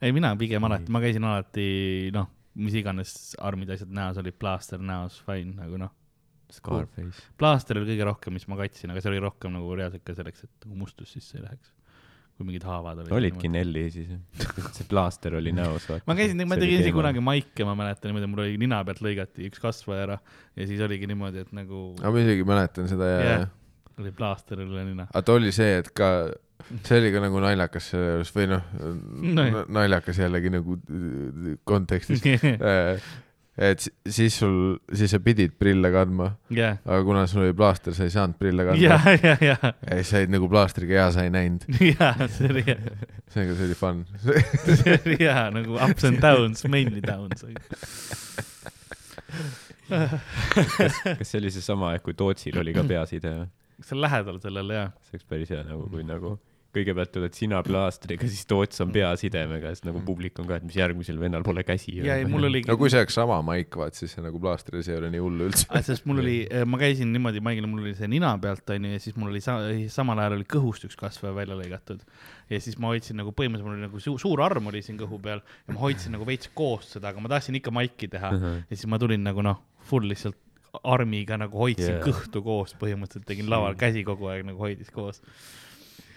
S1: ei, mina pigem alati, ma käisin alati noh, mis iganes armid asjad näos olid, plaaster näos, fine nagu noh.
S3: Scarface.
S1: plaaster oli kõige rohkem, mis ma katsin, aga see oli rohkem nagu reaalselt ka selleks, et nagu mustus sisse ei läheks. kui mingid haavad olid.
S3: olidki Nelli siis, see plaaster oli näos.
S1: ma käisin, ma tegin isegi kunagi maike, ma mäletan niimoodi, mul oli nina pealt lõigati üks kasvaja ära ja siis oligi niimoodi, et nagu
S2: aga ma isegi mäletan seda ja yeah.,
S1: oli plaaster üle nina.
S2: aga ta oli see, et ka, see oli ka nagu naljakas selle juures või noh
S1: Nojah.,
S2: naljakas jällegi nagu äh, kontekstis. et si- siis sul, siis sa pidid prille kandma,
S1: jah,
S2: aga kuna sul oli plaaster, sa ei saanud prille kanda
S1: ja, ja, ja,
S2: ja siis sa olid nagu plaastriga hea, sa ei näinud.
S1: ja see oli hea,
S2: seega see oli fun.
S1: see oli hea nagu ups and downs, mainly downs.
S3: kas see oli seesama, et kui Tootsil oli ka peaside või?
S1: see on lähedal sellele jah.
S3: see oleks päris hea nagu, kui nagu kõigepealt tuled sina plaastriga, siis Toots on peasidemega, siis nagu publik on ka, et mis järgmisel vennal pole käsi.
S1: ja ei, mul oli
S2: no kui see oleks sama maik, vaat siis see nagu plaastris ei ole nii hullu üldse.
S1: Ah, sest mul oli, ma käisin niimoodi maigil, mul oli see nina pealt onju ja siis mul oli sa, samal ajal oli kõhust üks kasvaja välja lõigatud. ja siis ma hoidsin nagu põhimõtteliselt mul oli nagu suur, suur arm oli siin kõhu peal ja ma hoidsin nagu veits koos seda, aga ma tahtsin ikka maiki teha ja siis ma tulin nagu noh, full lihtsalt armiga nagu hoidsin yeah. kõhtu koos, põhimõtteliselt tegin laval, käsi kogu aeg nagu hoidis koos.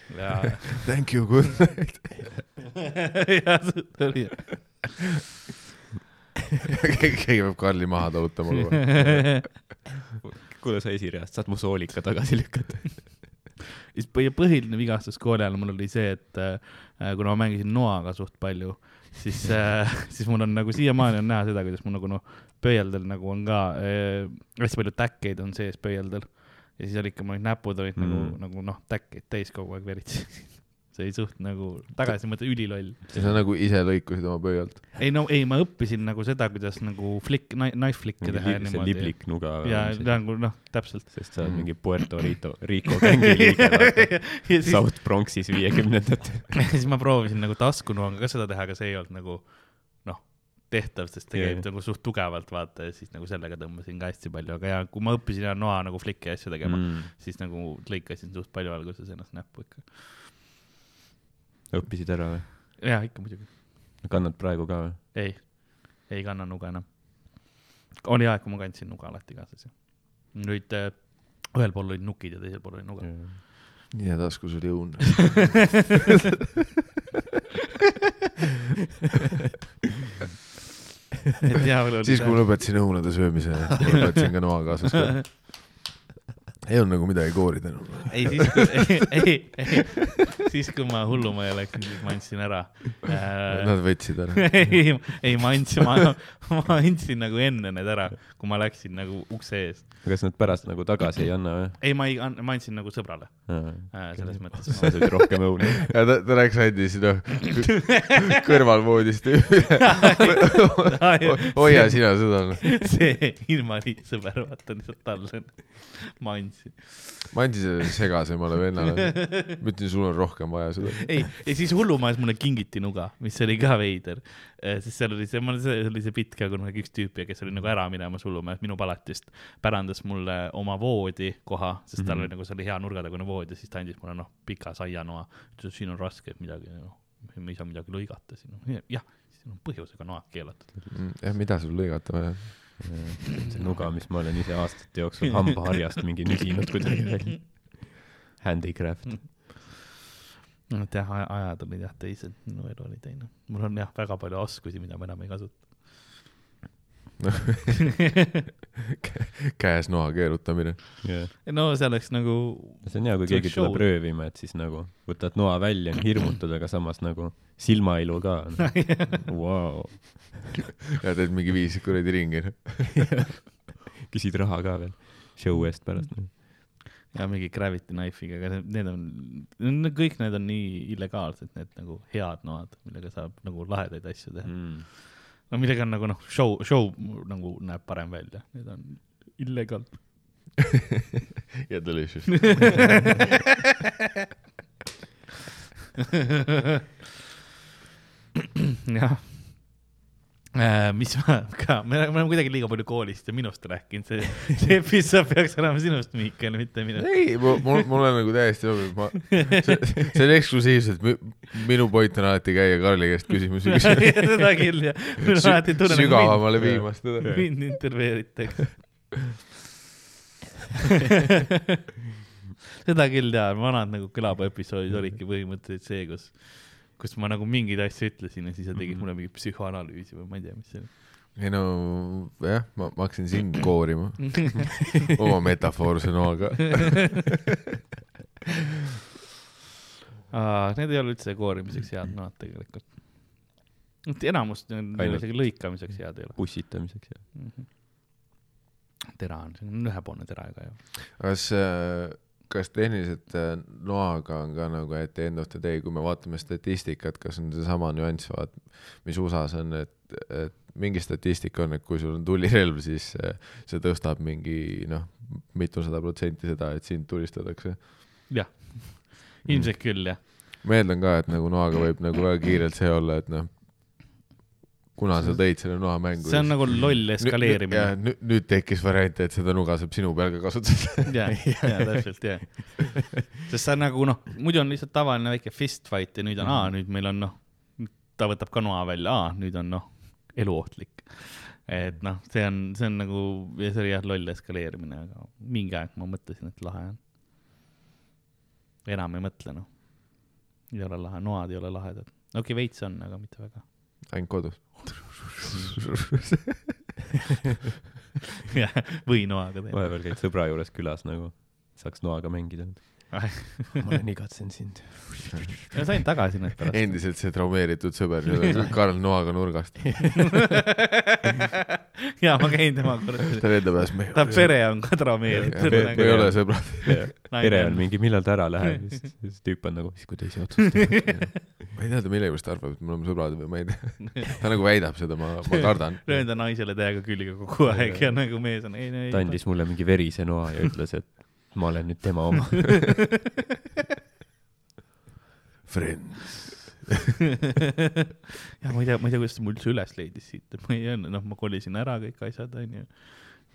S2: Thank you, good night.
S1: ja see oli.
S2: keegi peab Karli maha tõotama kogu aeg.
S3: kuule, sa esireast, saad mu soolika tagasi lükata?
S1: siis põhi- põhiline vigastus kooli ajal mul oli see, et äh, kuna ma mängisin noaga suht palju, siis äh, siis mul on nagu siiamaani on näha seda, kuidas mul nagu noh, pöialdel nagu on ka äh, hästi palju täkkeid on sees pöialdel ja siis oli ikka, mul olid näpud olid mm. nagu
S3: Mm.,
S1: nagu noh, täkkeid täis kogu aeg veritsesin. see oli suht nagu tagasi mõtle üliloll.
S2: ja sa nagu ise lõikusid oma pöialt.
S1: ei no ei, ma õppisin nagu seda, kuidas nagu flick, knife flick'e teha ja
S3: see
S1: niimoodi.
S3: liblik nuga
S1: ja nagu noh, täpselt.
S3: sest sa oled mingi Puerto Rico, Rico gängi liige, South Bronxis viiekümnendatel.
S1: ja siis ma proovisin nagu taskunoaga ka seda teha, aga see ei olnud nagu tehtav, sest ta
S3: Jaa,
S1: käib nagu suht tugevalt, vaata, ja siis nagu sellega tõmbasin ka hästi palju, aga ja kui ma õppisin ja noa nagu flick'i ja asju tegema mm., siis nagu lõikasin suht palju alguses ennast näppu ikka.
S3: õppisid ära või?
S1: jaa, ikka muidugi.
S3: kannad praegu ka või?
S1: ei, ei kanna nuga enam. oli aeg, kui ma kandsin nuga alati kaasas ju. nüüd äh, ühel pool olid nukid ja teisel pool oli nuga.
S2: ja taskus oli õun.
S1: et jaa, mul oli
S2: siis, kui ma lõpetasin õunade söömise, lõpetasin ka noa kaasas ka. ei olnud nagu midagi koorida enam.
S1: ei, siis kui, ei, ei, siis kui ma hullumajja läksin, siis ma andsin ära äh,.
S2: Nad võtsid ära.
S1: ei, ei ma andsin, ma, ma andsin nagu enne need ära, kui ma läksin nagu ukse ees.
S3: kas nad pärast nagu tagasi ei anna või?
S1: ei, ma ei, ma andsin nagu sõbrale äh,, selles mõttes.
S3: sa sööd rohkem õunu.
S2: ja ta, ta läks andis noh kõrvalvoodist üle. hoia sina seda.
S1: see invaliid sõber, vaata lihtsalt talle. ma andsin.
S2: Ma andsin segasemale vennale. ma ütlesin, sul on rohkem vaja seda.
S1: ei, ja siis hullumajas mulle kingiti nuga, mis oli ka veider. sest seal oli see, mul oli see pilt ka kunagi üks tüüp ja kes oli nagu ära minemas hullumajas minu palatist, pärandas mulle oma voodikoha, sest tal
S3: Mhm.
S1: oli nagu, see oli hea nurgatagune vood ja siis ta andis mulle noh, pika saianoa. ütles, et siin on raske, midagi noh, me ei saa midagi lõigata siin. jah, siin on põhjusega noad keelatud.
S2: jah, mida sul lõigata vaja?
S3: See nuga, mis ma olen ise aastate jooksul hambaharjast mingi nüsinud kuidagi välja. Handicraft.
S1: et jah, ajad olid jah teised, minu elu oli teine. mul on jah, väga palju oskusi, mida ma enam ei kasuta.
S2: käes noa keerutamine.
S1: no see oleks nagu,
S3: see on hea, kui keegi
S1: show.
S3: tuleb röövima, et siis nagu võtad noa välja, hirmutad, aga samas nagu silmailu ka. Vau.
S2: ja teed mingi viis kuradi ringi.
S3: küsid raha ka veel show eest pärast.
S1: ja mingi gravity knife'iga, aga need- need on, kõik need on nii illegaalsed, need nagu head noad, millega saab nagu lahedaid asju teha.
S3: Mm.
S1: no millega on nagu noh, show, show nagu näeb parem välja, need on illegaal.
S2: ja delicious.
S1: jah. mis ma ka, me oleme me oleme kuidagi liiga palju koolist ja minust rääkinud, see, see episood peaks olema sinust, Miikael, mitte minust.
S2: ei, mul, mul on nagu täiesti sobib, ma, see, see on eksklusiivselt, minu point on alati käia Karli käest küsimusi küsima.
S1: seda küll jah. mul on alati tunne nagu
S2: sügavamale viimast teda.
S1: mind, intervjueeritakse. seda küll tean, vanad nagu kõlaba episoodid olidki põhimõtteliselt see, kus, kus ma nagu mingeid asju ütlesin ja siis sa tegid mulle mingit psühhoanalüüsi või ma ei tea, mis see oli.
S2: ei no jah, ma, ma hakkasin sind koorima oma metafoorse noaga.
S1: Need ei ole üldse koorimiseks head noad tegelikult. enamus neil
S3: Ainult-
S1: isegi lõikamiseks head ei ole.
S3: pussitamiseks ja
S1: tera on, see on ühepoolne tera ka ju.
S2: kas, kas tehniliselt äh, noaga on ka nagu, et end of the day, kui me vaatame statistikat, kas on seesama nüanss, vaat mis USA-s on, et, et mingi statistika on, et kui sul on tulirelv, siis äh, see tõstab mingi noh, mitusada protsenti seda, et sind tulistatakse.
S1: jah, ilmselt küll jah.
S2: ma eeldan ka, et nagu noaga võib nagu väga kiirelt see olla, et noh, kuna sa tõid selle noa mängu.
S1: see on nagu loll eskaleerimine.
S2: nüüd, nüüd tekkis variant, et seda nuga saab sinu peal ka kasutada.
S1: ja, ja täpselt jah. sest see on nagu noh, muidu on lihtsalt tavaline väike fist fight ja nüüd on, aa, nüüd meil on noh, ta võtab ka noa välja, aa, nüüd on noh, eluohtlik. et noh, see on, see on nagu, see oli jah, loll eskaleerimine, aga mingi aeg ma mõtlesin, et lahe on. enam ei mõtle noh. ei ole lahe, noad ei ole lahedad. okei okay,, veits on, aga mitte väga.
S2: ainult kodus.
S1: jah, või noaga teha.
S3: vahepeal käid sõbra juures külas nagu, saaks noaga mängida. Ma olen igatsen sind.
S1: ma sain tagasi need pärast.
S2: endiselt see traumeeritud sõber, Karl Noaga nurgast.
S1: ja ma käin tema korteris.
S2: ta enda peas, me
S1: ta pere on ka traumeeritud.
S2: me ei ole sõbrad.
S3: pere on mingi, millal ta ära läheb, siis siis tüüp on nagu, siis kui te ise otsustate.
S2: ma ei tea, ta millegipärast arvab, et me oleme sõbrad või ma ei tea. ta nagu väidab seda, ma, ma kardan.
S1: löön ta naisele täiega külge kogu aeg ja nagu mees on ei, ei,
S3: ta andis mulle mingi verise noa ja ütles, et ma olen nüüd tema oma.
S2: Friends.
S1: ja ma ei tea, ma ei tea, kuidas ta mul üldse üles leidis siit, ma ei öelnud, noh, ma kolisin ära kõik asjad, onju.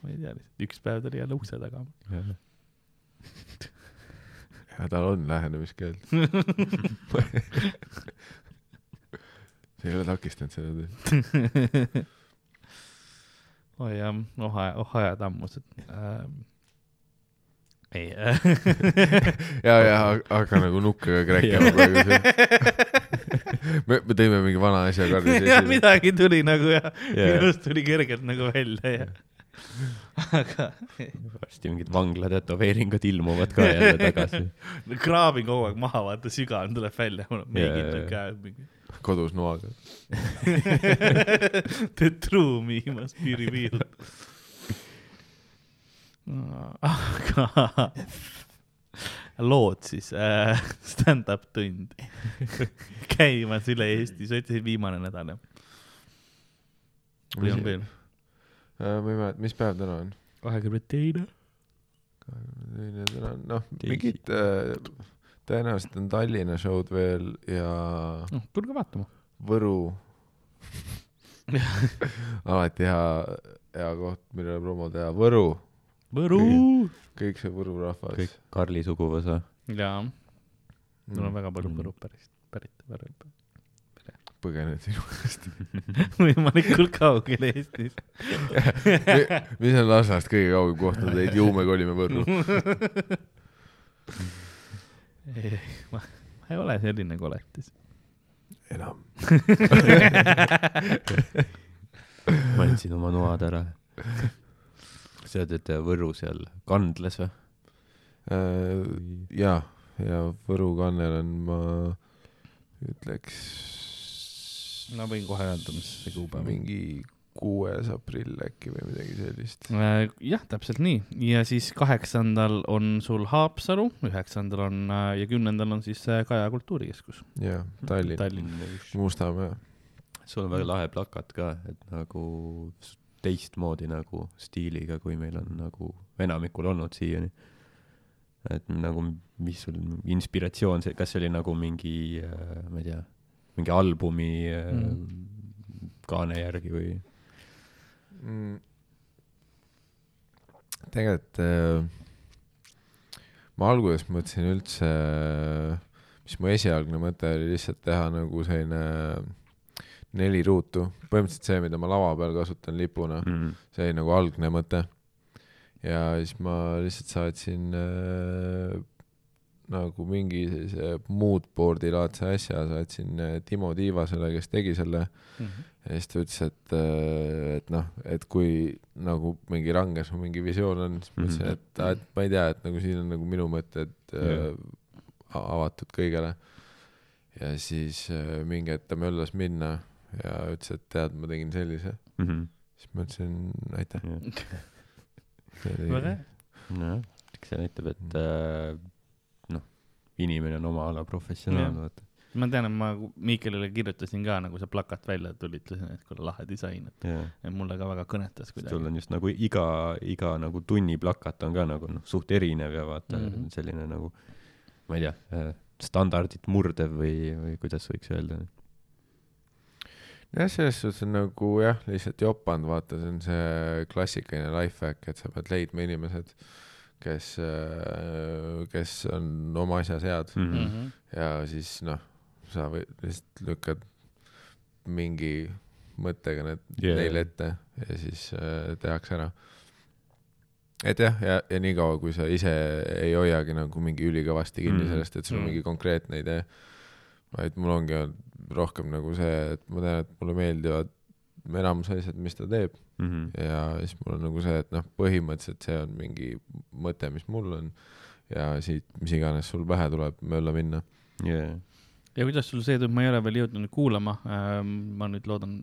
S1: ma ei tea, lihtsalt üks päev ta oli jälle ukse taga.
S2: ja tal on lähenemiskeeld. see ei ole takistanud seda tööd.
S1: oi jah, oh aja, oh ajad ammused ähm,. Ei
S2: ja, ja hakka nagu nukkega kräkkima praegu. me, me tõime mingi vana asja Karli
S1: ja
S2: sisse.
S1: midagi tuli nagu ja
S3: Jaa.
S1: minust tuli kergelt nagu välja ja. aga
S3: varsti mingid vangla tätoveeringud ilmuvad ka jälle tagasi.
S1: kraabin kogu aeg maha, vaata sügav tuleb välja, mul on meigid yeah, käes mingi.
S2: kodus noaga.
S1: The true me must be revealed. Aga lood siis äh,, stand-up tund käimas üle Eesti, sa ütlesid viimane nädal jah? või on veel?
S2: Äh, ma ei mäleta, mis päev täna on?
S1: kahekümne teine.
S2: teine täna on, noh, mingid äh,, tõenäoliselt on Tallinna show'd veel ja
S1: noh, tulge vaatama.
S2: Võru. alati hea, hea koht, millele promo teha, Võru,
S1: Võru.
S2: kõik see Võru rahvas
S3: kõik. Karli suguvõsa.
S1: jaa, mul on
S2: mm.
S1: väga palju. Võru päris, pärit, pärit,
S2: põgenenud sinu käest.
S1: võimalikult kaugel Eestis.
S2: mis on Lasnast kõige kaugem koht, nad jäid juume kolime Võrru.
S1: ei, ma, ma ei ole selline koletis.
S2: enam.
S3: ma andsin oma noad ära. Sa teed Võru seal Kandlas või?
S2: Äh, ja, ja Võru kannel on, ma ütleks
S1: ma võin kohe öelda, mis see kuupäev on.
S2: mingi kuues aprill äkki või midagi sellist.
S1: Äh, jah, täpselt nii ja siis kaheksandal on sul Haapsalu, üheksandal on äh, ja kümnendal on siis äh, Kaja Kultuurikeskus
S2: jah, Tallinn,
S1: Tallinn.
S2: Mustamäe.
S3: sul on väga lahe plakat ka, et nagu teistmoodi nagu stiiliga, kui meil on nagu enamikul olnud siiani. et nagu, mis sul inspiratsioon, see, kas see oli nagu mingi, ma ei tea, mingi albumi
S1: Mm.
S3: mm. kaane järgi või?
S2: mm.. tegelikult äh, ma alguses mõtlesin üldse, mis mu esialgne mõte oli lihtsalt teha nagu selline neli ruutu, põhimõtteliselt see, mida ma lava peal kasutan lipuna,
S3: Mm.
S2: see oli nagu algne mõte. ja siis ma lihtsalt saatsin äh, nagu mingi sellise moodboard'i laadse asja saatsin äh, Timo Tiivasele, kes tegi selle
S1: Mhm.
S2: ja siis ta ütles, et, et noh, et kui nagu mingi range su mingi visioon on, siis ma ütlesin,
S3: Mhm.
S2: et aa, et ma ei tea, et nagu siin on nagu minu mõtted äh, avatud kõigele. ja siis äh, mingi hetk ta möllas minna ja ütles, et tead, ma tegin sellise.
S3: Mhm.
S2: siis ma ütlesin aitäh.
S1: väga hea.
S3: nojah, eks see näitab, et äh, noh, inimene on oma ala professionaal, vaata.
S1: ma tean, et ma Miikelile kirjutasin ka nagu see plakat välja tuli, ütlesin, et kuule lahe disain, et mulle ka väga kõnetas
S3: sul
S1: kuidagi.
S3: on just nagu iga, iga nagu tunni plakat on ka nagu noh, suht erinev ja vaata mm. -hmm. selline nagu, ma ei tea, standardit murdev või, või kuidas võiks öelda.
S2: jah, selles suhtes on nagu jah, lihtsalt jopanud, vaata, see on see klassikaline life hack, et sa pead leidma inimesed, kes, kes on oma asjas head
S3: Mhm.
S1: Mhm.
S2: ja siis noh, sa või lihtsalt lükkad mingi mõttega need yeah. neile ette ja siis äh, tehakse ära. et jah, ja, ja niikaua, kui sa ise ei hoiagi nagu mingi ülikõvasti kinni mm. sellest, et sul on
S1: Mhm.
S2: mingi konkreetne idee, vaid mul ongi rohkem nagu see, et ma tean, et mulle meeldivad enamus asjad, mis ta teeb.
S3: Mhm.
S2: ja siis mul on nagu see, et noh, põhimõtteliselt see on mingi mõte, mis mul on. Ja siit, mis iganes sul pähe tuleb, mööda minna.
S3: jaa,
S1: ja kuidas sul see tundub, ma ei ole veel jõudnud kuulama, ma nüüd loodan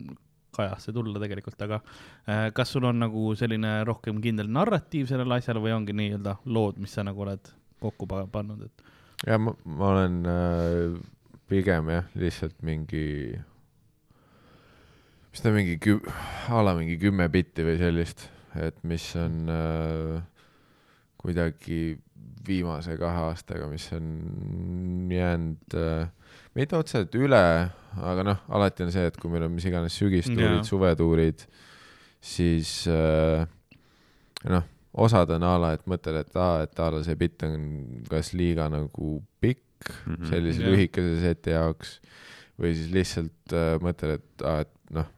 S1: kajasse tulla tegelikult, aga äh, kas sul on nagu selline rohkem kindel narratiiv sellele asjale või ongi nii-öelda lood, mis sa nagu oled kokku pa- pannud, et?
S2: Ja ma, ma olen äh, pigem jah, lihtsalt mingi, mis ta mingi kü-, a la mingi kümme bitti või sellist, et mis on äh, kuidagi viimase kahe aastaga, mis on jäänud äh, mitte otseselt üle, aga noh, alati on see, et kui meil on mis iganes sügistuurid
S1: Jaa.,
S2: suvetuurid, siis äh, noh, osad on a la, et mõtled, et aa, et a la see bitt on kas liiga nagu pikk
S3: Mhm.
S2: sellise
S1: Jah.
S2: lühikese seti jaoks või siis lihtsalt äh, mõtled, et aa, et noh,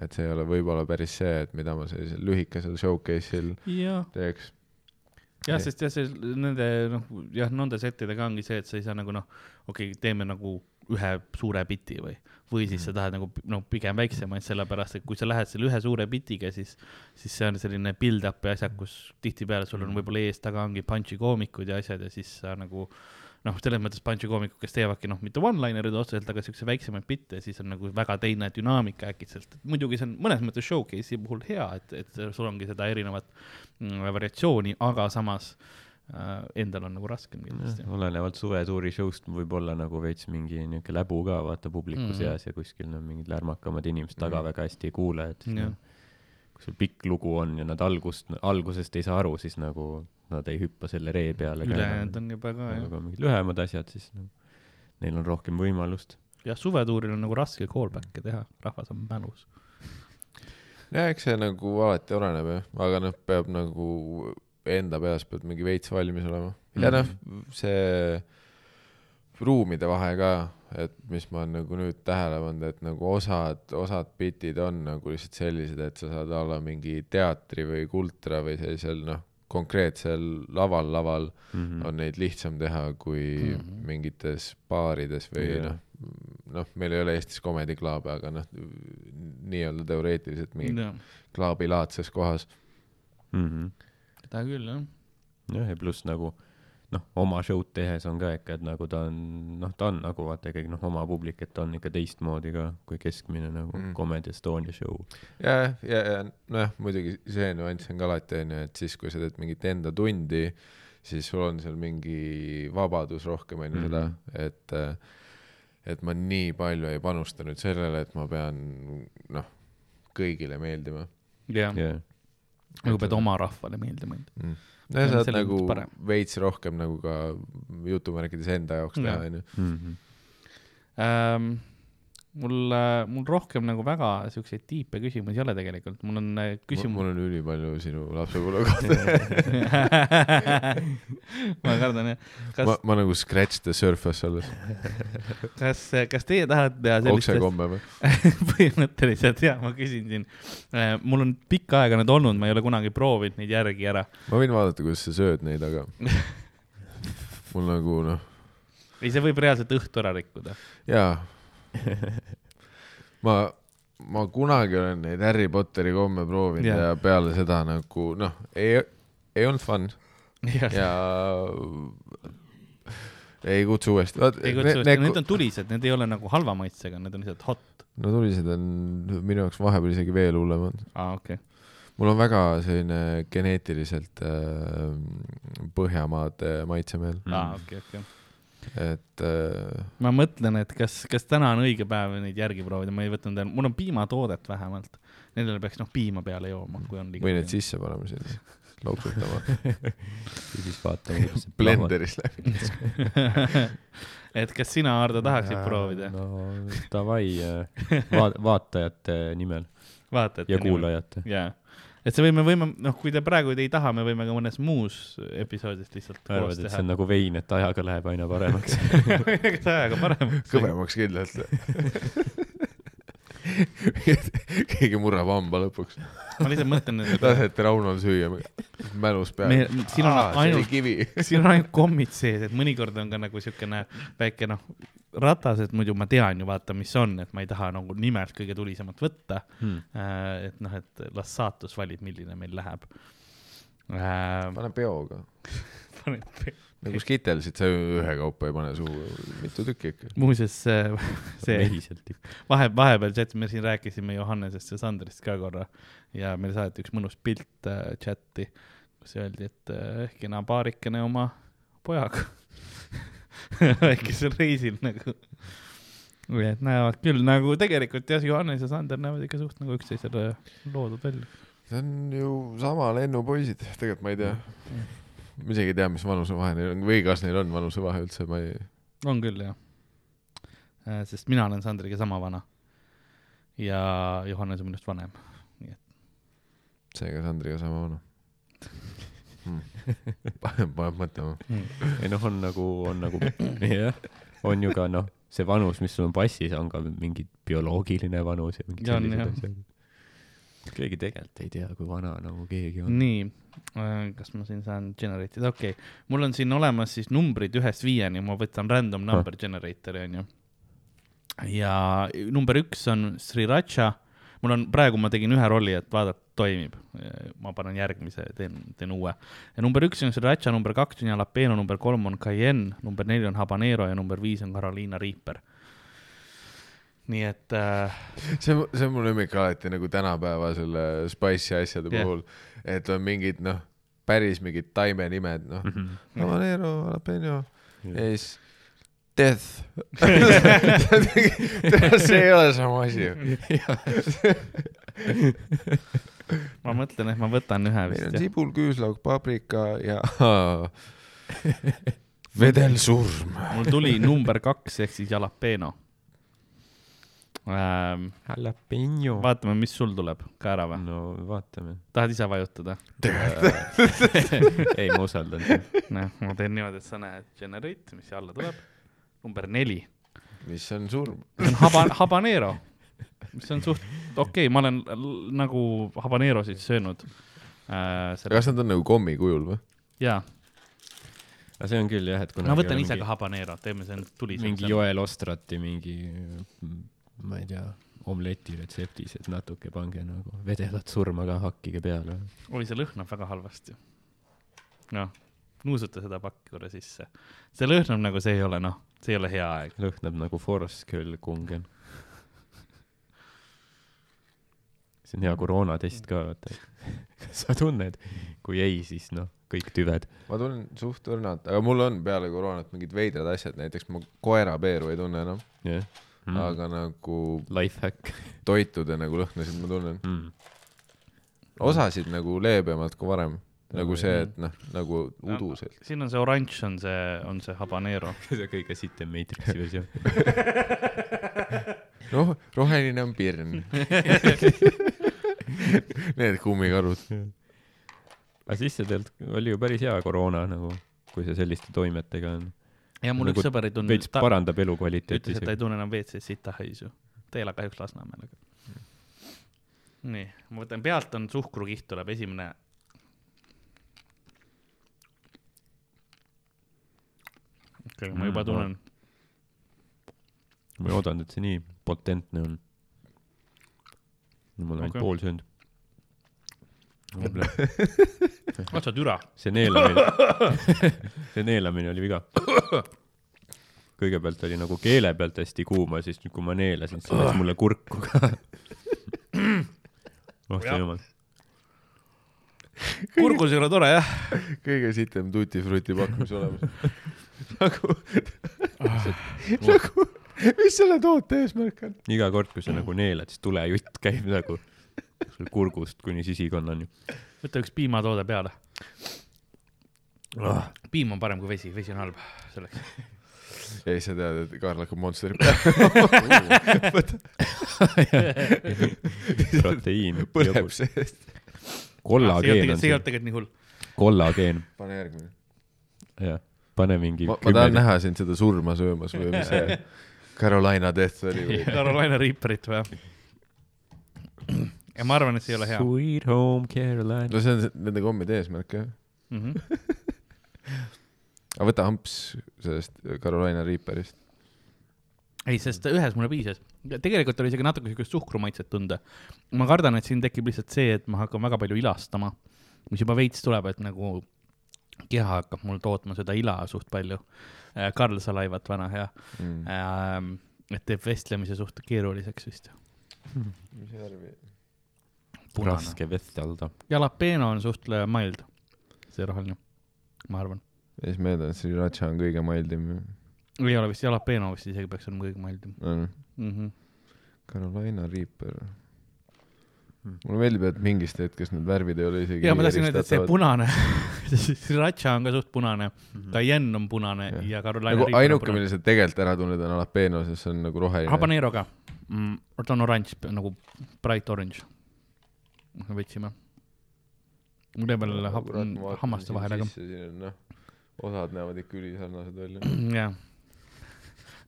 S2: et see ei ole võib-olla päris see, et mida ma sellisel lühikesel showcase'il
S1: jah,
S2: teeks.
S1: jah, sest jah, see nende noh, jah, nende settidega ongi see, et sa ei saa nagu noh, okei okay,, teeme nagu ühe suure biti või, või siis sa tahad nagu noh, pigem väiksemaid, sellepärast et kui sa lähed selle ühe suure bitiga, siis, siis see on selline build-up'i asjad, kus tihtipeale sul on võib-olla ees-taga ongi punch'i koomikud ja asjad ja siis sa nagu noh, selles mõttes punch'i koomikud, kes teevadki noh, mitte one-linerid otseselt, aga siukse väiksemaid bitte, siis on nagu väga teine dünaamika äkitselt. muidugi see on mõnes mõttes showcase'i puhul hea, et, et sul ongi seda erinevat mm, variatsiooni, aga samas äh, endal on nagu raskem kindlasti.
S3: olenevalt suvetuuri show'st võib olla nagu veits mingi niuke läbu ka vaata publiku
S1: Mhm.
S3: seas ja kuskil on mingid lärmakamad inimesed taga
S2: Mhm.
S3: väga hästi ei kuule, et siis noh, kui sul pikk lugu on ja nad algust, algusest ei saa aru, siis nagu nad ei hüppa selle ree peale ka
S1: ülejäänud on juba ka
S3: aga
S1: jah.
S3: on mingid lühemad asjad, siis noh, neil on rohkem võimalust.
S1: jah, suvetuuril on nagu raske callback'e teha, rahvas on mälus.
S2: ja eks see nagu alati oleneb jah, aga noh, peab nagu enda peas pead mingi veits valmis olema. ja noh, see ruumide vahe ka, et mis ma olen nagu nüüd tähele pannud, et nagu osad, osad bitid on nagu lihtsalt sellised, et sa saad olla mingi teatri või kultra või sellisel noh, konkreetsel laval, laval
S3: Mhm.
S2: on neid lihtsam teha kui mm. -hmm. mingites baarides või yeah. noh, noh, meil ei ole Eestis Comedy Club'e, aga noh, nii-öelda teoreetiliselt mingi klaabilaadses kohas.
S3: Mhm.
S1: seda küll jah.
S3: jah, ja pluss nagu noh, oma show'd tehes on ka ikka, et nagu ta on, noh, ta on nagu vaata ikkagi noh, oma publik, et ta on ikka teistmoodi ka kui keskmine nagu
S2: Mm.
S3: mm. Comedy Estonia show.
S2: ja, ja, ja nojah, muidugi see nüanss on ka alati onju, et siis, kui sa teed mingit enda tundi, siis sul on seal mingi vabadus rohkem onju mm seda, et et ma nii palju ei panusta nüüd sellele, et ma pean noh, kõigile meeldima
S1: jah,
S3: jah,
S1: nagu pead oma rahvale meeldima.
S2: mm.. No sa saad nagu
S1: parem.
S2: veits rohkem nagu ka jutumärkides enda jaoks teha
S1: Jah.
S2: onju.
S1: Mul, mul rohkem nagu väga siukseid tiipe küsimusi ei ole tegelikult, mul on äh, küsimus.
S2: mul on ülipalju sinu lapsepõlve kohta.
S1: ma kardan jah.
S2: ma
S1: kas,
S2: ma nagu scratch the surface alles,
S1: kas, kas teie tahate teha sellist
S2: oksekomme või?
S1: põhimõtteliselt jah, ma küsin siin. mul on pikka aega need olnud, ma ei ole kunagi proovinud neid järgi ära.
S2: ma võin vaadata, kuidas sa sööd neid, aga mul nagu noh,
S1: ei, see võib reaalselt õhtu ära rikkuda.
S2: jaa. ma, ma kunagi olen neid Harry Potteri komme proovinud
S1: Jaa.
S2: ja peale seda nagu noh, ei, ei olnud fun ja ei kutsu uuesti.
S1: ei kutsu, need on tulised, need ei ole nagu halva maitsega, need on lihtsalt hot.
S2: no tulised on minu jaoks vahepeal isegi veel hullemad.
S1: aa, okei.
S2: mul on väga selline geneetiliselt äh, Põhjamaade maitsemeel,
S1: aa, okei, okei.
S2: Et äh,
S1: ma mõtlen, et kas, kas täna on õige päev neid järgi proovida, ma ei võtnud, mul on piimatoodet vähemalt. Nendele peaks noh piima peale jooma, kui on liiga
S2: või need sisse panema sinna, loksutama
S3: ja siis vaatame, kuidas see
S2: blenderis läbi.
S1: et kas sina, Ardo, tahaksid proovida?
S3: no davai, vaat-, vaatajate nimel
S1: vaatajate
S3: ja. kuulajate.
S1: jaa, et see võime, võime, noh, kui te praegu ei taha, me võime ka mõnes muus episoodis lihtsalt koos
S3: arvad, et see on. nagu vein, et ajaga läheb aina paremaks?
S1: ajaga paremaks?
S2: kõvemaks kindlalt. keegi murrab hamba lõpuks.
S1: ma lihtsalt mõtlen, et
S2: lasete Raunol süüa, mälus peal
S1: me, siin on ainult,
S2: kivi.
S1: siin on ainult kommid sees, et mõnikord on ka nagu siukene väike noh, ratas, et muidu ma tean ju vaata, mis on, et ma ei taha nagu nimelt kõige tulisemat võtta.
S3: Hmm.
S1: et noh, et las saatus valib, milline meil läheb äh,.
S2: pane peoga. nagu skitelsid, sa ühekaupa ei pane suhu, mitu tükki ikka.
S1: muuseas äh, see vahe, vahepeal chat, me siin rääkisime Johannesest ja Sandrist ka korra ja meile saadeti üks mõnus pilt äh, chati, kus öeldi, et äh, kena paarikene oma pojaga väikesel reisil nagu. või et näevad küll nagu tegelikult jah, Johannes ja Sander näevad ikka suht nagu üksteisele loodud välja.
S2: see on ju sama lennupoisid, tegelikult ma ei tea. ma isegi ei tea, mis vanusevahe neil on või kas neil on vanusevahe üldse, ma ei.
S1: on küll jah. sest mina olen Sandriga sama vana. ja Johannes on minust vanem.
S2: seega Sandriga sama vana. paneb mõtlema.
S3: ei noh, on nagu, on nagu, jah, on ju ka noh, see vanus, mis sul on passis, on ka mingi bioloogiline vanus ja mingid sellised asjad. keegi tegelikult ei tea, kui vana nagu keegi on.
S1: nii, kas ma siin saan generate ida, okei okay., mul on siin olemas siis numbrid ühest viieni, ma võtan random number generator'i onju. ja number üks on Sriracha, mul on, praegu ma tegin ühe rolli, et vaadata, toimib. ma panen järgmise, teen, teen uue. ja number üks on Sriracha, number kaks on jalapeno, number kolm on cayenne, number neli on habanero ja number viis on Carolina Reaper. nii et äh,
S2: see, see on mu lemmik alati nagu tänapäeva selle spice'i asjade
S1: Jah.
S2: puhul, et on mingid noh, päris mingid taimenimed, noh, habanero, jalapeno ja siis death. see ei ole sama asi ju.
S1: ma mõtlen, et ma võtan ühe
S2: meil
S1: vist
S2: on
S1: jah.
S2: sibul, küüslauk, paprika ja vedelsurm.
S1: mul tuli number kaks ehk siis jalapeno ähm,.
S3: jalapeno.
S1: vaatame, mis sul tuleb ka ära või?
S3: no vaatame.
S1: tahad ise vajutada?
S3: ei, ma usaldan sind.
S1: noh, ma teen niimoodi, et sa näed generate, mis siia alla tuleb. number neli,
S2: mis on surm?
S1: see on haba-, habanero, mis on suht okei okay,, ma olen nagu habanerosid söönud äh,.
S2: kas nad on nagu kommi kujul või?
S1: jaa,
S3: aga see on küll jah, et kuna
S1: ma võtan ise ka habanero, teeme see tuliseks.
S3: mingi Joel Ostrati mingi, ma ei tea, omleti retseptis, et natuke pange nagu vedelat surma ka, hakkige peale.
S1: oi, see lõhnab väga halvasti. noh, nuusuta seda pakki korra sisse. see lõhnab nagu see ei ole noh, see ei ole hea aeg.
S3: lõhnab nagu Forskel-kungen. See on hea koroonatest ka, vaata. kas sa tunned? kui ei, siis noh, kõik tüved.
S2: ma tunnen suht õrnalt, aga mul on peale koroonat mingid veidrad asjad, näiteks ma koerapeeru ei tunne enam
S3: jah
S2: mm., aga nagu
S3: Lifehack
S2: toitude nagu lõhnasid ma tunnen.
S3: mm..
S2: osasid nagu leebemalt kui varem, nagu see, et noh, nagu uduselt.
S1: siin on see oranž, on see, on see habanero.
S3: see on kõige sitem Matrixi versioon.
S2: noh, roheline on pirn. Need kummikarud.
S3: aga siis see tegelikult oli ju päris hea koroona nagu, kui see selliste toimetega on.
S1: ja mul
S3: Nagu
S1: üks sõber ei tundnud
S3: veits, parandab elukvaliteeti
S1: ütles, et ta ei tunne enam WC-s sitahaisu. ta ei ela kahjuks Lasnamäel, aga. nii, ma võtan, pealt on suhkrukiht tuleb esimene. ma juba
S3: Mm,
S1: tunnen.
S3: ma ei oodanud, et see nii potentne on. ma olen ainult
S1: Okei.
S3: pool söönud.
S1: Katsu türa.
S3: see neelamine, see neelamine oli viga. kõigepealt oli nagu keele pealt hästi kuum ja siis nüüd, kui ma neelasin, siis läks mulle kurku ka. oh sa jumal.
S1: kurgus ei ole tore jah.
S2: kõige sitem tuti fruti pakkumis olemas. nagu, nagu, mis selle toote eesmärk on?
S3: iga kord, kui sa nagu neelad, siis tulejutt käib nagu kurgust kuni sisikonnani.
S1: võta üks piimatoode peale. piim on parem kui vesi, vesi on halb selleks.
S2: ja siis sa tead, et Karl hakkab Monsteri peale.
S3: proteiin,
S2: põleb seest.
S3: kollageen on
S1: see ei
S3: see
S1: olnud, tegelikult nii hull.
S3: kollageen,
S2: pane järgmine.
S3: jah, pane mingi
S2: ma, ma tahan näha sind seda surma söömas või mis see Carolina Death oli või?
S1: Carolina Reaperit või? Ja ma arvan, et see ei ole hea
S3: Sweet home Carolina.
S2: no see on nende kommide eesmärk jah.
S1: mm. -hmm.
S2: aga võta amps sellest Carolina Reaperist.
S1: ei, sest ühes mulle piisas. tegelikult oli isegi natuke siukest suhkrumaitset tunda. ma kardan, et siin tekib lihtsalt see, et ma hakkan väga palju ilastama, mis juba veits tuleb, et nagu keha hakkab mul tootma seda ila suht palju. Karl Salaivat, vana hea
S2: Mm.
S1: ähm,. et teeb vestlemise suht keeruliseks vist.
S2: mis värvi?
S1: punane.
S3: raske vestelda.
S1: jalapeno on suht mild, see roheline, ma arvan.
S2: ja siis eeldan, et sriracha on kõige mildim.
S1: ei ole vist jalapeno vist isegi peaks olema kõige mildim
S2: on
S1: mm. -hmm.
S2: Carolina Reaper
S3: Hmm..
S2: mulle meeldib, et mingist hetkest need värvid ei ole isegi.
S1: ja ma tahtsin öelda, et see. punane, sriracha on ka suht punane, cayenne on punane
S2: Jah.
S1: ja Carolina
S2: nagu ainuke,
S1: punane.
S2: mille sa tegelikult ära tunned, on jalapeno, sest see on nagu roheline.
S1: habanero ka mm,, ta on oranž, nagu bright orange. võtsime. mul jäi veel hab- hammaste vahele ka.
S2: noh, osad näevad ikka ülisarnased välja.
S1: jah.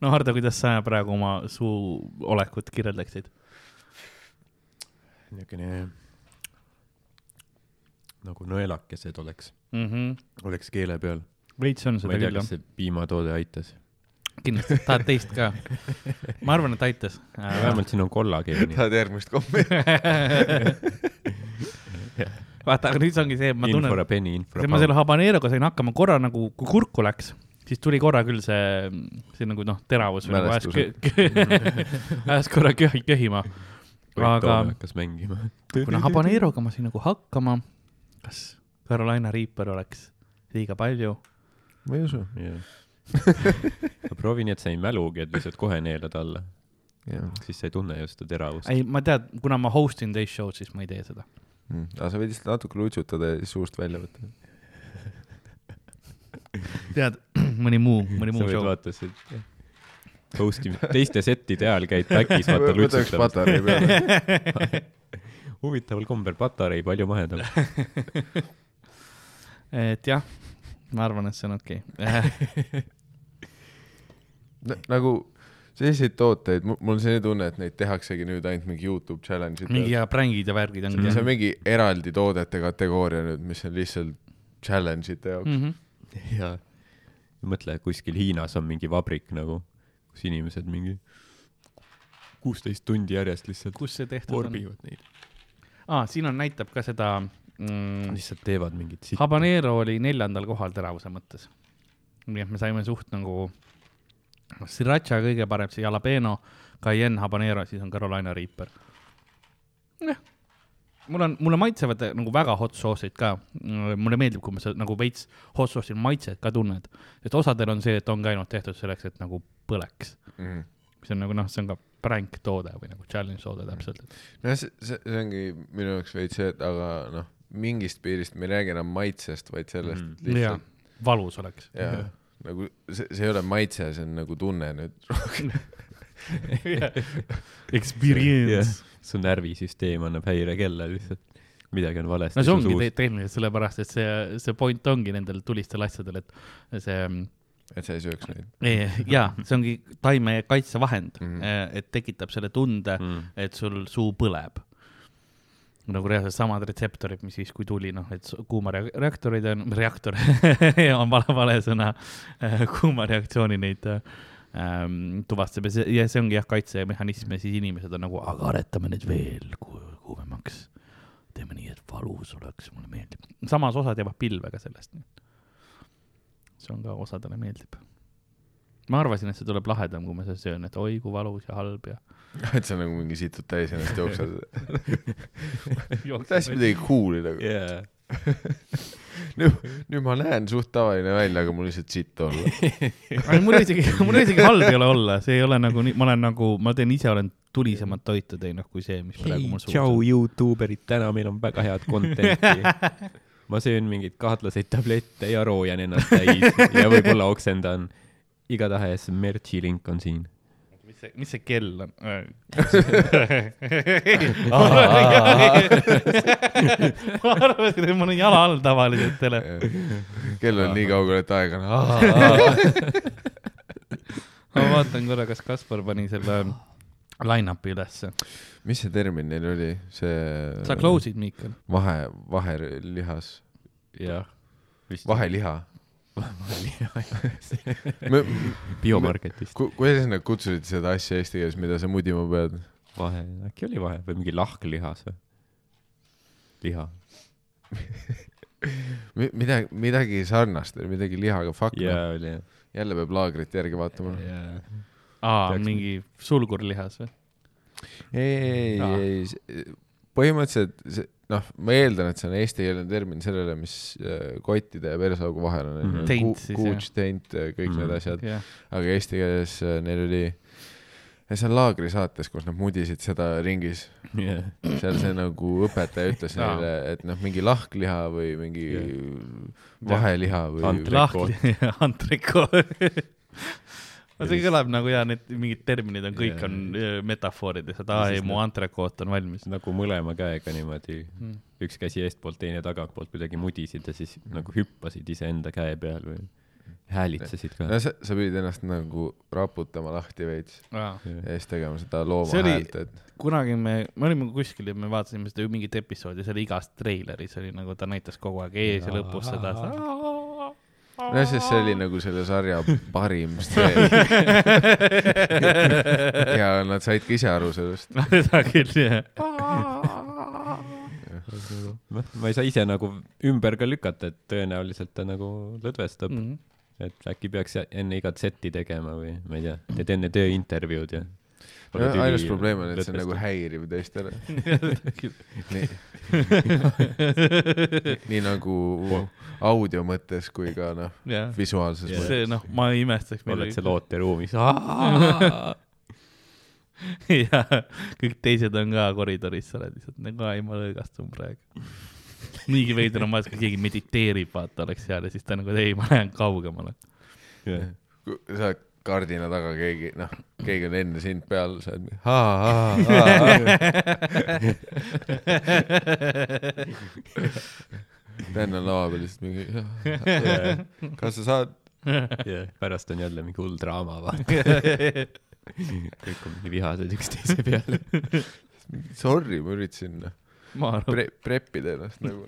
S1: no Hardo, kuidas sa praegu oma suu olekut kirjeldaksid?
S3: niisugune nagu nõelakesed oleks,
S1: mm. -hmm.
S3: oleks keele peal.
S1: veits on seda küll
S3: see piimatoode aitas.
S1: kindlasti, tahad teist ka? ma arvan, et aitas.
S3: vähemalt siin on kollageeni.
S2: tahad järgmist kommi?
S1: vaata, aga nüüd see ongi see, et ma tunnen,
S3: infra penny, infra
S1: ma selle habaneroga sain hakkama korra nagu, kui kurku läks, siis tuli korra küll see, see nagu noh, teravus või nagu ajas kö-, ajas korra köhi, köhima. aga
S3: hakkas mängima.
S1: kuna habaneroga ma sain nagu hakkama, kas Carolina Reaper oleks liiga palju?
S2: ma ei usu.
S3: Ma proovin, et sa ei mälugi, et lihtsalt kohe neelad alla, siis sa ei tunne ju seda teravust.
S1: ei, ma tean, kuna ma host in teist show'd, siis ma ei tee seda.
S2: Mm. aga sa võid lihtsalt natuke lutsutada ja siis suust välja võtta.
S1: tead, mõni muu, mõni
S3: sa
S1: muu
S3: võid
S1: show.
S3: vaata see host imi-, teiste settide ajal käid back'is, vaata lutsutamas. huvitaval kombel patarei palju mahedam.
S1: et jah, ma arvan, et see on okei okay..
S2: nagu selliseid tooteid, mul on selline tunne, et neid tehaksegi nüüd ainult mingi Youtube challenge'id.
S1: mingi ja prängid ja värgid ongi
S2: see on. mingi eraldi toodete kategooria nüüd, mis on lihtsalt challenge ite jaoks mm..
S1: Mhm.
S3: ja mõtle, kuskil Hiinas on mingi vabrik nagu, kus inimesed mingi kuusteist tundi järjest lihtsalt
S1: kus see tehtud on?
S3: vorbivad neid.
S1: aa, siin on, näitab ka seda mm,.
S3: lihtsalt teevad mingit sitta.
S1: Habanero oli neljandal kohal teravuse mõttes. nii et me saime suht nagu, Sriracha kõige parem, see jalapeno, Cayenne, Habanero, siis on Carolina Reaper. jah, mul on, mulle maitsevad nagu väga hot sauce'id ka. mulle meeldib, kui ma seda nagu veits hot sauce'il maitset ka tunned, et osadel on see, et ongi ainult tehtud selleks, et nagu põleks,
S2: -hmm.
S1: mis on nagu noh, see on ka prank toode või nagu challenge toode täpselt.
S2: nojah, see, see, see ongi minu jaoks veits see, et aga noh, mingist piirist me ei räägi enam maitsest, vaid sellest
S3: Mm.
S2: mm., et lihtsalt,
S1: valus oleks.
S2: jaa, nagu see, see ei ole maitse, see on nagu tunne nüüd.
S1: Experience.
S3: su närvisüsteem annab häirekella lihtsalt, midagi on valesti.
S1: no see ongi te tehniliselt sellepärast, et see, see point ongi nendel tulistel asjadel, et see,
S2: et sa ei sööks neid.
S1: jaa, see ongi taimekaitsevahend mm,
S2: Mhm.
S1: -hmm. et tekitab selle tunde,
S3: mm..
S1: et sul suu põleb. Nagu reaalselt samad retseptorid, mis siis, kui tuli, noh, et kuumareaktorid on, reaktor on vale, vale sõna, kuumareaktsiooni neid ähm, tuvastab ja see, ja see ongi jah, kaitsemehhanism ja siis inimesed on nagu, aga aretame neid veel ku- kuumemaks. teeme nii, et valus oleks, mulle meeldib. samas osad jäävad pilve ka sellest. see on ka, osadele meeldib. Ma arvasin, et see tuleb lahedam, kui ma seda söön, et oi kui valus ja halb ja.
S2: et sa nagu mingi situd täis ennast jooksed. tahtsin midagi cool'i nagu.
S3: jaa.
S2: nüüd, nüüd ma näen suht tavaline välja, aga mul lihtsalt sitt olla.
S1: mul isegi, mul isegi halb ei ole olla, see ei ole nagu nii, ma olen nagu, ma teen ise, olen tulisemat toitu teinud kui see, mis praegu mul, suus
S3: tšau
S1: on.
S3: Youtuberid, täna meil on väga head content'i. ma söön mingeid kahtlaseid tablette ja roojan ennast täis ja võib-olla oksendan. Igatahes Merchi link on siin.
S1: mis see, mis see kell on? ma arvasin, et mul on jala all tavaliselt tele.
S2: kell on nii kaugel, et aeg on.
S1: ma vaatan korra, kas Kaspar pani selle line-up'i ülesse.
S2: mis see termin neil oli, see
S1: sa close'id, Miikal?
S2: vahe, vahelihas,
S3: jah.
S2: vaheliha.
S3: biomarketist.
S2: Ku-, kuidas nad kutsusid seda asja eesti keeles, mida sa mudima pead?
S3: vahe, äkki oli vahe või mingi lahklihas või? liha.
S2: midagi, midagi sarnast, midagi lihaga, fuck yeah.,
S3: oli jah.
S2: jälle peab laagrit järgi vaatama.
S3: jaa.
S1: aa, mingi sulgurlihas või?
S2: ei, ei,
S1: Aa.
S2: ei, põhimõtteliselt see, noh, ma eeldan, et see on eestikeelne termin sellele, mis äh, kottide ja persaugu vahel on
S3: Mhm.,
S1: Teint siis,
S2: kuuts, teint, kõik
S3: Mhm.
S2: need asjad,
S1: jah,
S2: aga eesti keeles äh, neil oli, seal laagrisaates, kus nad mudisid seda ringis,
S3: jah.
S2: seal see nagu õpetaja ütles
S1: Aa.
S2: neile, et noh, mingi lahkliha või mingi vaheliha või
S3: Antre-
S1: antriko. see kõlab nagu jaa, need mingid terminid on, kõik
S3: Jaa.
S1: on öö, metafoorid, et
S3: Ja
S1: aa ei, mu antrekoot on valmis.
S3: nagu mõlema käega niimoodi,
S1: Mm.
S3: üks käsi eestpoolt, teine tagantpoolt kuidagi mudisid ja siis nagu hüppasid iseenda käe peal või häälitsesid ka
S2: no. sa, sa pidid ennast nagu raputama lahti veits ja siis tegema seda looma
S1: oli-
S2: häält, et
S1: kunagi me, me olime kuskil ja me vaatasime seda mingit episoodi, see oli igas treileris oli nagu ta näitas kogu aeg ees ja lõpus seda.
S2: No sest see oli nagu selle sarja parim stseen ja nad said ka ise aru sellest.
S1: seda küll jah.
S3: noh, ma ei saa ise nagu ümber ka lükata, et tõenäoliselt ta nagu lõdvestab mm.,
S1: Mhm.
S3: et äkki peaks enne igat setti tegema või ma ei tea, teed enne tööintervjuud ja.
S2: ainus probleem on, et see on nagu häiriv teistele. nii, nii nagu audio mõttes kui ka noh,
S1: jah,
S2: visuaalses
S3: Jah.
S2: mõttes.
S1: see noh, ma ei imestaks.
S3: oled seal ooteruumis.
S1: ja kõik teised on ka koridoris, sa oled lihtsalt nagu, ai ma lõõgastun praegu. niigi veider on vaadata, kui keegi mediteerib, vaata, oleks seal ja siis ta nagu, ei, ma lähen kaugemale.
S2: sa oled kardina taga, keegi noh, keegi on enne sind peal, sa oled Dan on lava peal lihtsalt mingi, kas sa saad?
S3: ja pärast on jälle mingi hull draama, vaata. kõik on nii vihased üksteise peale.
S2: Sorry, ma üritasin noh, pre-, preppida ennast nagu.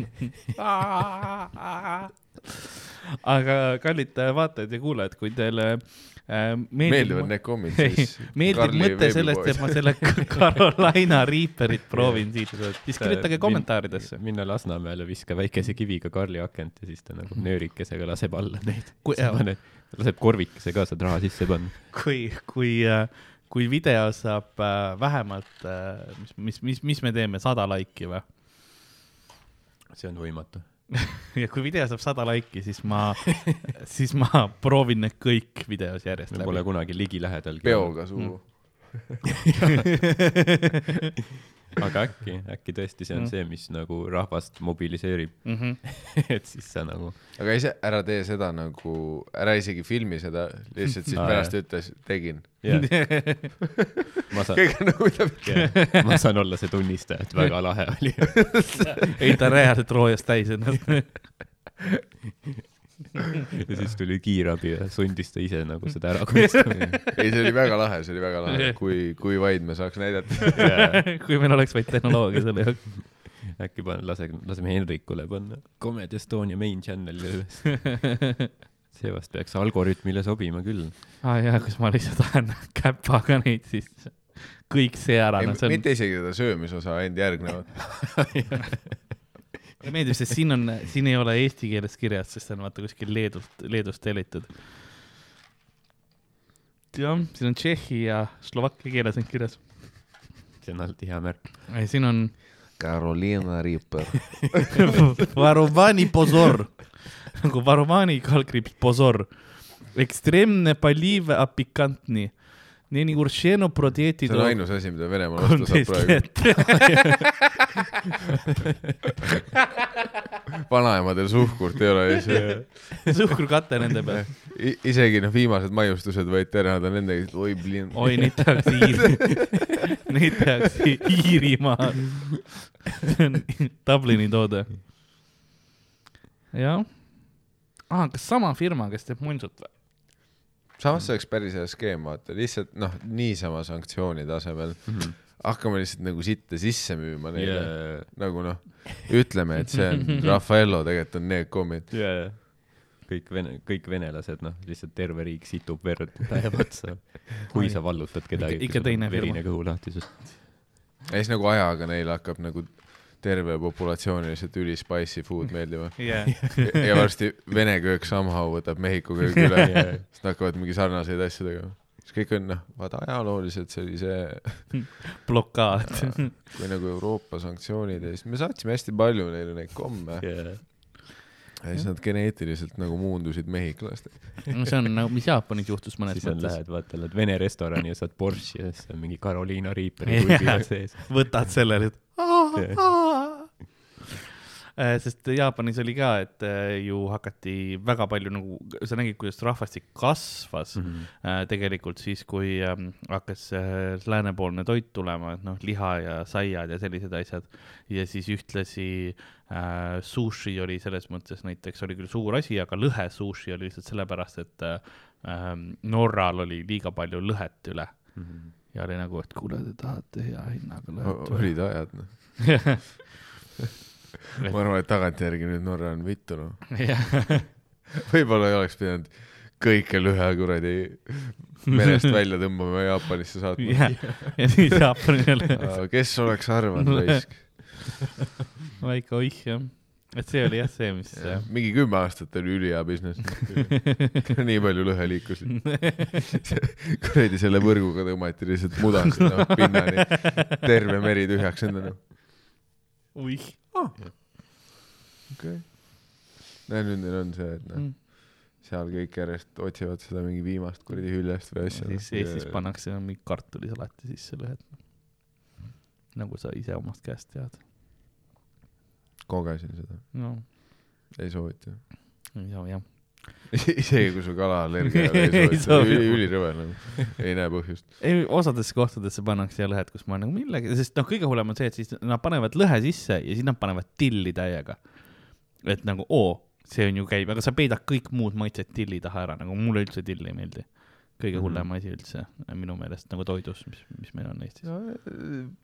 S1: aga kallid vaatajad ja kuulajad, kui teile äh,
S2: meeldivad need kommid, siis
S1: meeldib mõte sellest, et ma selle Carolina Reaperit proovin siit, siis kirjutage kommentaaridesse.
S3: minna Lasnamäele, viska väikese kiviga Karli akent ja siis ta nagu nöörikesega laseb alla neid. Laseb korvikese ka, saad raha sisse panna.
S1: kui, kui, kui video saab äh, vähemalt, mis, mis, mis, mis me teeme, sada laiki või?
S3: see on võimatu.
S1: ja kui video saab sada laiki, siis ma, siis ma proovin need kõik videos järjest
S3: me pole
S1: läbi.
S3: kunagi ligilähedalgi.
S2: peoga suhu.
S3: aga äkki, äkki tõesti see on
S1: Mm.
S3: see, mis nagu rahvast mobiliseerib,
S1: Mm -hmm.
S3: et siis sa nagu
S2: aga ise ära tee seda nagu, ära isegi filmi seda, lihtsalt siis
S3: Aa,
S2: pärast ütles, tegin.
S3: jah, ma saan,
S2: on nagu ta
S3: ma saan olla see tunnistaja, et väga lahe oli.
S1: ei, ta reaalselt roojas täis ennast.
S3: ja siis tuli kiirabi ja sundis ta ise nagu seda ära kunstama.
S2: ei, see oli väga lahe, see oli väga lahe, kui, kui vaid me saaks näidata.
S1: kui meil oleks vaid tehnoloogia selle jaoks.
S3: äkki panen, lase, laseme Henrikule panna Comedy Estonia main channel'i üles. see vast peaks algoritmile sobima küll.
S1: aa jaa, kus ma lihtsalt tahan käpaga neid siis, kõik see ära,
S2: ei
S1: no, on,
S2: mitte isegi seda söömisosa, ainult järgnevat.
S1: Mulle meeldib, sest siin on, siin ei ole eesti keeles kirjas, sest see on vaata kuskil Leedult, Leedust tellitud. jah, siin on tšehhi ja slovakkia keeles on kirjas.
S3: see on alati hea märk.
S1: ei, siin on
S2: Carolina Reaper.
S1: Varovani pozor, nagu Varovani kaldkriips pozor, ekstreemne palive a pikantni, neli uršeno prodeeti
S2: see on ainus asi, mida Venemaal osta saab praegu. vanaemadel suhkurt ei ole lihtsalt.
S1: suhkrukate nende peal.
S2: isegi noh, viimased maiustused võeti ära, nad on nendega, oi plin.
S1: oi, neid tehakse Iiri neid tehakse Iirimaal. see on Dublini toode. jah. aa, kas sama firma, kes teeb munsut või?
S2: Samas see oleks päris hea skeem, vaata, lihtsalt noh, niisama sanktsioonide asemel hakkame lihtsalt nagu sitta sisse müüma neile yeah., nagu noh, ütleme, et see on Raffaello, tegelikult on need kommid.
S3: yeah.. kõik vene, kõik venelased, noh, lihtsalt terve riik situb verd päev otsa. kui sa vallutad kedagi,
S1: Ikka- teine firma.
S3: verine kõhulahtisus.
S2: ja siis nagu ajaga neile hakkab nagu terve populatsioon lihtsalt üli spicy food meeldima.
S1: jah,
S2: ja varsti Vene köök somehow võtab Mehhiko köögi üle yeah., siis nad hakkavad mingi sarnaseid asju tegema. siis kõik on noh, vaata ajalooliselt see oli see,
S1: blokaad.
S2: kui nagu Euroopa sanktsioonid ja siis me saatsime hästi palju neile neid komme
S3: Yeah.
S2: ja siis nad geneetiliselt nagu muundusid mehhiklasteks.
S1: no see on nagu, mis Jaapanis juhtus mõnes
S3: siis
S1: mõttes.
S3: lähed, vaata, lähed vene restorani ja saad borši ja siis on mingi Carolina Reaperi pulbiga sees.
S1: võtad selle nüüd. Sest Jaapanis oli ka, et äh, ju hakati väga palju nagu, sa nägid, kuidas rahvastik kasvas mm. -hmm. tegelikult siis, kui ähm, hakkas äh, läänepoolne toit tulema, et noh, liha ja saiad ja sellised asjad. ja siis ühtlasi äh, sushi oli selles mõttes näiteks oli küll suur asi, aga lõhe sushi oli lihtsalt sellepärast, et äh, ähm, Norral oli liiga palju lõhet üle
S3: Mhm.
S1: Ja oli nagu, et kuule, te tahate hea hinnaga lõhet
S2: olid ajad noh. ma arvan, et tagantjärgi nüüd Norra on vittu noh. võib-olla ei oleks pidanud kõike lühe kuradi merest välja tõmbama ja Jaapanisse saatma.
S1: ja, ja siis Jaapanil jälle
S2: kes oleks arvanud raisk.
S1: väike oih jah, et see oli jah see, mis
S2: mingi kümme aastat oli ülihea business. nii palju lõhe liikus. kuradi selle võrguga tõmmati lihtsalt muda sinna pinnani. terve meri tühjaks endale.
S1: oih
S2: okei. näe, nüüd neil on see, et noh,
S1: mm..
S2: seal kõik järjest otsivad seda mingi viimast kuradi hüljest või asja.
S1: siis Eestis. pannakse mingi kartulisalati sisse lõhet. nagu sa ise omast käest tead.
S2: Kogesin seda,
S1: no
S2: ei soovita.
S1: ei saa jah.
S2: isegi kui sul kalaallergia ei ole,
S1: Ei soovi.
S2: soovita, ülirõve nagu, ei näe põhjust.
S1: ei, osadesse kohtadesse pannakse lõhet, kus ma nagu millegi, sest noh, kõige hullem on see, et siis nad panevad lõhe sisse ja siis nad panevad tilli täiega. et nagu oo, see on ju käib, aga sa peidad kõik muud maitsed tilli taha ära, nagu mulle üldse till ei meeldi. Kõige
S2: Mhm.
S1: hullem asi üldse minu meelest nagu toidus, mis, mis meil on Eestis.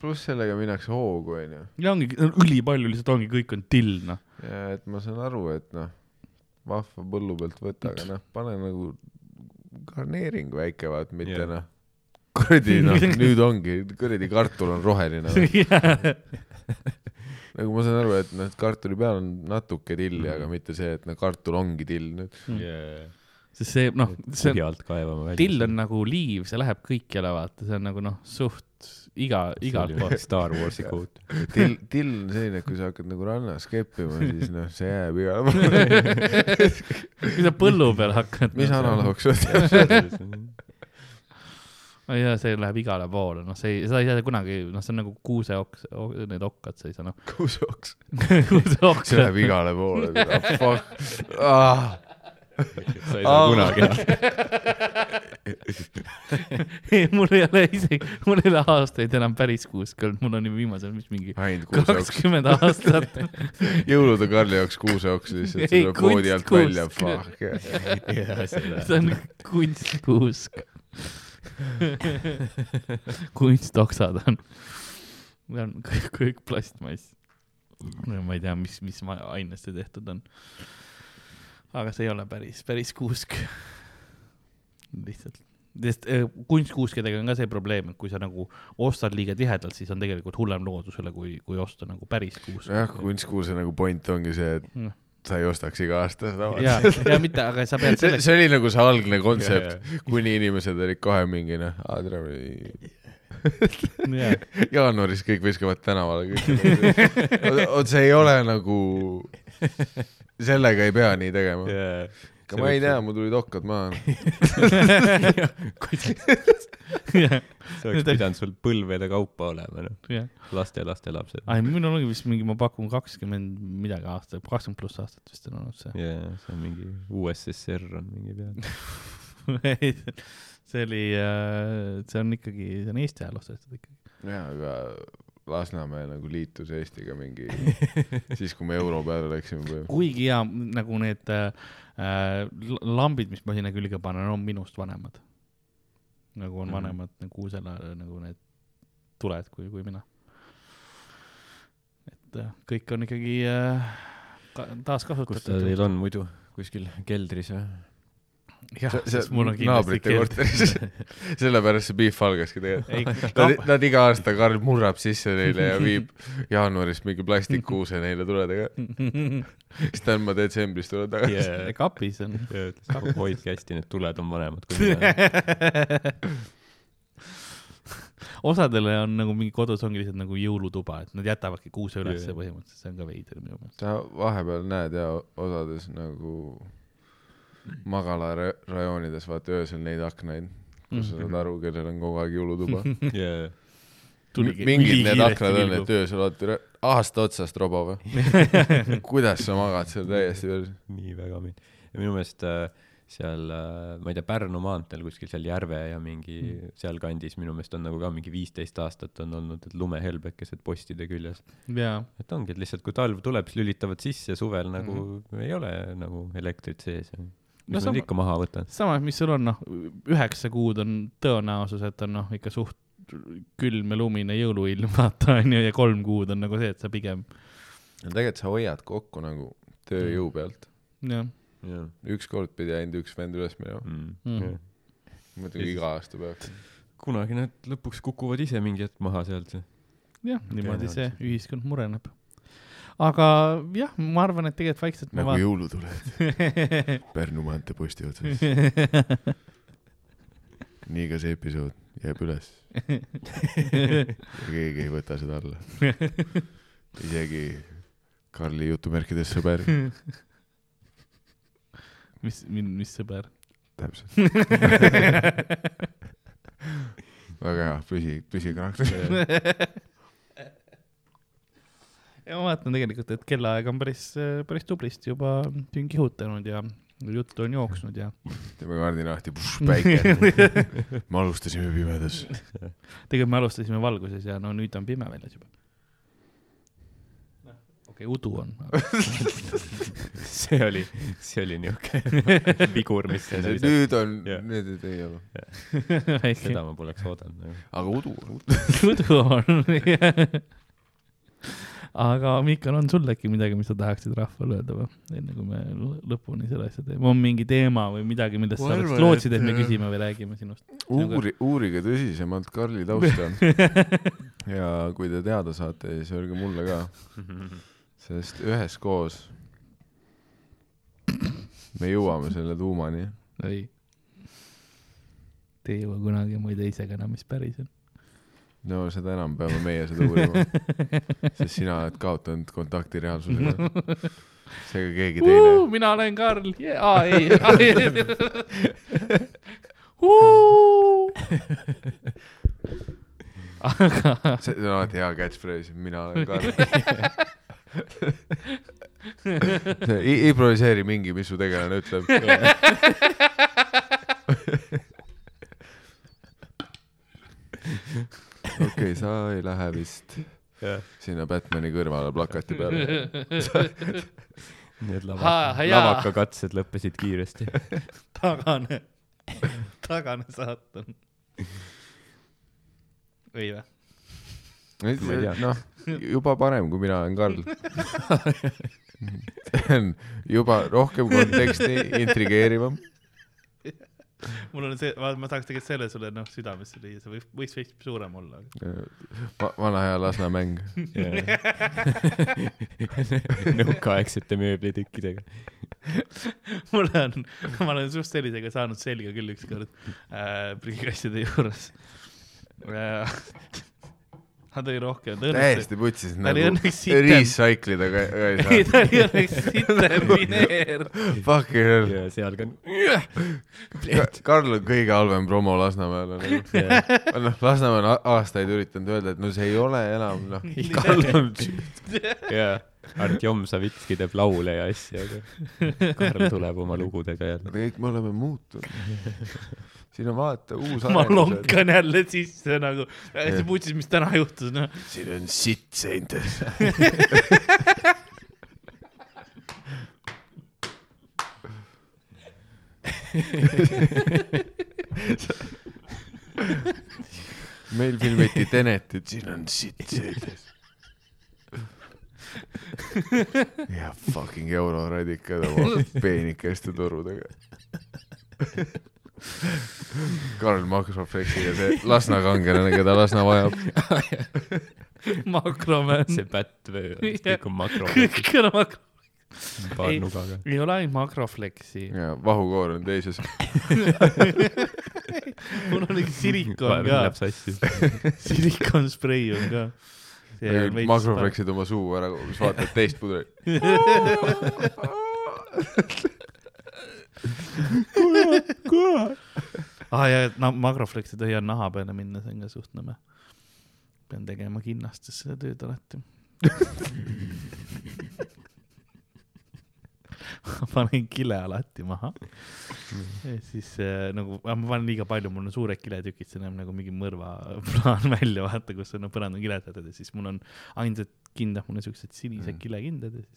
S2: pluss sellega minnakse hoogu, onju.
S1: ja ongi ülipalju lihtsalt ongi, kõik on till noh.
S2: ja et ma saan aru, et noh, vahva põllu pealt võtta, aga noh, pane nagu garneering väike, vaat mitte yeah. noh, kuradi noh, nüüd ongi, kuradi kartul on roheline no.. nagu ma saan aru, et noh, et kartuli peal on natuke tilli, aga mitte see, et noh, kartul ongi till nüüd.
S3: Yeah.
S1: Sest see noh, see
S3: kuhi alt kaevama välja.
S1: till on nagu liiv, see läheb kõikjale vaata, see on nagu noh, suht iga, igalt poolt.
S3: Star Warsi kvoot.
S2: till, till on selline, et kui sa hakkad nagu rannas keppima, siis noh, see jääb igale poole.
S1: kui sa põllu peal hakkad.
S2: mis analoog see on?
S1: ja see läheb igale poole, noh, see ei, seda ei saa kunagi, noh, see on nagu kuuseoks, need okkad, sa ei saa noh,
S2: kuusoks.
S1: kuuseoks
S2: see läheb igale poole. Fuck ah..
S3: Sa ei saa kunagi.
S1: ei, mul ei ole isegi, mul ei ole aastaid enam päris kuusk olnud, mul on ju viimased, mis mingi kakskümmend aastat.
S2: jõulude Karli jaoks kuuseoks lihtsalt selle poodi alt välja. Fuck.
S1: see on kunstkuusk. kunstoksad on, need on kõik, kõik plastmass. ma ei tea, mis, mis ma- ainest see tehtud on. Aga see ei ole päris, päris kuusk. lihtsalt, sest äh, kunstkuuskedega on ka see probleem, et kui sa nagu ostad liiga tihedalt, siis on tegelikult hullem loodusele, kui, kui osta nagu päris kuusk.
S2: jah, kunstkuuse nagu point ongi see, et
S1: Noh.
S2: sa ei ostaks iga aasta seda
S1: ja, ja mitte, aga sa pead
S2: see,
S1: selleks,
S2: see oli nagu see algne kontsept, kuni inimesed olid kohe mingi noh, aa tere, jaanuaris kõik viskavad tänavale kõik. oot, see ei ole nagu, sellega ei pea nii tegema. aga ma ei tea, mul tulid okkad maha.
S3: see oleks pidanud sul põlvede kaupa olema, noh, laste, lastelapsed.
S1: ai, minul ongi vist mingi, ma pakun kakskümmend midagi aastat, kakskümmend pluss aastat vist on olnud see.
S3: jaa, see on mingi USSR on mingi peal.
S1: see oli, see on ikkagi, see on Eesti ajaloos tehtud ikkagi.
S2: jaa, aga Lasnamäe nagu liitus Eestiga mingi, siis kui me euro peale läksime
S1: kuigi hea, nagu need äh, lambid, mis ma sinna külge panen, on minust vanemad. nagu on
S2: Mhm.
S1: vanemad nagu selle, nagu need tuled kui, kui mina. et äh, kõik on ikkagi äh, ka,
S3: kus ta
S1: taaskasutatud.
S3: teil on muidu, kuskil keldris või?
S1: jah, sest mul on kindlasti
S2: korteris. sellepärast see beef algaski tegelikult. Nad, nad iga aasta, Karl murrab sisse neile ja viib jaanuaris mingi plastikkuuse neile tuledega. siis ta on, ma detsembris tulen tagasi yeah..
S1: kapis on.
S3: hoidke hästi, need tuled on vanemad kui mina.
S1: osadele on nagu mingi kodus ongi lihtsalt nagu jõulutuba, et nad jätavadki kuuse ülesse põhimõtteliselt, see on ka veider minu meelest.
S2: sa vahepeal näed ja osades nagu magalarajoonides vaata öösel neid aknaid, kus sa saad aru, kellel on kogu aeg jõulutuba.
S1: Tuligi
S2: mingid need aknad on, et öösel vaata aasta otsast roba või? kuidas sa magad seal täiesti veel?
S3: nii väga meeldib. ja minu meelest äh, seal, ma ei tea, Pärnu maanteel kuskil seal Järve ja mingi
S1: Mm.
S3: sealkandis minu meelest on nagu ka mingi viisteist aastat on olnud, et lumehelbekesed postide küljes.
S1: jaa,
S3: et ongi, et lihtsalt kui talv tuleb, siis lülitavad sisse, suvel nagu mm -hmm. ei ole nagu elektrit sees. Mis
S1: No
S3: no,
S1: sama-
S3: nad ikka maha võtavad?
S1: sama, mis sul on, noh, üheksa kuud on tõenäosus, et on noh, ikka suht külm ja lumine jõuluilm, vaata onju, ja kolm kuud on nagu see, et sa pigem,
S2: tegelikult sa hoiad kokku nagu tööjõu pealt.
S1: jah,
S3: jah
S2: ükskord pidi ainult üks vend üles minema.
S3: mm.
S1: Mhm.
S3: mm..
S2: muidugi iga aasta peaks.
S3: kunagi nad lõpuks kukuvad ise mingi hetk maha sealt.
S1: jah, niimoodi see ühiskond mureneb. Aga jah, ma arvan, et tegelikult vaikselt ma
S2: nagu
S1: vaatan.
S2: jõulutuled Pärnu maantee posti otsas. nii ka see episood jääb üles. ja keegi ei võta seda alla. isegi Karli jutumärkides sõber.
S1: mis, mis sõber?
S2: täpselt. väga hea, püsi, püsi karakter.
S1: Ma vaatan tegelikult, et kellaaeg on päris, päris tublisti juba siin kihutanud ja juttu on jooksnud ja
S2: teeme kardina lahti, päike. me alustasime pimedas.
S1: tegelikult me alustasime valguses ja no nüüd on pime väljas juba. okei okay,, udu on.
S3: see oli, see oli niuke vigur, mis sinna visati.
S2: nüüd on
S3: Jah.,
S2: need ei ole.
S3: seda ma poleks oodanud
S2: aga udu on udu.
S1: udu on. Aga Mihkel, on sul äkki midagi, mis sa tahaksid rahvale öelda või, enne kui me lõ- lõpuni selle asja teeme, on mingi teema või midagi, millest sa oleks lootsid, et
S2: et,
S1: me
S2: äh,
S1: küsime või räägime sinust?
S2: uuri, uurige tõsisemalt Karli tausta. ja kui te teada saate, siis öelge mulle ka, sest üheskoos me jõuame selle tuumani.
S1: ei. Te ei jõua kunagi, ma ei tea ise ka enam, mis päris on.
S2: No seda enam peame meie seda uurima, sest sina oled kaotanud kontakti reaalsusega. seega keegi teine.
S1: mina olen Karl yeah., aa ei, aga
S2: see on alati hea catchphrase, mina olen Karl. improviseeri mingi, mis su tegelane ütleb. Okei okay,, sa ei lähe vist sinna Batman'i kõrvale plakati peale.
S3: Need
S1: Ha,
S3: lava,
S1: jaa.
S3: lavakakatsed lõppesid kiiresti.
S1: tagane, tagane saatan. ei vä?
S3: Ma ei tea.
S2: noh, juba parem, kui mina olen Karl. see on juba rohkem konteksti, intrigeerivam.
S1: mul on see, ma tahaks tegelikult selle sulle noh südamesse lüüa, see võib, võiks veits suurem olla.
S2: Va- vana hea Lasna mäng.
S3: nõukaaegsete mööblitükkidega.
S1: mul on, ma olen just sellisega saanud selga küll ükskord äh, prügikasside juures äh,. Nad oli rohkem,
S2: täiesti putsis
S1: Ta oli
S2: nagu
S1: õnneks sitem.
S2: recycle ida ka, ei
S1: ei,
S2: saa.
S1: ta ei oleks vitamineer.
S2: Fucking hell.
S3: ja seal ka
S2: Karl on kõige halvem promo Lasnamäel on nagu. noh, Lasnamäe on aastaid üritanud öelda, et no see ei ole enam noh, Karl on
S3: jaa, Artjom Savitski teeb laule ja asju, aga Karl tuleb oma lugudega jälle.
S2: kõik me oleme muutunud. siin on vaata uus
S1: ma. lonkan jälle sisse nagu, see putsis, mis täna juhtus, noh.
S2: siin on sitt seintes. meil filmiti Tenetit, siin on sitt seintes. ja fucking euroradikad oma peenikeste torudega. Karl Makrofleksiga see Lasna kangelane, keda Lasna vajab.
S1: makromäng.
S3: see pätt või kõik on makro,
S1: kõik on makro.
S3: paar
S1: Ei.
S3: nugaga.
S1: ei ole ainult makrofleksi,
S2: ja vahukoor on teises.
S1: mul on ikka silikon ka
S3: läheb, sassi.
S1: silikonspray on ka.
S2: makrofleksid oma suu ära, siis vaatad teist pudrit.
S1: Ah ja, et no makroflex ei tohi naha peale minna, see on ka suht nõme. pean tegema kinnastes seda tööd alati. ma panen kile alati maha. ja siis äh, nagu, ma panen liiga palju, mul on suured kiletükid, see näeb nagu mingi mõrvaplaan välja, vaata, kus on no, põrand on kiletatud ja siis mul on ainsad kindad, mul on siuksed sinised
S2: Mm.
S1: kilekindad ja siis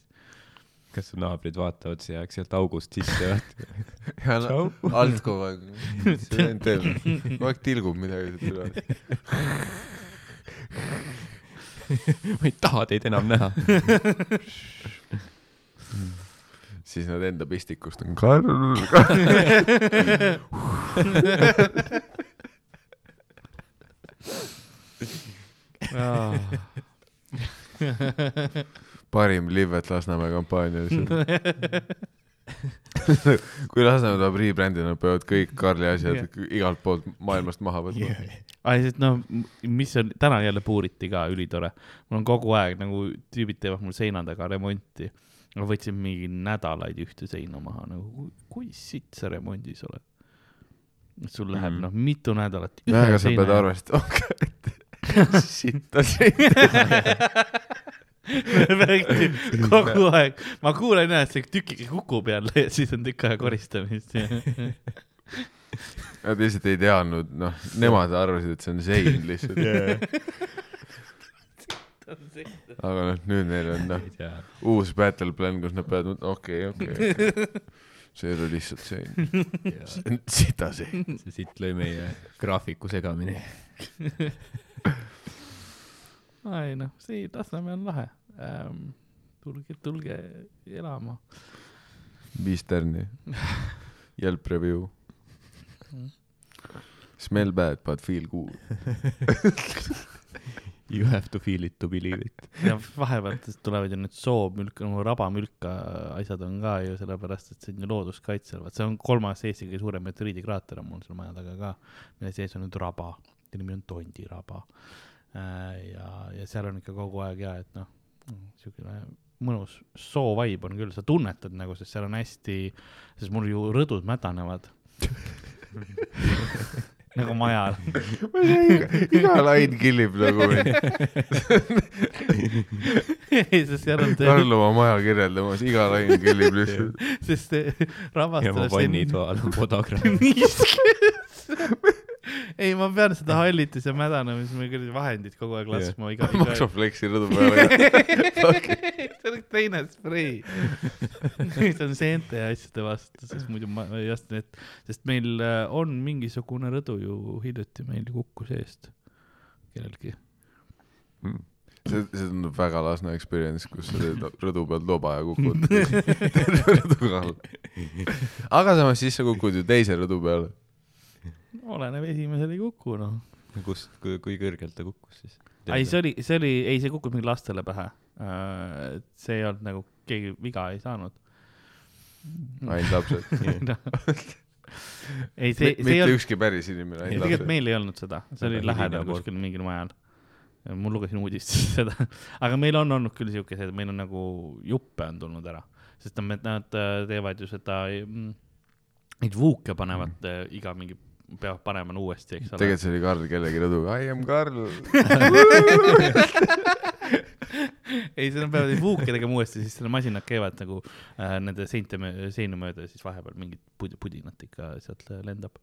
S3: kas su naabrid vaatavad aeg sealt august sisse
S2: ja no, alt kogu aeg. see vend teeb, kogu aeg tilgub midagi sealt üle.
S3: ma ei taha teid enam näha.
S2: siis nad enda pistikust on Karl, Karl. Parim Live at Lasnamäe kampaania lihtsalt. kui Lasnamäe tuleb rebrand'i, nad peavad kõik Karli asjad igalt poolt maailmast maha võtma.
S1: ai, sest noh, mis on, täna jälle puuriti ka, ülitore. mul on kogu aeg nagu tüübid teevad mul seina taga remonti. ma võtsin mingi nädalaid ühte seina maha, nagu kui sitt sa remondis oled. sul läheb
S3: Mhm.
S1: noh, mitu nädalat.
S2: nojah, aga sa pead arvestama ka, et sitta seina.
S1: kogu aeg, ma kuulen jah, et see tükike kukub jälle ja siis on tükk aega koristamist.
S2: Nad lihtsalt ei teadnud, noh, nemad arvasid, et see on sein lihtsalt. aga noh, nüüd neil on noh, uus battle plan, kus nad peavad, okei, okei. see ei ole lihtsalt sein, see on sita sein.
S3: see siit lõi meie graafiku segamini.
S1: Ei noh, see Lasnamäe on lahe ähm,. tulge, tulge elama.
S2: viis tärni. Yelp review. Smell bad but feel good.
S3: You have to feel it to believe it.
S1: ja vahepeal tulevad ju need soomülk, nagu rabamülka asjad on ka ju sellepärast, et see on ju looduskaitse all, vaat see on kolmas Eesti kõige suurem meteoriidikraater on mul seal maja taga ka, mille sees on nüüd raba, nimi on Tondiraba. ja, ja seal on ikka kogu aeg ja, et noh, siukene mõnus soo vibe on küll, sa tunnetad nagu, sest seal on hästi, sest mul ju rõdud mädanevad nagu majal.
S2: iga lain killib nagu mind.
S1: sest seal on
S2: Karl oma maja kirjeldamas, iga lain killib lihtsalt.
S1: sest rabas
S3: ja mu vannitoal on podagramm.
S1: ei, ma pean seda hallitus ja mädanemis, ma kuradi vahendid kogu aeg laskma iga, iga.
S2: makrofleksi rõdu peale.
S1: see oleks teine sprei. see on seente ja asjade vastu, sest muidu ma ei oska need, sest meil äh, on mingisugune rõdu ju hiljuti meil kukkus eest kellelgi.
S2: see, see tundub väga Lasna experience, kus sa teed rõdu peal toba ja kukud terve rõdu kallal. aga samas siis sa kukud ju teise rõdu peale.
S1: oleneb, esimesel ei kuku, noh.
S3: kust, kui, kui kõrgelt ta kukkus siis?
S1: ei, see oli, see oli, ei, see kukkus mingi lastele pähe. see ei olnud nagu, keegi viga ei saanud.
S2: ainult lapsed.
S1: ei, see, see ei
S2: mitte
S1: olnud,
S2: ükski päris inimene, ainult
S1: tegelikult meil ei olnud seda, see oli lähedal
S3: hiline
S1: kuskil mingil majal. ma lugesin uudistest seda, aga meil on olnud küll siukesed, meil on nagu juppe on tulnud ära, sest nad, nad äh, teevad ju seda, neid vuuke panevad mm. iga mingi, peavad panema uuesti, eks ole.
S2: tegelikult see oli Karl kellegi rõduga, I am Karl.
S1: ei, nad peavad neid vuuke tegema uuesti, siis selle masinad käivad nagu äh, nende seinte, seinu mööda ja siis vahepeal mingit pud-, pudinat ikka sealt lendab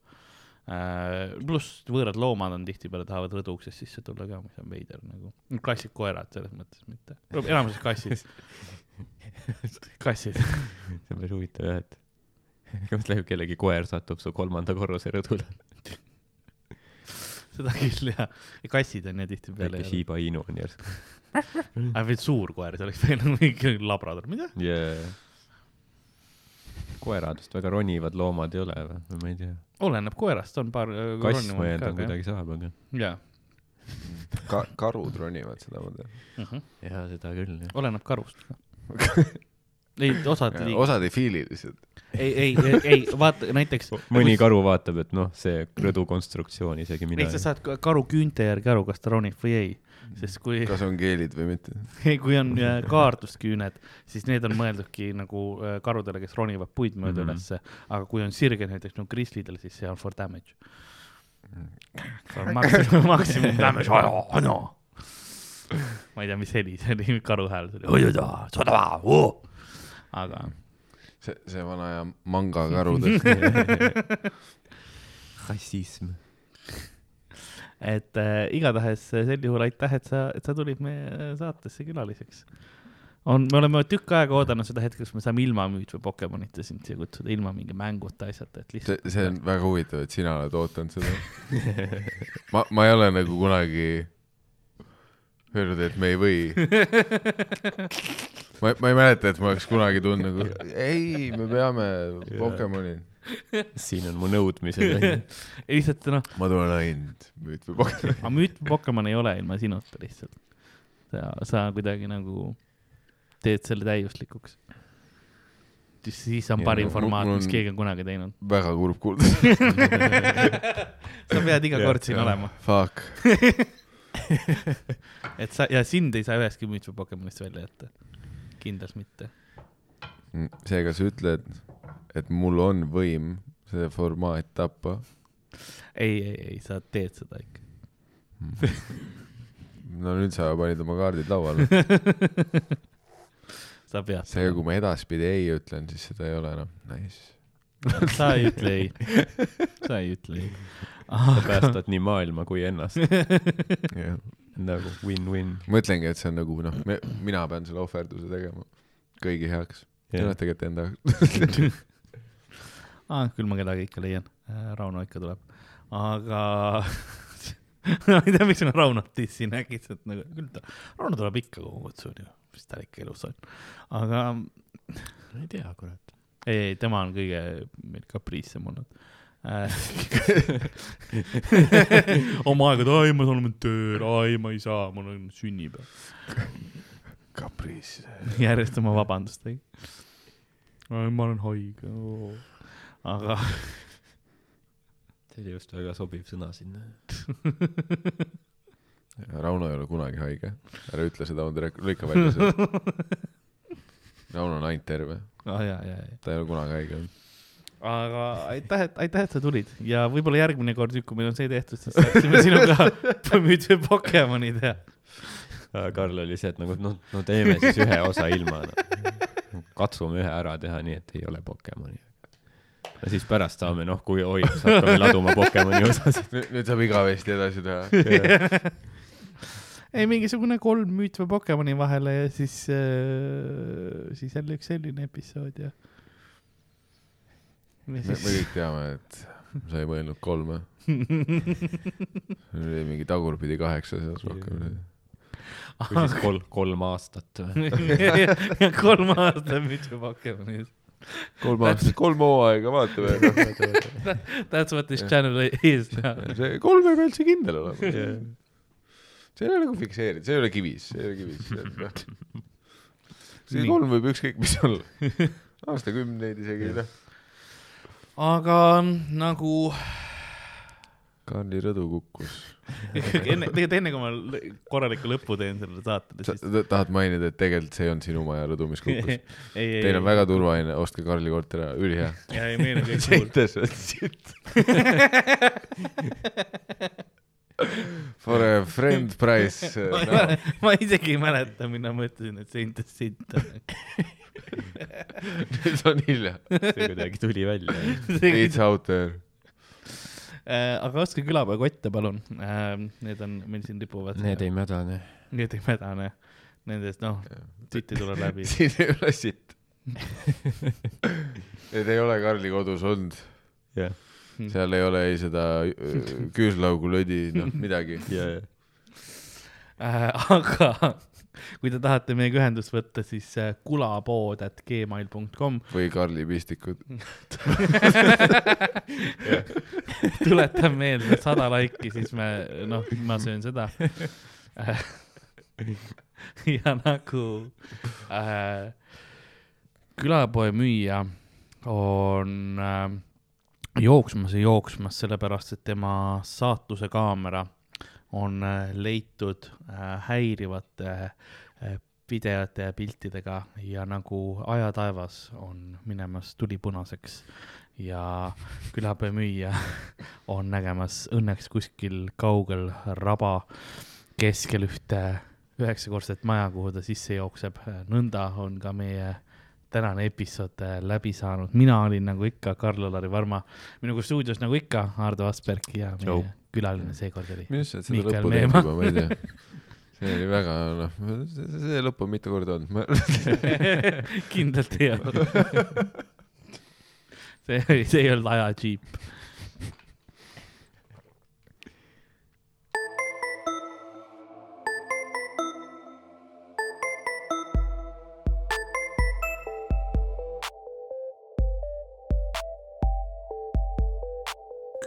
S1: äh,. pluss võõrad loomad on tihtipeale tahavad rõdu uksest sisse tulla ka, mis on veider nagu. klassid koerad selles mõttes mitte, enamuses kassid. kassid,
S3: see on päris huvitav jah, et mõtle, kellegi koer satub su kolmanda korruse rõdule.
S1: seda küll jah. kassid on ju tihtipeale
S3: väike. Shiba Inu on järsku
S1: aga veel suur koer, see oleks veel mingi labrador, mida?
S3: yeah.. koeradest väga ronivad loomad ei ole või, ma ei tea.
S1: oleneb koerast, on paar.
S3: kass ma eeldan kuidagi saab, aga.
S1: jaa
S2: ka-, karud ronivad seda ma tean.
S1: mm. -hmm.
S3: jaa, seda küll jah.
S1: oleneb karust. ei, osad liig-,
S2: osad ei fiili lihtsalt.
S1: ei, ei, ei, ei, vaata näiteks.
S3: mõni karu vaatab, et noh, see rõdu konstruktsioon isegi mina
S1: ei, sa saad ka- karu küünte järgi aru, kas ta ronib või ei, sest kui,
S2: kas on keelid või mitte?
S1: kui on äh, kaardusküüned, siis need on mõeldudki nagu äh, karudele, kes ronivad puid mööda mm. -hmm. ülesse, aga kui on sirged näiteks nagu grislidel, siis see on for damage. maksimum, maksimum damage, no. ma ei tea, mis heli see oli, karu hääl, see oli. Aga
S2: see, see vana aja manga karudest.
S3: rassism.
S1: et äh, igatahes sel juhul aitäh, et sa, et sa tulid meie saatesse külaliseks. on, me oleme tükk aega oodanud seda hetke, kus me saame ilma müüt või Pokemonita sind siia kutsuda, ilma mingi mänguta asjata, et
S2: see
S1: lihtsalt,.
S2: see on väga huvitav, et sina oled ootanud seda. ma, ma ei ole nagu kunagi öelnud, et me ei või. ma, ma ei mäleta, et ma oleks kunagi tulnud nagu, ei, me peame Pokemoni.
S3: Siin on mu nõudmised.
S1: lihtsalt noh,
S2: ma tulen ainult müüt või Pokemoni.
S1: aga müüt või Pokemon ei ole ilma sinuta lihtsalt. sa, sa kuidagi nagu teed selle täiuslikuks. siis on
S3: Ja
S1: parim
S2: mul-
S1: formaat, mis
S2: on-
S1: keegi on kunagi teinud.
S2: väga kurb kuulda.
S1: sa pead iga kord siin olema,
S2: Fuck.
S1: et sa ja sind ei saa ühestki või Pokemonist välja jätta. kindlasti mitte.
S2: seega sa ütled, et mul on võim see formaat tappa.
S1: ei, ei, ei, sa teed seda ikka.
S2: no nüüd sa panid oma kaardid lauale.
S1: sa pead.
S2: seega, kui ma edaspidi ei ütlen, siis seda ei ole enam. Nice.
S1: sa ei ütle ei, sa ei ütle ei.
S3: Sa päästad nii maailma kui ennast.
S2: jah.
S3: nagu win-win.
S2: mõtlengi, et see on nagu noh, mina pean selle ohverduse tegema kõigi heaks. see on tegelikult enda jaoks.
S1: ah,. küll ma kedagi ikka leian. Rauno ikka tuleb. aga ma ei tea, miks ma Raunot dissin äkitselt nagu, küll ta, Rauno tuleb ikka, kui ma kutsun ju, mis tal ikka elus on. aga
S3: ma ei tea, kurat.
S1: ei, ei, tema on kõige meil kapriissem olnud äh,. oma aega, et ai, ma olen tööl, ai, ma ei saa, mul on sünnipäev.
S2: kapriis.
S1: järjest oma vabandustega. ma olen haige. aga
S3: see oli just väga sobiv sõna sinna.
S2: Rauno ei ole kunagi haige. ära ütle seda, on direkt, lõika välja see. Rauno on ainult terve,
S1: ah,, ja, ja, ja.
S2: ta ei ole kunagi haige olnud.
S1: Aga aitäh, et, aitäh, et sa tulid ja võib-olla järgmine kord, kui meil on see tehtud, siis saaksime sinuga see Pokemoni teha.
S3: Karl oli see, et nagu noh, no teeme siis ühe osa ilma no.. katsume ühe ära teha nii, et ei ole Pokemoni. ja siis pärast saame, noh, kui oi, siis hakkame laduma Pokemoni osasid.
S2: nüüd, nüüd saab igavesti edasi teha.
S1: ei, mingisugune kolm müüt või Pokemoni vahele ja siis äh,, siis jälle üks selline episood ja.
S2: me, me
S1: siis
S2: kõik teame, et sa ei mõelnud kolme. oli mingi tagurpidi kaheksa seas rohkem.
S3: või siis kolm, kolm aastat või?
S1: kolm aastat mütsi Pokemonis.
S2: kolm aastat, kolm hooaega, vaatame.
S1: That's what this channel is now.
S2: see kolm ei pea üldse kindel olema. see ei ole nagu fikseeritud, see ei ole kivis, see ei ole kivis. see
S1: Nii.
S2: kolm võib ükskõik mis olla. aastakümneid isegi, noh.
S1: Aga nagu
S2: Karli rõdu kukkus.
S1: enne, tegelikult enne kui ma korraliku lõpu teen sellele saatele,
S2: sa
S1: siis
S2: ta- tahad mainida, et tegelikult see on sinu maja rõdu, mis kukkus?
S1: ei, ei,
S2: Teil on väga turvaline, ostke Karli korter ära, ülihea.
S1: ja ei meil on kõik cool.
S2: For a friend price no..
S1: ma isegi ei mäleta, mida ma ütlesin, et seintes sitt on.
S2: nüüd on hilja.
S3: see kuidagi tuli välja.
S2: It's out there.
S1: Äh, aga ostke külapäevakotte, palun. Need on meil siin ripuvad.
S3: Need ei mädane.
S1: Need ei mädane. Nendest, noh, sitt ei tule läbi.
S2: siin ei ole sitt. Need ei ole Karli kodus olnud,
S3: jah,
S2: seal ei ole ei seda äh, küüslaugu lödi, noh midagi.
S3: ja.
S1: Äh, aga kui te tahate meiega ühendust võtta, siis äh, kulapood at gmail.com
S2: või Karli pistikud.
S1: tuletan meelde sada laiki, siis me, noh, ma söön seda. ja nagu äh, külapoe müüja on äh, jooksmas ja jooksmas, sellepärast et tema saatuse kaamera on äh, leitud äh, häirivate äh, videote ja piltidega ja nagu ajataevas on minemas tuli punaseks ja külapäeva müüja on nägemas õnneks kuskil kaugel raba keskel ühte üheksakordset maja, kuhu ta sisse jookseb. nõnda on ka meie tänane episood äh, läbi saanud. mina olin nagu ikka Karl-Alari Varma, minuga stuudios nagu ikka Ardo Asperg ja meie
S3: Tšau.
S1: külaline seekord oli
S2: minu arust sa oled seda lõppu teinud
S1: Meemaa.
S2: juba, ma ei tea. see oli väga, noh, see lõpp on mitu korda olnud.
S1: kindlalt ei olnud. see see ei olnud ajadžiip.